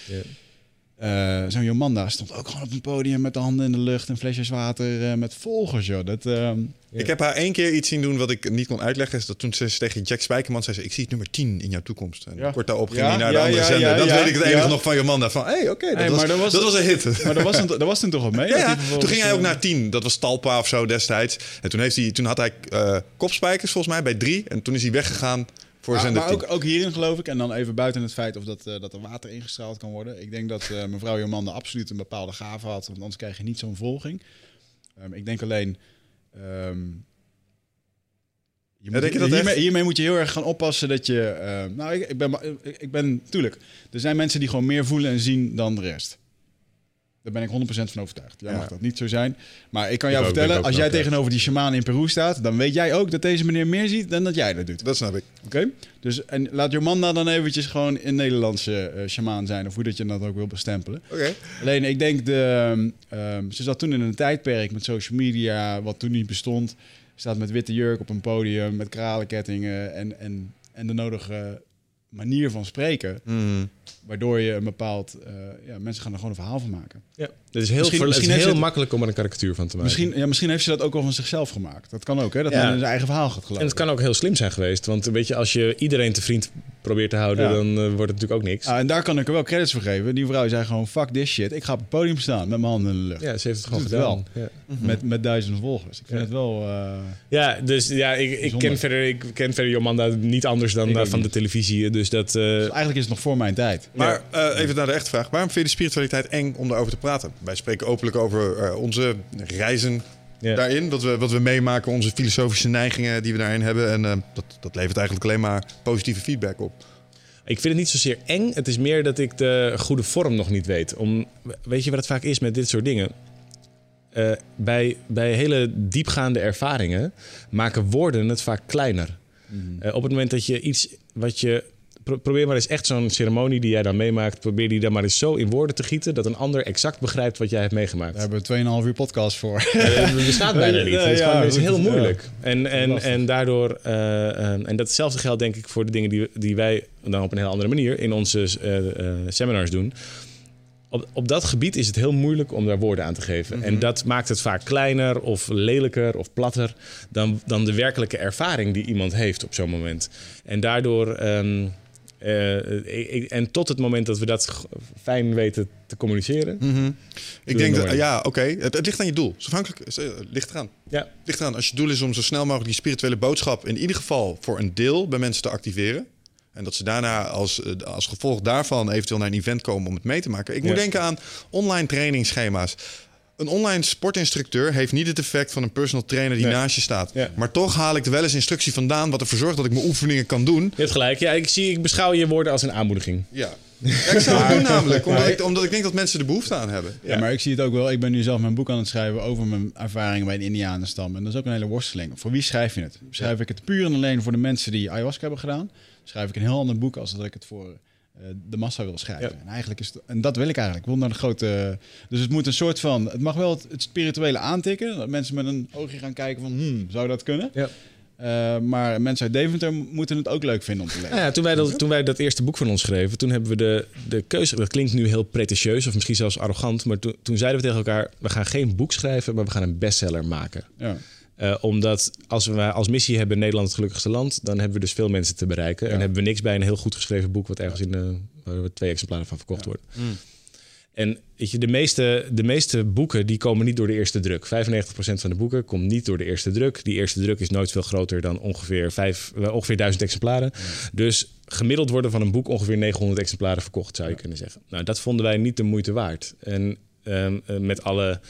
Eh, Zo'n Jomanda stond ook gewoon op een podium met de handen in de lucht en flesjes water eh, met volgers. Joh. Dat, ehm. Ik heb haar één keer iets zien doen wat ik niet kon uitleggen. Is dat toen ze tegen Jack Spijkerman zei: ze, Ik zie het nummer 10 in jouw toekomst. En Ja. kort daarop ging Ja, hij naar de andere zender. dat weet ik het enige nog van Jomanda. Van hey, oké, dat, Hey, was, dat was- dat was een hit. [laughs] maar daar was, toen, daar was toen toch wat mee? Ja, dat toen ging hij ook eh, naar 10. Dat was Talpa of zo destijds. En toen, heeft hij, toen had hij kopspijkers volgens mij bij 3. En toen is hij weggegaan voor Maar, zender maar 10. ook, ook hierin geloof ik, en dan even buiten het feit of dat, eh, dat er water ingestraald kan worden. Ik denk dat eh, mevrouw Jomanda absoluut een bepaalde gave had, want anders krijg je niet zo'n volging. Ehm, ik denk alleen. ehm, je moet, denk je dat hiermee, hiermee moet je heel erg gaan oppassen dat je. ehm, nou, ik, ik, ben, ik ben. Tuurlijk, er zijn mensen die gewoon meer voelen en zien dan de rest. Daar ben ik 100% van overtuigd. Jij Ja. mag dat niet zo zijn. Maar ik kan jou ik vertellen, ook als jij tegenover die shamaan in Peru staat, dan weet jij ook dat deze meneer meer ziet dan dat jij dat doet. Dat snap ik. Oké, dus en laat Jomanda dan eventjes gewoon een Nederlandse eh shamaan zijn, of hoe dat je dat ook wil bestempelen. Oké. Alleen, ik denk, de, ehm, ze zat toen in een tijdperk met social media, wat toen niet bestond. Staat met witte jurk op een podium, met kralenkettingen en, en, en de nodige manier van spreken. Mhm. Waardoor je een bepaald... eh, ja, mensen gaan er gewoon een verhaal van maken. Ja. Het is heel, Misschien- het is heel het- makkelijk om er een karikatuur van te maken. Misschien, ja, misschien heeft ze dat ook wel van zichzelf gemaakt. Dat kan ook, hè? Dat Ja. men in zijn eigen verhaal gaat En geloven. het kan ook heel slim zijn geweest. Want weet je, als je iedereen te vriend probeert te houden, Ja. dan eh, wordt het natuurlijk ook niks. Ah, en daar kan ik er wel credits voor geven. Die vrouw zei gewoon, fuck this shit. Ik ga op het podium staan met mijn handen in de lucht. ja, ze heeft het gewoon het gedaan. Ja. Met, met duizenden volgers. Ik vind Ja. het wel... eh, Ja, dus ja, ik, ik, ken verder, ik ken verder Jomanda niet anders dan van niet. de televisie. Dus dat. eh, dus eigenlijk is het nog voor mijn tijd. Maar eh, even naar de echte vraag. Waarom vind je de spiritualiteit eng om daarover te praten? Wij spreken openlijk over eh, onze reizen daarin. Wat we, wat we meemaken, onze filosofische neigingen die we daarin hebben. En eh, dat, dat levert eigenlijk alleen maar positieve feedback op. Ik vind het niet zozeer eng. Het is meer dat ik de goede vorm nog niet weet. Om, weet je wat het vaak is met dit soort dingen? Eh, bij, bij hele diepgaande ervaringen maken woorden het vaak kleiner. Eh, op het moment dat je iets wat je. Pro- probeer maar eens echt zo'n ceremonie die jij dan meemaakt. Probeer die dan maar eens zo in woorden te gieten. dat een ander exact begrijpt wat jij hebt meegemaakt. Daar hebben we 2,5 uur podcast voor. [laughs] Het bestaat bijna niet. [laughs] Het is, ja, gewoon, het is goed. heel moeilijk. En, en, en daardoor, eh, eh, en datzelfde geldt denk ik voor de dingen die, die wij dan op een heel andere manier in onze eh, eh, seminars doen. Op, op dat gebied is het heel moeilijk om daar woorden aan te geven. En dat maakt het vaak kleiner of lelijker of platter dan, dan de werkelijke ervaring die iemand heeft op zo'n moment. En daardoor. ehm, eh, ik- ik- en tot het moment dat we dat fijn weten te communiceren. Ik Doe denk dat, ja, oké. Het, het ligt aan je doel. Het is afhankelijk. Het eh, ligt eraan. Ja, ligt eraan. Als je doel is om zo snel mogelijk die spirituele boodschap in ieder geval voor een deel bij mensen te activeren. En dat ze daarna als, eh, als gevolg daarvan eventueel naar een event komen om het mee te maken. Ik moet Ja. denken aan online trainingsschema's. Een online sportinstructeur heeft niet het effect van een personal trainer die Nee. naast je staat. Ja. Maar toch haal ik er wel eens instructie vandaan wat ervoor zorgt dat ik mijn oefeningen kan doen. Je hebt gelijk. Ja, ik, zie, ik beschouw je woorden als een aanmoediging. Ja. Ja, ik zou het doen namelijk, omdat ik, omdat ik denk dat mensen er behoefte aan hebben. Ja, maar ik zie het ook wel. Ik ben nu zelf mijn boek aan het schrijven over mijn ervaringen bij de Indianenstam. En dat is ook een hele worsteling. Voor wie schrijf je het? Schrijf ik het puur en alleen voor de mensen die ayahuasca hebben gedaan? Schrijf ik een heel ander boek als dat ik het voor de massa wil schrijven? Ja. En, eigenlijk is het- en dat wil ik eigenlijk. Ik wil naar de grote... Dus het moet een soort van... Het mag wel het, het spirituele aantikken. Dat mensen met een oogje gaan kijken van... Hmm, zou dat kunnen? Ja. Eh, maar mensen uit Deventer moeten het ook leuk vinden om te lezen. Nou ja, toen, wij dat, toen wij dat eerste boek van ons schreven, toen hebben we de, de keuze. Dat klinkt nu heel pretentieus of misschien zelfs arrogant. Maar toen, toen zeiden we tegen elkaar: we gaan geen boek schrijven, maar we gaan een bestseller maken. Ja. Eh, omdat als we als missie hebben Nederland het gelukkigste land, dan hebben we dus veel mensen te bereiken. En hebben we niks bij een heel goed geschreven boek, wat ergens in de, waar we twee exemplaren van verkocht worden. En weet je, de meeste, de meeste boeken die komen niet door de eerste druk. 95% van de boeken komt niet door de eerste druk. Die eerste druk is nooit veel groter dan ongeveer, vijf, eh, ongeveer 1000 exemplaren. Dus gemiddeld worden van een boek ongeveer 900 exemplaren verkocht, zou je kunnen zeggen. Nou, dat vonden wij niet de moeite waard. En ehm, eh, met alle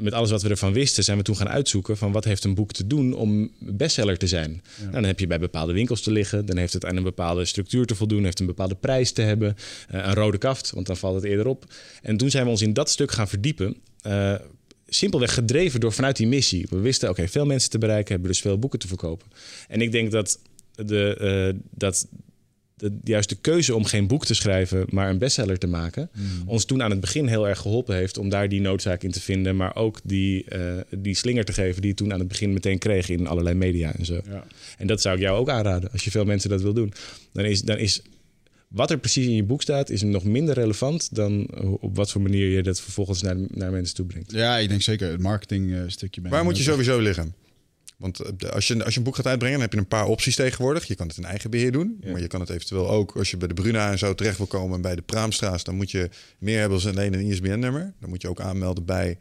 met alles wat we ervan wisten, zijn we toen gaan uitzoeken van wat heeft een boek te doen om bestseller te zijn. Nou, dan heb je bij bepaalde winkels te liggen, dan heeft het aan een bepaalde structuur te voldoen, heeft een bepaalde prijs te hebben, eh, een rode kaft, want dan valt het eerder op. En toen zijn we ons in dat stuk gaan verdiepen. eh, simpelweg gedreven door vanuit die missie. We wisten, oké, veel mensen te bereiken, hebben dus veel boeken te verkopen. En ik denk dat de, eh, dat de, juist de keuze om geen boek te schrijven, maar een bestseller te maken, ons toen aan het begin heel erg geholpen heeft om daar die noodzaak in te vinden, maar ook die, eh, die slinger te geven die je toen aan het begin meteen kreeg in allerlei media en zo. Ja. En dat zou ik jou ook aanraden als je veel mensen dat wil doen. Dan is, dan is wat er precies in je boek staat, is nog minder relevant dan op wat voor manier je dat vervolgens naar, naar mensen toe brengt. ja, ik denk zeker het marketing eh, stukje. Waar moet je sowieso liggen? Want eh, de- als je, als je een boek gaat uitbrengen, dan heb je een paar opties tegenwoordig. Je kan het in eigen beheer doen. Ja. Maar je kan het eventueel ook, als je bij de Bruna en zo terecht wil komen... en bij de Praamstraat, dan moet je meer hebben dan alleen een ISBN-nummer. Dan moet je ook aanmelden bij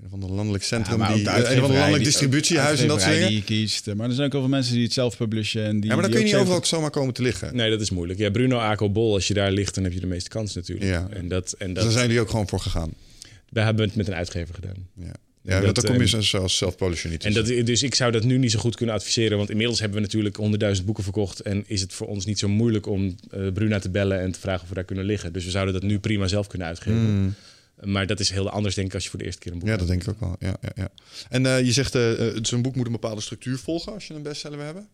een of ander landelijk centrum. Ja, die, de een ander uitgeverij landelijk die- distributiehuis en dat soort dingen. die je kiest. Maar er zijn ook heel veel mensen die het zelf publishen. En die, Ja, maar dan die kun je niet overal zomaar komen te liggen. Nee, dat is moeilijk. Ja, Bruno Aco Bol, als je daar ligt, dan heb je de meeste kans natuurlijk. Ja. En, dat, en Dus dat, daar zijn jullie ook gewoon voor gegaan. wij hebben het met een uitgever gedaan. Ja, ja dat, dan kom je zo- zoals self-publisher niet. En dat, dus ik zou dat nu niet zo goed kunnen adviseren. Want inmiddels hebben we natuurlijk honderdduizend boeken verkocht. En is het voor ons niet zo moeilijk om eh, Bruna te bellen en te vragen of we daar kunnen liggen. Dus we zouden dat nu prima zelf kunnen uitgeven. Mm. Maar dat is heel anders, denk ik, als je voor de eerste keer een boek Ja, dat denk ik ook wel. Ja, ja, ja. En eh, je zegt, eh eh, zo'n boek moet een bepaalde structuur volgen als je een bestseller wil hebben.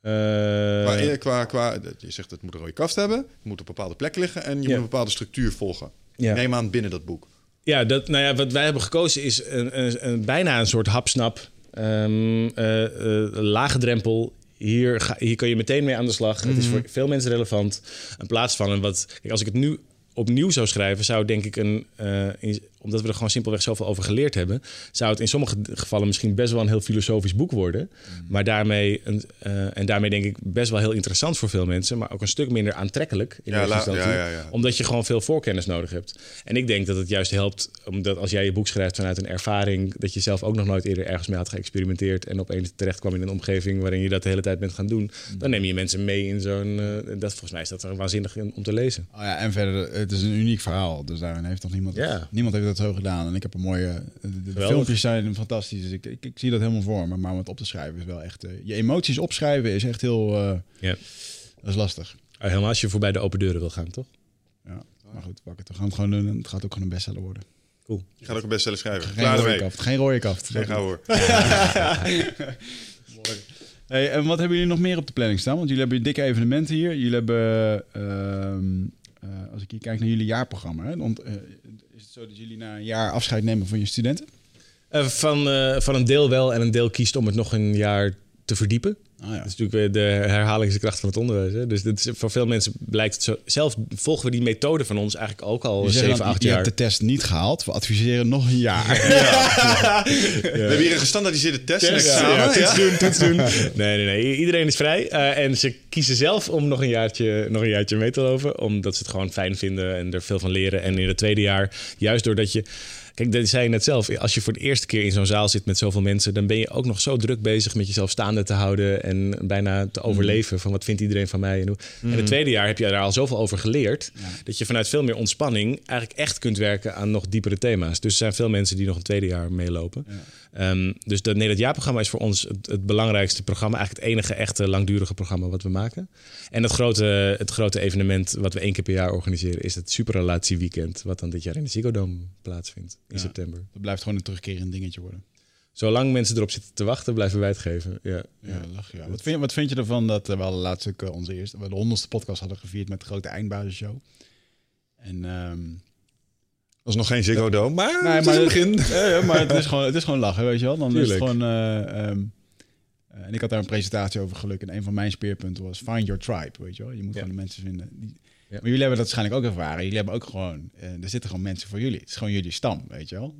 Eh, Qua, qua, qua, je zegt het moet een rode kaft hebben, het moet op een bepaalde plek liggen en je moet een bepaalde structuur volgen. ja. Neem aan binnen dat boek. Ja, dat, nou ja, wat wij hebben gekozen is een, een, een- bijna een soort hapsnap. eh, lage drempel. Hier, ga, hier kan je meteen mee aan de slag. Het is voor veel mensen relevant. In plaats van een wat. Kijk, als ik het nu opnieuw zou schrijven, zou denk ik een, eh, in- omdat we er gewoon simpelweg zoveel over geleerd hebben, zou het in sommige gevallen misschien best wel een heel filosofisch boek worden. Mm. Maar daarmee, een, eh, en daarmee denk ik best wel heel interessant voor veel mensen, maar ook een stuk minder aantrekkelijk in Ja, eerste la- instantie, ja, ja, ja. omdat je gewoon veel voorkennis nodig hebt. En ik denk dat het juist helpt, omdat als jij je boek schrijft vanuit een ervaring, dat je zelf ook nog nooit eerder ergens mee had geëxperimenteerd en opeens terecht kwam in een omgeving waarin je dat de hele tijd bent gaan doen, dan neem je mensen mee in zo'n, eh, dat volgens mij is dat waanzinnig om te lezen. Oh ja, en verder, het is een uniek verhaal. Dus daarin heeft nog niemand... Niemand heeft dat zo gedaan. En ik heb een mooie... De, de filmpjes zijn fantastisch. Dus ik, ik, ik zie dat helemaal voor me. Maar om het op te schrijven is wel echt... eh, je emoties opschrijven is echt heel... eh, Ja. Dat is lastig. Ah, Helemaal als je voorbij de open deuren wil gaan, toch? Ja. Maar goed, pak het. We gaan het gewoon doen. En het gaat ook gewoon een bestseller worden. Je gaat ook een bestseller schrijven. Geen Klaar rode kaft. Geen rode kaft. Geen gauw hoor. [laughs] Hey, en wat hebben jullie nog meer op de planning staan? Want jullie hebben dikke evenementen hier. Jullie hebben, ehm, eh, als ik hier kijk naar jullie jaarprogramma, hè, want, eh, dat jullie na een jaar afscheid nemen van je studenten? Eh, van, eh, van een deel wel en een deel kiest om het nog een jaar te verdiepen. Ah, ja. Dat is natuurlijk weer de herhalingskracht van het onderwijs. Hè? Dus dat is, voor veel mensen blijkt het zo. Zelf volgen we die methode van ons eigenlijk ook al Je, 7, 8 je jaar. hebt de test niet gehaald. We adviseren nog een jaar. [laughs] We hebben hier een gestandaardiseerde test. en Test, examen, ja, ja. toets doen, toets doen. Nee, nee, nee. Iedereen is vrij. eh, en ze kiezen zelf om nog een, jaartje, nog een jaartje mee te lopen. Omdat ze het gewoon fijn vinden en er veel van leren. En in het tweede jaar, juist doordat je... Kijk, dat zei je net zelf. Als je voor de eerste keer in zo'n zaal zit met zoveel mensen... dan ben je ook nog zo druk bezig met jezelf staande te houden... en bijna te overleven van wat vindt iedereen van mij. En, hoe. en het tweede jaar heb je daar al zoveel over geleerd... dat je vanuit veel meer ontspanning eigenlijk echt kunt werken aan nog diepere thema's. Dus er zijn veel mensen die nog een tweede jaar meelopen. Ehm, dus dat, nee, dat jaarprogramma is voor ons het, het belangrijkste programma. Eigenlijk het enige echte langdurige programma wat we maken. En het grote, het grote evenement wat we één keer per jaar organiseren... is het Superrelatieweekend... wat dan dit jaar in de Ziggo Dome plaatsvindt in Ja. september. Dat blijft gewoon een terugkerend dingetje worden. Zolang mensen erop zitten te wachten, blijven wij het geven. Ja. Ja, lach, ja. Wat, vind, je- wat vind je ervan dat eh, we hadden laatst ook eh, onze eerste, we de honderdste podcast hadden gevierd met de grote eindbazisshow. En Dat is nog geen Ziggo Dome, maar, Nee, het maar is het- begin. [laughs] Ja, maar het is [laughs] gewoon, het is gewoon lachen, weet je wel. Dan is het gewoon. eh, ehm, eh, en ik had daar een presentatie over geluk. En een van mijn speerpunten was find your tribe, weet je wel. Je moet Ja. gewoon de mensen vinden. Die... Ja. Maar jullie hebben dat waarschijnlijk ook ervaren. Jullie hebben ook gewoon, eh, er zitten gewoon mensen voor jullie. Het is gewoon jullie stam, weet je wel.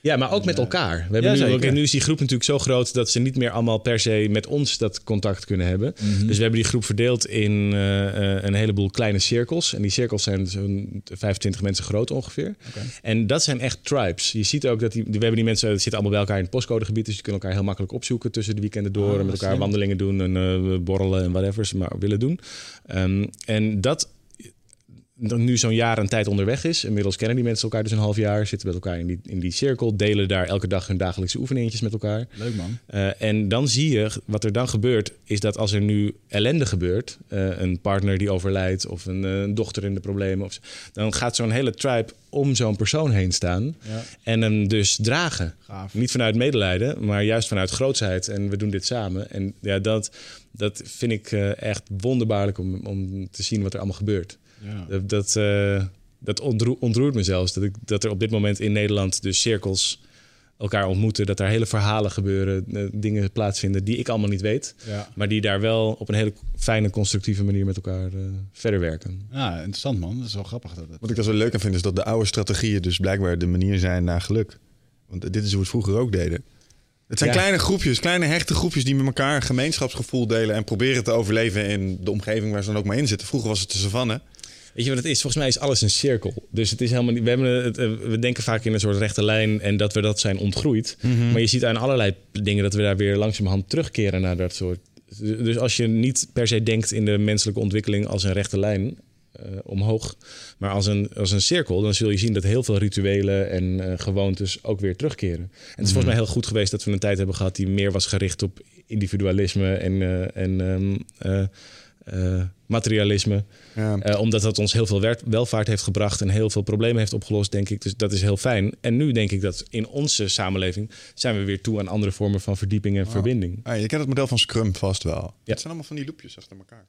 Ja, maar ook met Ja. elkaar. We hebben Ja, nu, ook- nu is die groep natuurlijk zo groot dat ze niet meer allemaal per se met ons dat contact kunnen hebben. Mhm. Dus we hebben die groep verdeeld in eh, eh, een heleboel kleine cirkels. En die cirkels zijn zo'n 25 mensen groot ongeveer. Oké. En dat zijn echt tribes. Je ziet ook dat die, we hebben die mensen, die zitten allemaal bij elkaar in het postcodegebied. Dus je kunt elkaar heel makkelijk opzoeken tussen de weekenden door. Ah, en met elkaar slim. wandelingen doen en eh, borrelen en whatever ze maar willen doen. Ehm, en dat dan nu zo'n jaar een tijd onderweg is. Inmiddels kennen die mensen elkaar dus een half jaar. Zitten met elkaar in die, in die cirkel. Delen daar elke dag hun dagelijkse oefeningetjes met elkaar. Leuk man. Eh, en dan zie je, wat er dan gebeurt, is dat als er nu ellende gebeurt, eh, een partner die overlijdt of een, eh, dochter in de problemen, of, zo, dan gaat zo'n hele tribe om zo'n persoon heen staan Ja, en hem dus dragen. gaaf. Niet vanuit medelijden, maar juist vanuit grootsheid. En we doen dit samen. En ja, dat, dat vind ik echt wonderbaarlijk om, om te zien wat er allemaal gebeurt. Ja. Dat, dat, eh, dat ontroert, ontroert me zelfs. Dat, ik, dat er op dit moment in Nederland dus cirkels elkaar ontmoeten. Dat daar hele verhalen gebeuren, eh, dingen plaatsvinden die ik allemaal niet weet. Ja. Maar die daar wel op een hele fijne, constructieve manier met elkaar eh, verder werken. ja, interessant man. Dat is wel grappig. Dat het... Wat ik daar zo leuk aan vind, is dat de oude strategieën dus blijkbaar de manier zijn naar geluk. Want dit is hoe we het vroeger ook deden. Het zijn Ja. kleine groepjes, kleine hechte groepjes die met elkaar een gemeenschapsgevoel delen en proberen te overleven in de omgeving waar ze dan ook maar in zitten. Vroeger was het de savanne. Weet je wat het is? Volgens mij is alles een cirkel. Dus het is helemaal niet. We, hebben het, eh, we denken vaak in een soort rechte lijn en dat we dat zijn ontgroeid. Maar je ziet aan allerlei dingen dat we daar weer langzamerhand terugkeren naar dat soort. Dus als je niet per se denkt in de menselijke ontwikkeling als een rechte lijn eh, omhoog, maar als een, als een cirkel, dan zul je zien dat heel veel rituelen en eh, gewoontes ook weer terugkeren. En het is volgens mij heel goed geweest dat we een tijd hebben gehad die meer was gericht op individualisme en, en ehm, eh, materialisme. Ja. Eh, omdat dat ons heel veel welvaart heeft gebracht en heel veel problemen heeft opgelost, denk ik. Dus dat is heel fijn. En nu denk ik dat in onze samenleving zijn we weer toe aan andere vormen van verdieping en verbinding. Ah, je kent het model van Scrum vast wel. Ja. Het zijn allemaal van die loopjes achter elkaar.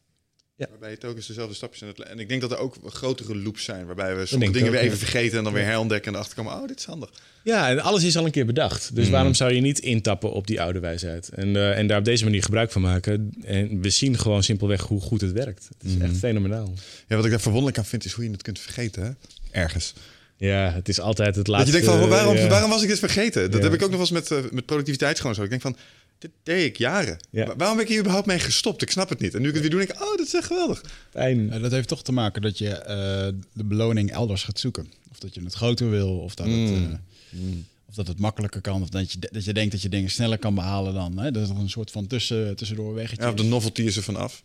Ja. Waarbij je telkens dezelfde stapjes in het... En ik denk dat er ook grotere loops zijn, waarbij we sommige dingen ook, weer ja. even vergeten en dan weer herontdekken en erachter komen, oh, dit is handig. Ja, en alles is al een keer bedacht. Dus waarom zou je niet intappen op die oude wijsheid? En, eh, en daar op deze manier gebruik van maken. En we zien gewoon simpelweg hoe goed het werkt. Het is echt fenomenaal. Ja, wat ik daar verwonderlijk aan vind, is hoe je het kunt vergeten, hè? Ergens. Ja, het is altijd het Dat laatste. je denkt van, waarom, waarom was ik dit vergeten? Dat Ja. heb ik ook nog wel eens met, eh, met productiviteit gewoon zo. Ik denk van, dit deed ik jaren. Ja. Wa- Waarom ben ik hier überhaupt mee gestopt? Ik snap het niet. En nu ik het weer doe, denk ik, oh, dat is echt geweldig. Fijn. Dat heeft toch te maken dat je eh, de beloning elders gaat zoeken. Of dat je het groter wil, of dat, het, Mm. eh, of dat het makkelijker kan. Of dat je, dat je denkt dat je dingen sneller kan behalen dan. Hè? Dat is nog een soort van tussen, tussendoor weggetje. Ja, de novelty is er vanaf.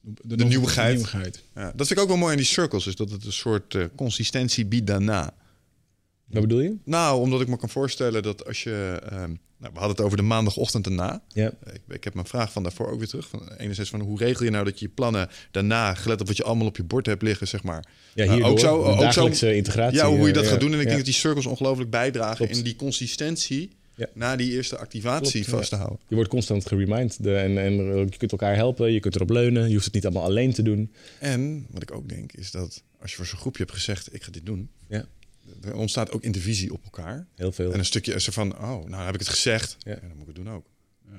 de, de nieuwigheid. nieuwigheid. Ja, dat vind ik ook wel mooi aan die circles. Is dat het een soort eh, consistentie biedt daarna. Wat bedoel je? Nou, omdat ik me kan voorstellen dat als je... ehm, nou, we hadden het over de maandagochtend erna. Ja. Ik, ik heb mijn vraag van daarvoor ook weer terug. Van, enerzijds van hoe regel je nou dat je je plannen daarna, gelet op wat je allemaal op je bord hebt liggen, zeg maar. Ja, Eh, hierdoor, ook zo, ook zo, dagelijkse integratie. ja, hoe je dat eh, gaat doen. En ik ja. denk dat die circles ongelooflijk bijdragen in die consistentie Ja. na die eerste activatie Klopt, vast te houden. Je wordt constant geremind de- en, en je kunt elkaar helpen, je kunt erop leunen. Je hoeft het niet allemaal alleen te doen. En wat ik ook denk, is dat als je voor zo'n groepje hebt gezegd, ik ga dit doen, Ja, er ontstaat ook intervisie op elkaar. heel veel. En een stukje is er van, oh, nou heb ik het gezegd, Ja. ja. dan moet ik het doen ook.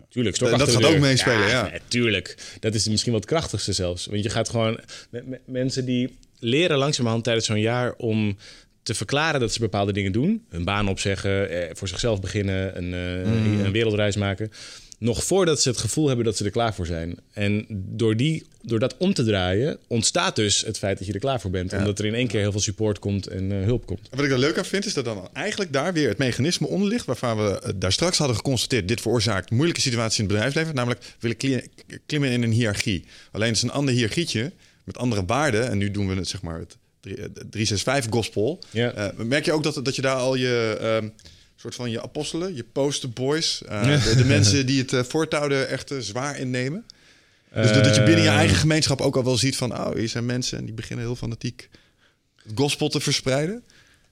Tuurlijk, stok Dat gaat ook meespelen, ja. tuurlijk. Dat is misschien wel het krachtigste zelfs. Want je gaat gewoon... me- me- mensen die leren langzamerhand tijdens zo'n jaar om te verklaren dat ze bepaalde dingen doen. Hun baan opzeggen, eh, voor zichzelf beginnen, een, eh, Mm. een wereldreis maken. Nog voordat ze het gevoel hebben dat ze er klaar voor zijn. En door, die, door dat om te draaien, ontstaat dus het feit dat je er klaar voor bent. Ja. Omdat er in één keer heel veel support komt en eh, hulp komt. Wat ik er leuk aan vind, is dat dan eigenlijk daar weer het mechanisme onder ligt... waarvan we eh, daar straks hadden geconstateerd... dit veroorzaakt moeilijke situaties in het bedrijfsleven. Namelijk, willen kli- klimmen in een hiërarchie. Alleen het is een ander hiërarchietje met andere waarden. En nu doen we het, zeg maar, het drie- eh, 365 gospel. Ja. Merk je ook dat, dat je daar al je... soort van je apostelen, je posterboys... eh de, de [laughs] mensen die het uh, voortouwen echt eh, zwaar innemen. Dus dat, je binnen je Eh, eigen gemeenschap ook al wel ziet van... oh, hier zijn mensen en die beginnen heel fanatiek het gospel te verspreiden.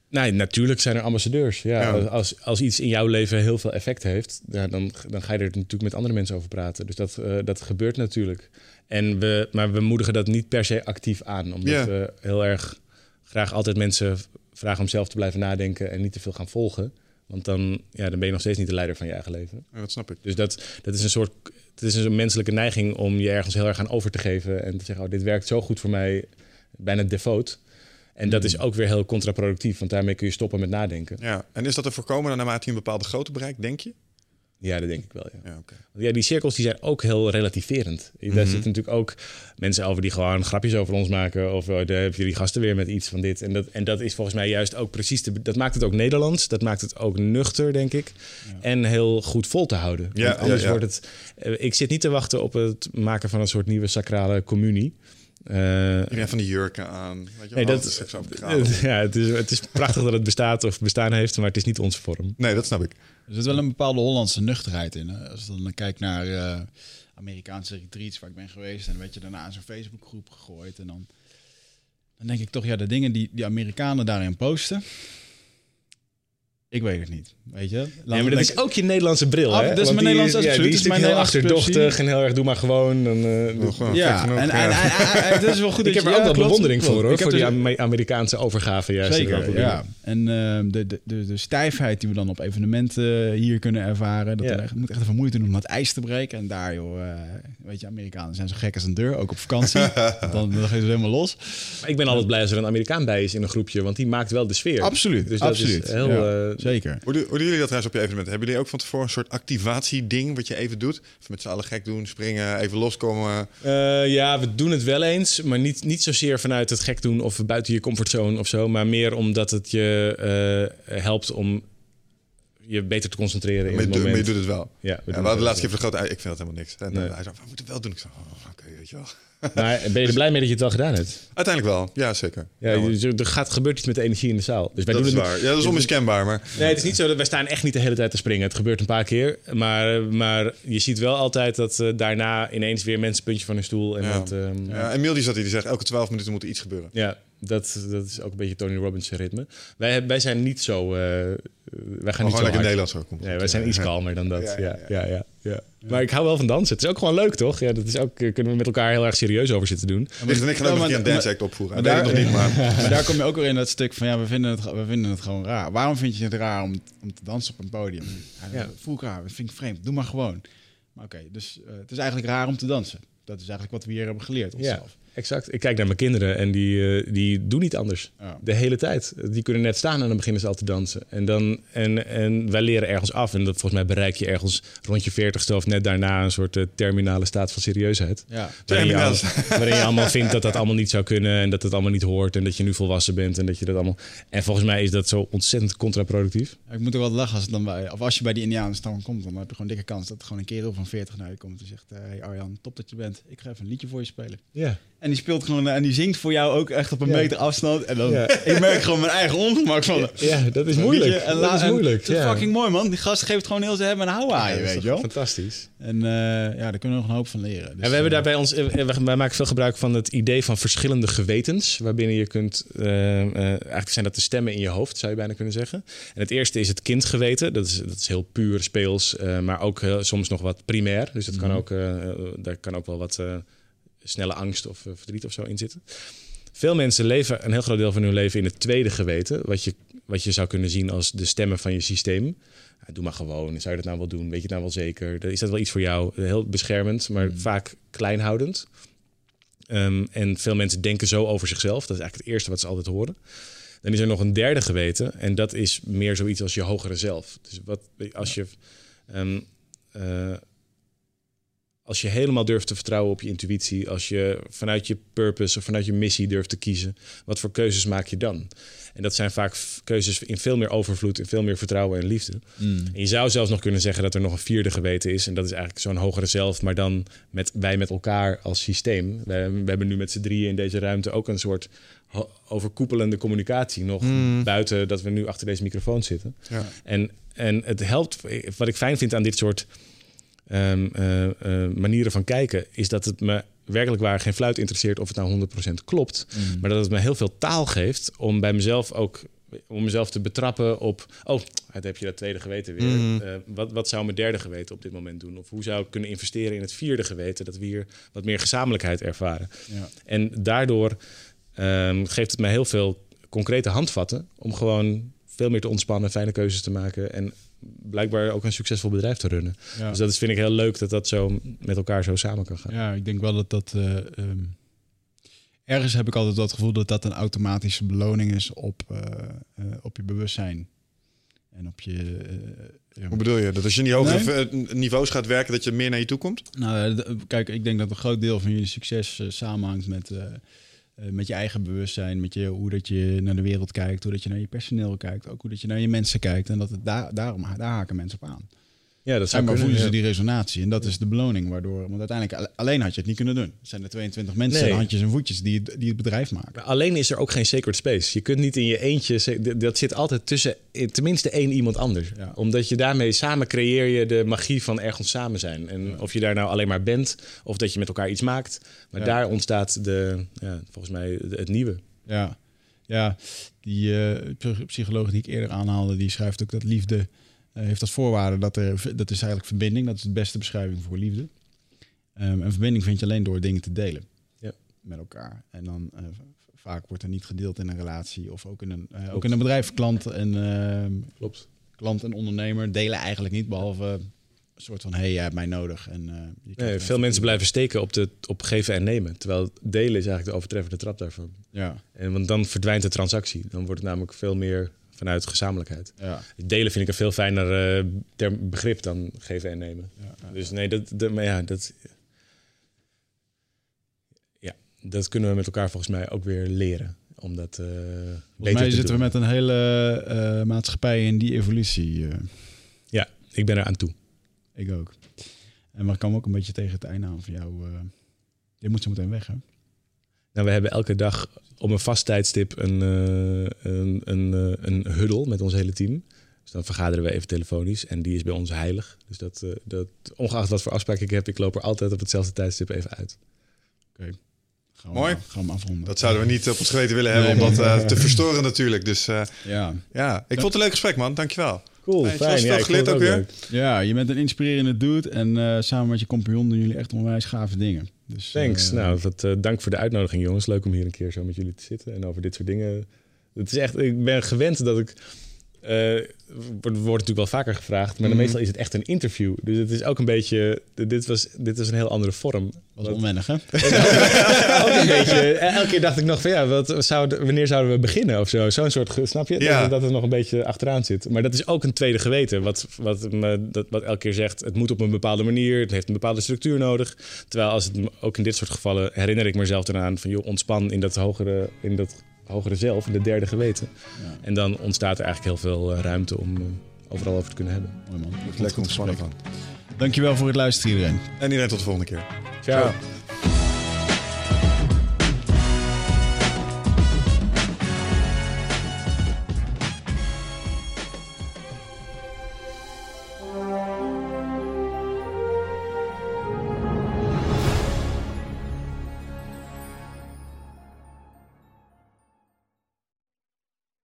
Nee, natuurlijk zijn er ambassadeurs. Ja, Ja. Als, als iets in jouw leven heel veel effect heeft, ja, dan, dan ga je er natuurlijk met andere mensen over praten. Dus dat, eh, dat gebeurt natuurlijk. En we, maar we moedigen dat niet per se actief aan. Omdat Ja. we heel erg graag altijd mensen vragen om zelf te blijven nadenken en niet te veel gaan volgen. Want dan, ja, dan ben je nog steeds niet de leider van je eigen leven. Ja, dat snap ik. Dus dat, dat is een soort. Het is een menselijke neiging om je ergens heel erg aan over te geven. En te zeggen: Oh, dit werkt zo goed voor mij. Bijna defaut. En dat is ook weer heel contraproductief, want daarmee kun je stoppen met nadenken. Ja, en is dat te voorkomen naarmate je een bepaalde grootte bereikt, denk je? Ja, dat denk ik wel. Ja. Ja, die cirkels die zijn ook heel relativerend. Daar zitten natuurlijk ook mensen over die gewoon grapjes over ons maken. Of oh, daar heb je die gasten weer met iets van dit. En dat, en dat is volgens mij juist ook precies... De, dat maakt het ook Nederlands. Dat maakt het ook nuchter, denk ik. En heel goed vol te houden. Want anders wordt het... eh, Ik zit niet te wachten op het maken van een soort nieuwe sacrale communie. Eh, Iedereen van die jurken aan. Weet je, Nee, dat- het is ja, het is, het is prachtig dat het bestaat of bestaan heeft, maar het is niet onze vorm. Nee, dat snap ik. Er zit wel een bepaalde Hollandse nuchterheid in. Hè? Als je dan kijkt naar eh, Amerikaanse retreats waar ik ben geweest... en dan werd je daarna in zo'n Facebookgroep gegooid... en dan, dan denk ik toch, ja, de dingen die die Amerikanen daarin posten... Ik weet het niet, weet je? Ja, maar dat is ook je Nederlandse bril, Ah, hè? dat is mijn die Nederlandse- ja, die is dat mijn heel Nederlandse achterdochtig en heel erg doe maar gewoon. Dan, eh, gewoon Ja, en, en, ja. en- en- het is wel goed ik dat heb je- er ook wel bewondering klopt. voor, hoor. Ik heb Voor die dus- Ame- Amerikaanse overgave juist. Zeker, inderdaad. ja. En ehm, de, de, de, de stijfheid die we dan op evenementen hier kunnen ervaren. Dat Ja. er echt, moet echt even moeite doen om het ijs te breken. En daar, joh, eh, weet je, Amerikanen zijn zo gek als een deur, ook op vakantie. [laughs] dan, dan geven ze het helemaal los. Maar ik ben altijd blij als er een Amerikaan bij is in een groepje, want die maakt wel de sfeer. Absoluut, Dus dat absoluut. is heel... Zeker. Hoe, doen- hoe doen jullie dat trouwens op je evenement? Hebben jullie ook van tevoren een soort activatieding wat je even doet? Of met z'n allen gek doen, springen, even loskomen? Eh, ja, we doen het wel eens, maar niet, niet zozeer vanuit het gek doen of buiten je comfortzone of zo, maar meer omdat het je eh, helpt om je beter te concentreren in Maar je, het doet- maar moment. je doet het wel. Ja, we doen we hadden laatste keer de grote... Ik vind dat helemaal niks. En Nee. eh, hij zei, we moeten het wel doen. Ik zei, oh, oké, weet je wel. [laughs] Maar ben je er blij mee dat je het wel gedaan hebt? Uiteindelijk wel, ja zeker. Ja, er gaat, gebeurt iets met de energie in de zaal. Dus wij dat doen is het waar. Ja, dat is onmiskenbaar, maar... Nee, het is niet zo dat wij staan echt niet de hele tijd te springen. Het gebeurt een paar keer. Maar, maar je ziet wel altijd dat eh, daarna ineens weer mensen puntje van hun stoel. En Ja. dat, ehm, Ja, die zat hier, die zegt, elke 12 minuten moet er iets gebeuren. Ja, dat, dat is ook een beetje Tony Robbins ritme. Wij, wij zijn niet zo... eh, wij gaan Maar niet zo gewoon lekker. Nederlands ook. Nee, wij zijn iets kalmer dan dat. Ja, Ja, ja, ja, ja. ja, Maar ik hou wel van dansen. Het is ook gewoon leuk, toch? Ja, dat is ook, eh, kunnen we met elkaar heel erg serieus over zitten doen. En ik gaan ook een dance act opvoeren. maar ik nog daar- niet, maar... [laughs] Maar daar kom je ook weer in dat stuk van, ja, we vinden het, we vinden het gewoon raar. Waarom vind je het raar om, om te dansen op een podium? Ja, voel ik raar, dat vind ik vreemd. Doe maar gewoon. Maar oké, dus eh, het is eigenlijk raar om te dansen. Dat is eigenlijk wat we hier hebben geleerd onszelf. Exact. Ik kijk naar mijn kinderen en die, eh, die doen niet anders. Ja. De hele tijd. Die kunnen net staan en dan beginnen ze al te dansen. En, dan, en, en wij leren ergens af. En dat, volgens mij bereik je ergens rond je veertigste of net daarna een soort eh, terminale staat van serieusheid. Ja. Waarin je, Terminaal. al- [laughs] waarin je allemaal vindt dat dat allemaal niet zou kunnen en dat het allemaal niet hoort en dat je nu volwassen bent en dat je dat allemaal. En volgens mij is dat zo ontzettend contraproductief. Ik moet ook wel lachen als het dan bij, of als je bij die Indianenstam komt, dan heb je gewoon dikke kans dat er gewoon een kerel van 40 naar je komt en zegt: eh, Hey Arjan, top dat je bent. Ik ga even een liedje voor je spelen. Ja. En die speelt gewoon en die zingt voor jou ook echt op een Ja. meter afstand. En dan, Ja. [laughs] ik merk gewoon mijn eigen ongemak van. Ja, dat is moeilijk. En dat is moeilijk. Is ja. fucking mooi, man. Die gast geeft gewoon heel zijn hebben en houden aan je, dat weet je wel. Fantastisch. En eh, ja, daar kunnen we nog een hoop van leren. Dus, en we hebben eh, daar bij ons, eh, wij maken veel gebruik van het idee van verschillende gewetens, waarbinnen je kunt, eh, eh, eigenlijk zijn dat de stemmen in je hoofd, zou je bijna kunnen zeggen. En het eerste is het kindgeweten, dat is, dat is heel puur speels, eh, maar ook soms nog wat primair. Dus dat kan ook, eh, eh, daar kan ook wel wat eh, snelle angst of eh, verdriet of zo in zitten. Veel mensen leven een heel groot deel van hun leven in het tweede geweten, wat je, wat je zou kunnen zien als de stemmen van je systeem. Ja, doe maar gewoon. Zou je dat nou wel doen? Weet je het nou wel zeker? Is dat wel iets voor jou? Heel beschermend, maar vaak kleinhoudend. Ehm, en veel mensen denken zo over zichzelf. Dat is eigenlijk het eerste wat ze altijd horen. Dan is er nog een derde geweten. En dat is meer zoiets als je hogere zelf. Dus wat als je. ehm, eh, als je helemaal durft te vertrouwen op je intuïtie, als je vanuit je purpose of vanuit je missie durft te kiezen, wat voor keuzes maak je dan? En dat zijn vaak keuzes in veel meer overvloed, in veel meer vertrouwen en liefde. En je zou zelfs nog kunnen zeggen dat er nog een vierde geweten is. En dat is eigenlijk zo'n hogere zelf, maar dan met wij met elkaar als systeem. We, we hebben nu met z'n drieën in deze ruimte ook een soort overkoepelende communicatie nog buiten dat we nu achter deze microfoon zitten. Ja. En, en het helpt, wat ik fijn vind aan dit soort ehm, eh, eh, manieren van kijken, is dat het me werkelijk waar geen fluit interesseert of het nou 100% klopt. Maar dat het me heel veel taal geeft om bij mezelf ook om mezelf te betrappen op. Oh, daar heb je dat tweede geweten weer. Eh, wat, wat zou mijn derde geweten op dit moment doen? Of hoe zou ik kunnen investeren in het vierde geweten? Dat we hier wat meer gezamenlijkheid ervaren. Ja. En daardoor ehm, geeft het mij heel veel concrete handvatten om gewoon veel meer te ontspannen, fijne keuzes te maken en blijkbaar ook een succesvol bedrijf te runnen. Ja. Dus dat is, vind ik heel leuk dat dat zo met elkaar zo samen kan gaan. Ja, ik denk wel dat dat. eh, ehm, ergens heb ik altijd het gevoel dat dat een automatische beloning is op, eh, eh, op je bewustzijn. En op je. ja. Hoe bedoel je? Dat als je in die hogere Nee. niveaus gaat werken, dat je meer naar je toe komt? Nou, kijk, ik denk dat een groot deel van jullie succes samenhangt met, eh, met je eigen bewustzijn. Met je, hoe dat je naar de wereld kijkt, hoe dat je naar je personeel kijkt. Ook hoe dat je naar je mensen kijkt. En dat het daar, daarom, daar haken mensen op aan. Ja, dat zou kunnen, voelen ze die resonatie. En dat is de beloning waardoor... Want uiteindelijk, alle- alleen had je het niet kunnen doen. Het zijn er 22 mensen, Nee. handjes en voetjes die, het- die het bedrijf maken. Maar alleen is er ook geen sacred space. Je kunt niet in je eentje. Dat zit altijd tussen tenminste één iemand anders. Ja. Omdat je daarmee samen creëer je de magie van ergens samen zijn. En of je daar nou alleen maar bent of dat je met elkaar iets maakt. Maar Ja. daar ontstaat de, ja, volgens mij het nieuwe. Ja, ja die eh, psy- psycholoog die ik eerder aanhaalde, die schrijft ook dat liefde heeft als voorwaarde dat er dat is eigenlijk verbinding. Dat is de beste beschrijving voor liefde. Ehm, en verbinding vind je alleen door dingen te delen Ja. met elkaar. En dan eh, vaak wordt er niet gedeeld in een relatie of ook in een, eh, ook in een bedrijf. Klant en, ehm, Klopt. klant en ondernemer delen eigenlijk niet, behalve een soort van hey, jij hebt mij nodig. En, eh, Nee, veel mensen blijven steken op, de, op geven en nemen. Terwijl delen is eigenlijk de overtreffende trap daarvan. Ja, En, want dan verdwijnt de transactie. Dan wordt het namelijk veel meer vanuit gezamenlijkheid. ja, Delen vind ik een veel fijner eh, ter begrip dan geven en nemen. ja. Dus nee, dat, dat, maar ja, dat, ja, dat kunnen we met elkaar volgens mij ook weer leren. Om dat eh Volgens mij te zitten doen. we met een hele eh, maatschappij in die evolutie. Ja, ik ben er aan toe. Ik ook. En maar ik kwam ook een beetje tegen het einde aan van jou. je moet zo meteen weg, hè? Nou, we hebben elke dag op een vast tijdstip een, eh, een, een, eh, een huddle met ons hele team. Dus dan vergaderen we even telefonisch en die is bij ons heilig. Dus dat, eh, dat ongeacht wat voor afspraak ik heb, ik loop er altijd op hetzelfde tijdstip even uit. Gaan we, Mooi. Gaan we afronden. Dat zouden we niet op ons geweten willen hebben Nee, om dat eh, te [laughs] verstoren natuurlijk. Dus eh, Ja. ja, ik vond het een leuk gesprek man. Dankjewel. Cool, geleerd vond het ook weer. leuk. ja, je bent een inspirerende dude. En eh, samen met je compagnon doen jullie echt onwijs gave dingen. Dus, Thanks. eh, nou, wat, eh, dank voor de uitnodiging, jongens. Leuk om hier een keer zo met jullie te zitten en over dit soort dingen. Het is echt, ik ben gewend dat ik wordt, wordt natuurlijk wel vaker gevraagd, maar Mhm. meestal is het echt een interview. Dus het is ook een beetje, dit was, dit was een heel andere vorm. Wat- onwennig, hè? [laughs] ook een beetje, eh, elke keer dacht ik nog van ja, wat wanneer zouden we beginnen of zo? Zo'n soort, snap je? Ja. Dat, dat het nog een beetje achteraan zit. Maar dat is ook een tweede geweten, wat, wat, me, dat, wat elke keer zegt, het moet op een bepaalde manier, het heeft een bepaalde structuur nodig. Terwijl als het, ook in dit soort gevallen herinner ik mezelf eraan van joh, ontspan in dat hogere, in dat hogere zelf, in dat derde geweten. En dan ontstaat er eigenlijk heel veel eh, ruimte om eh, overal over te kunnen hebben. Mooi man. Lekker ontspannen van. Dankjewel voor het luisteren iedereen. En iedereen tot de volgende keer. Ciao.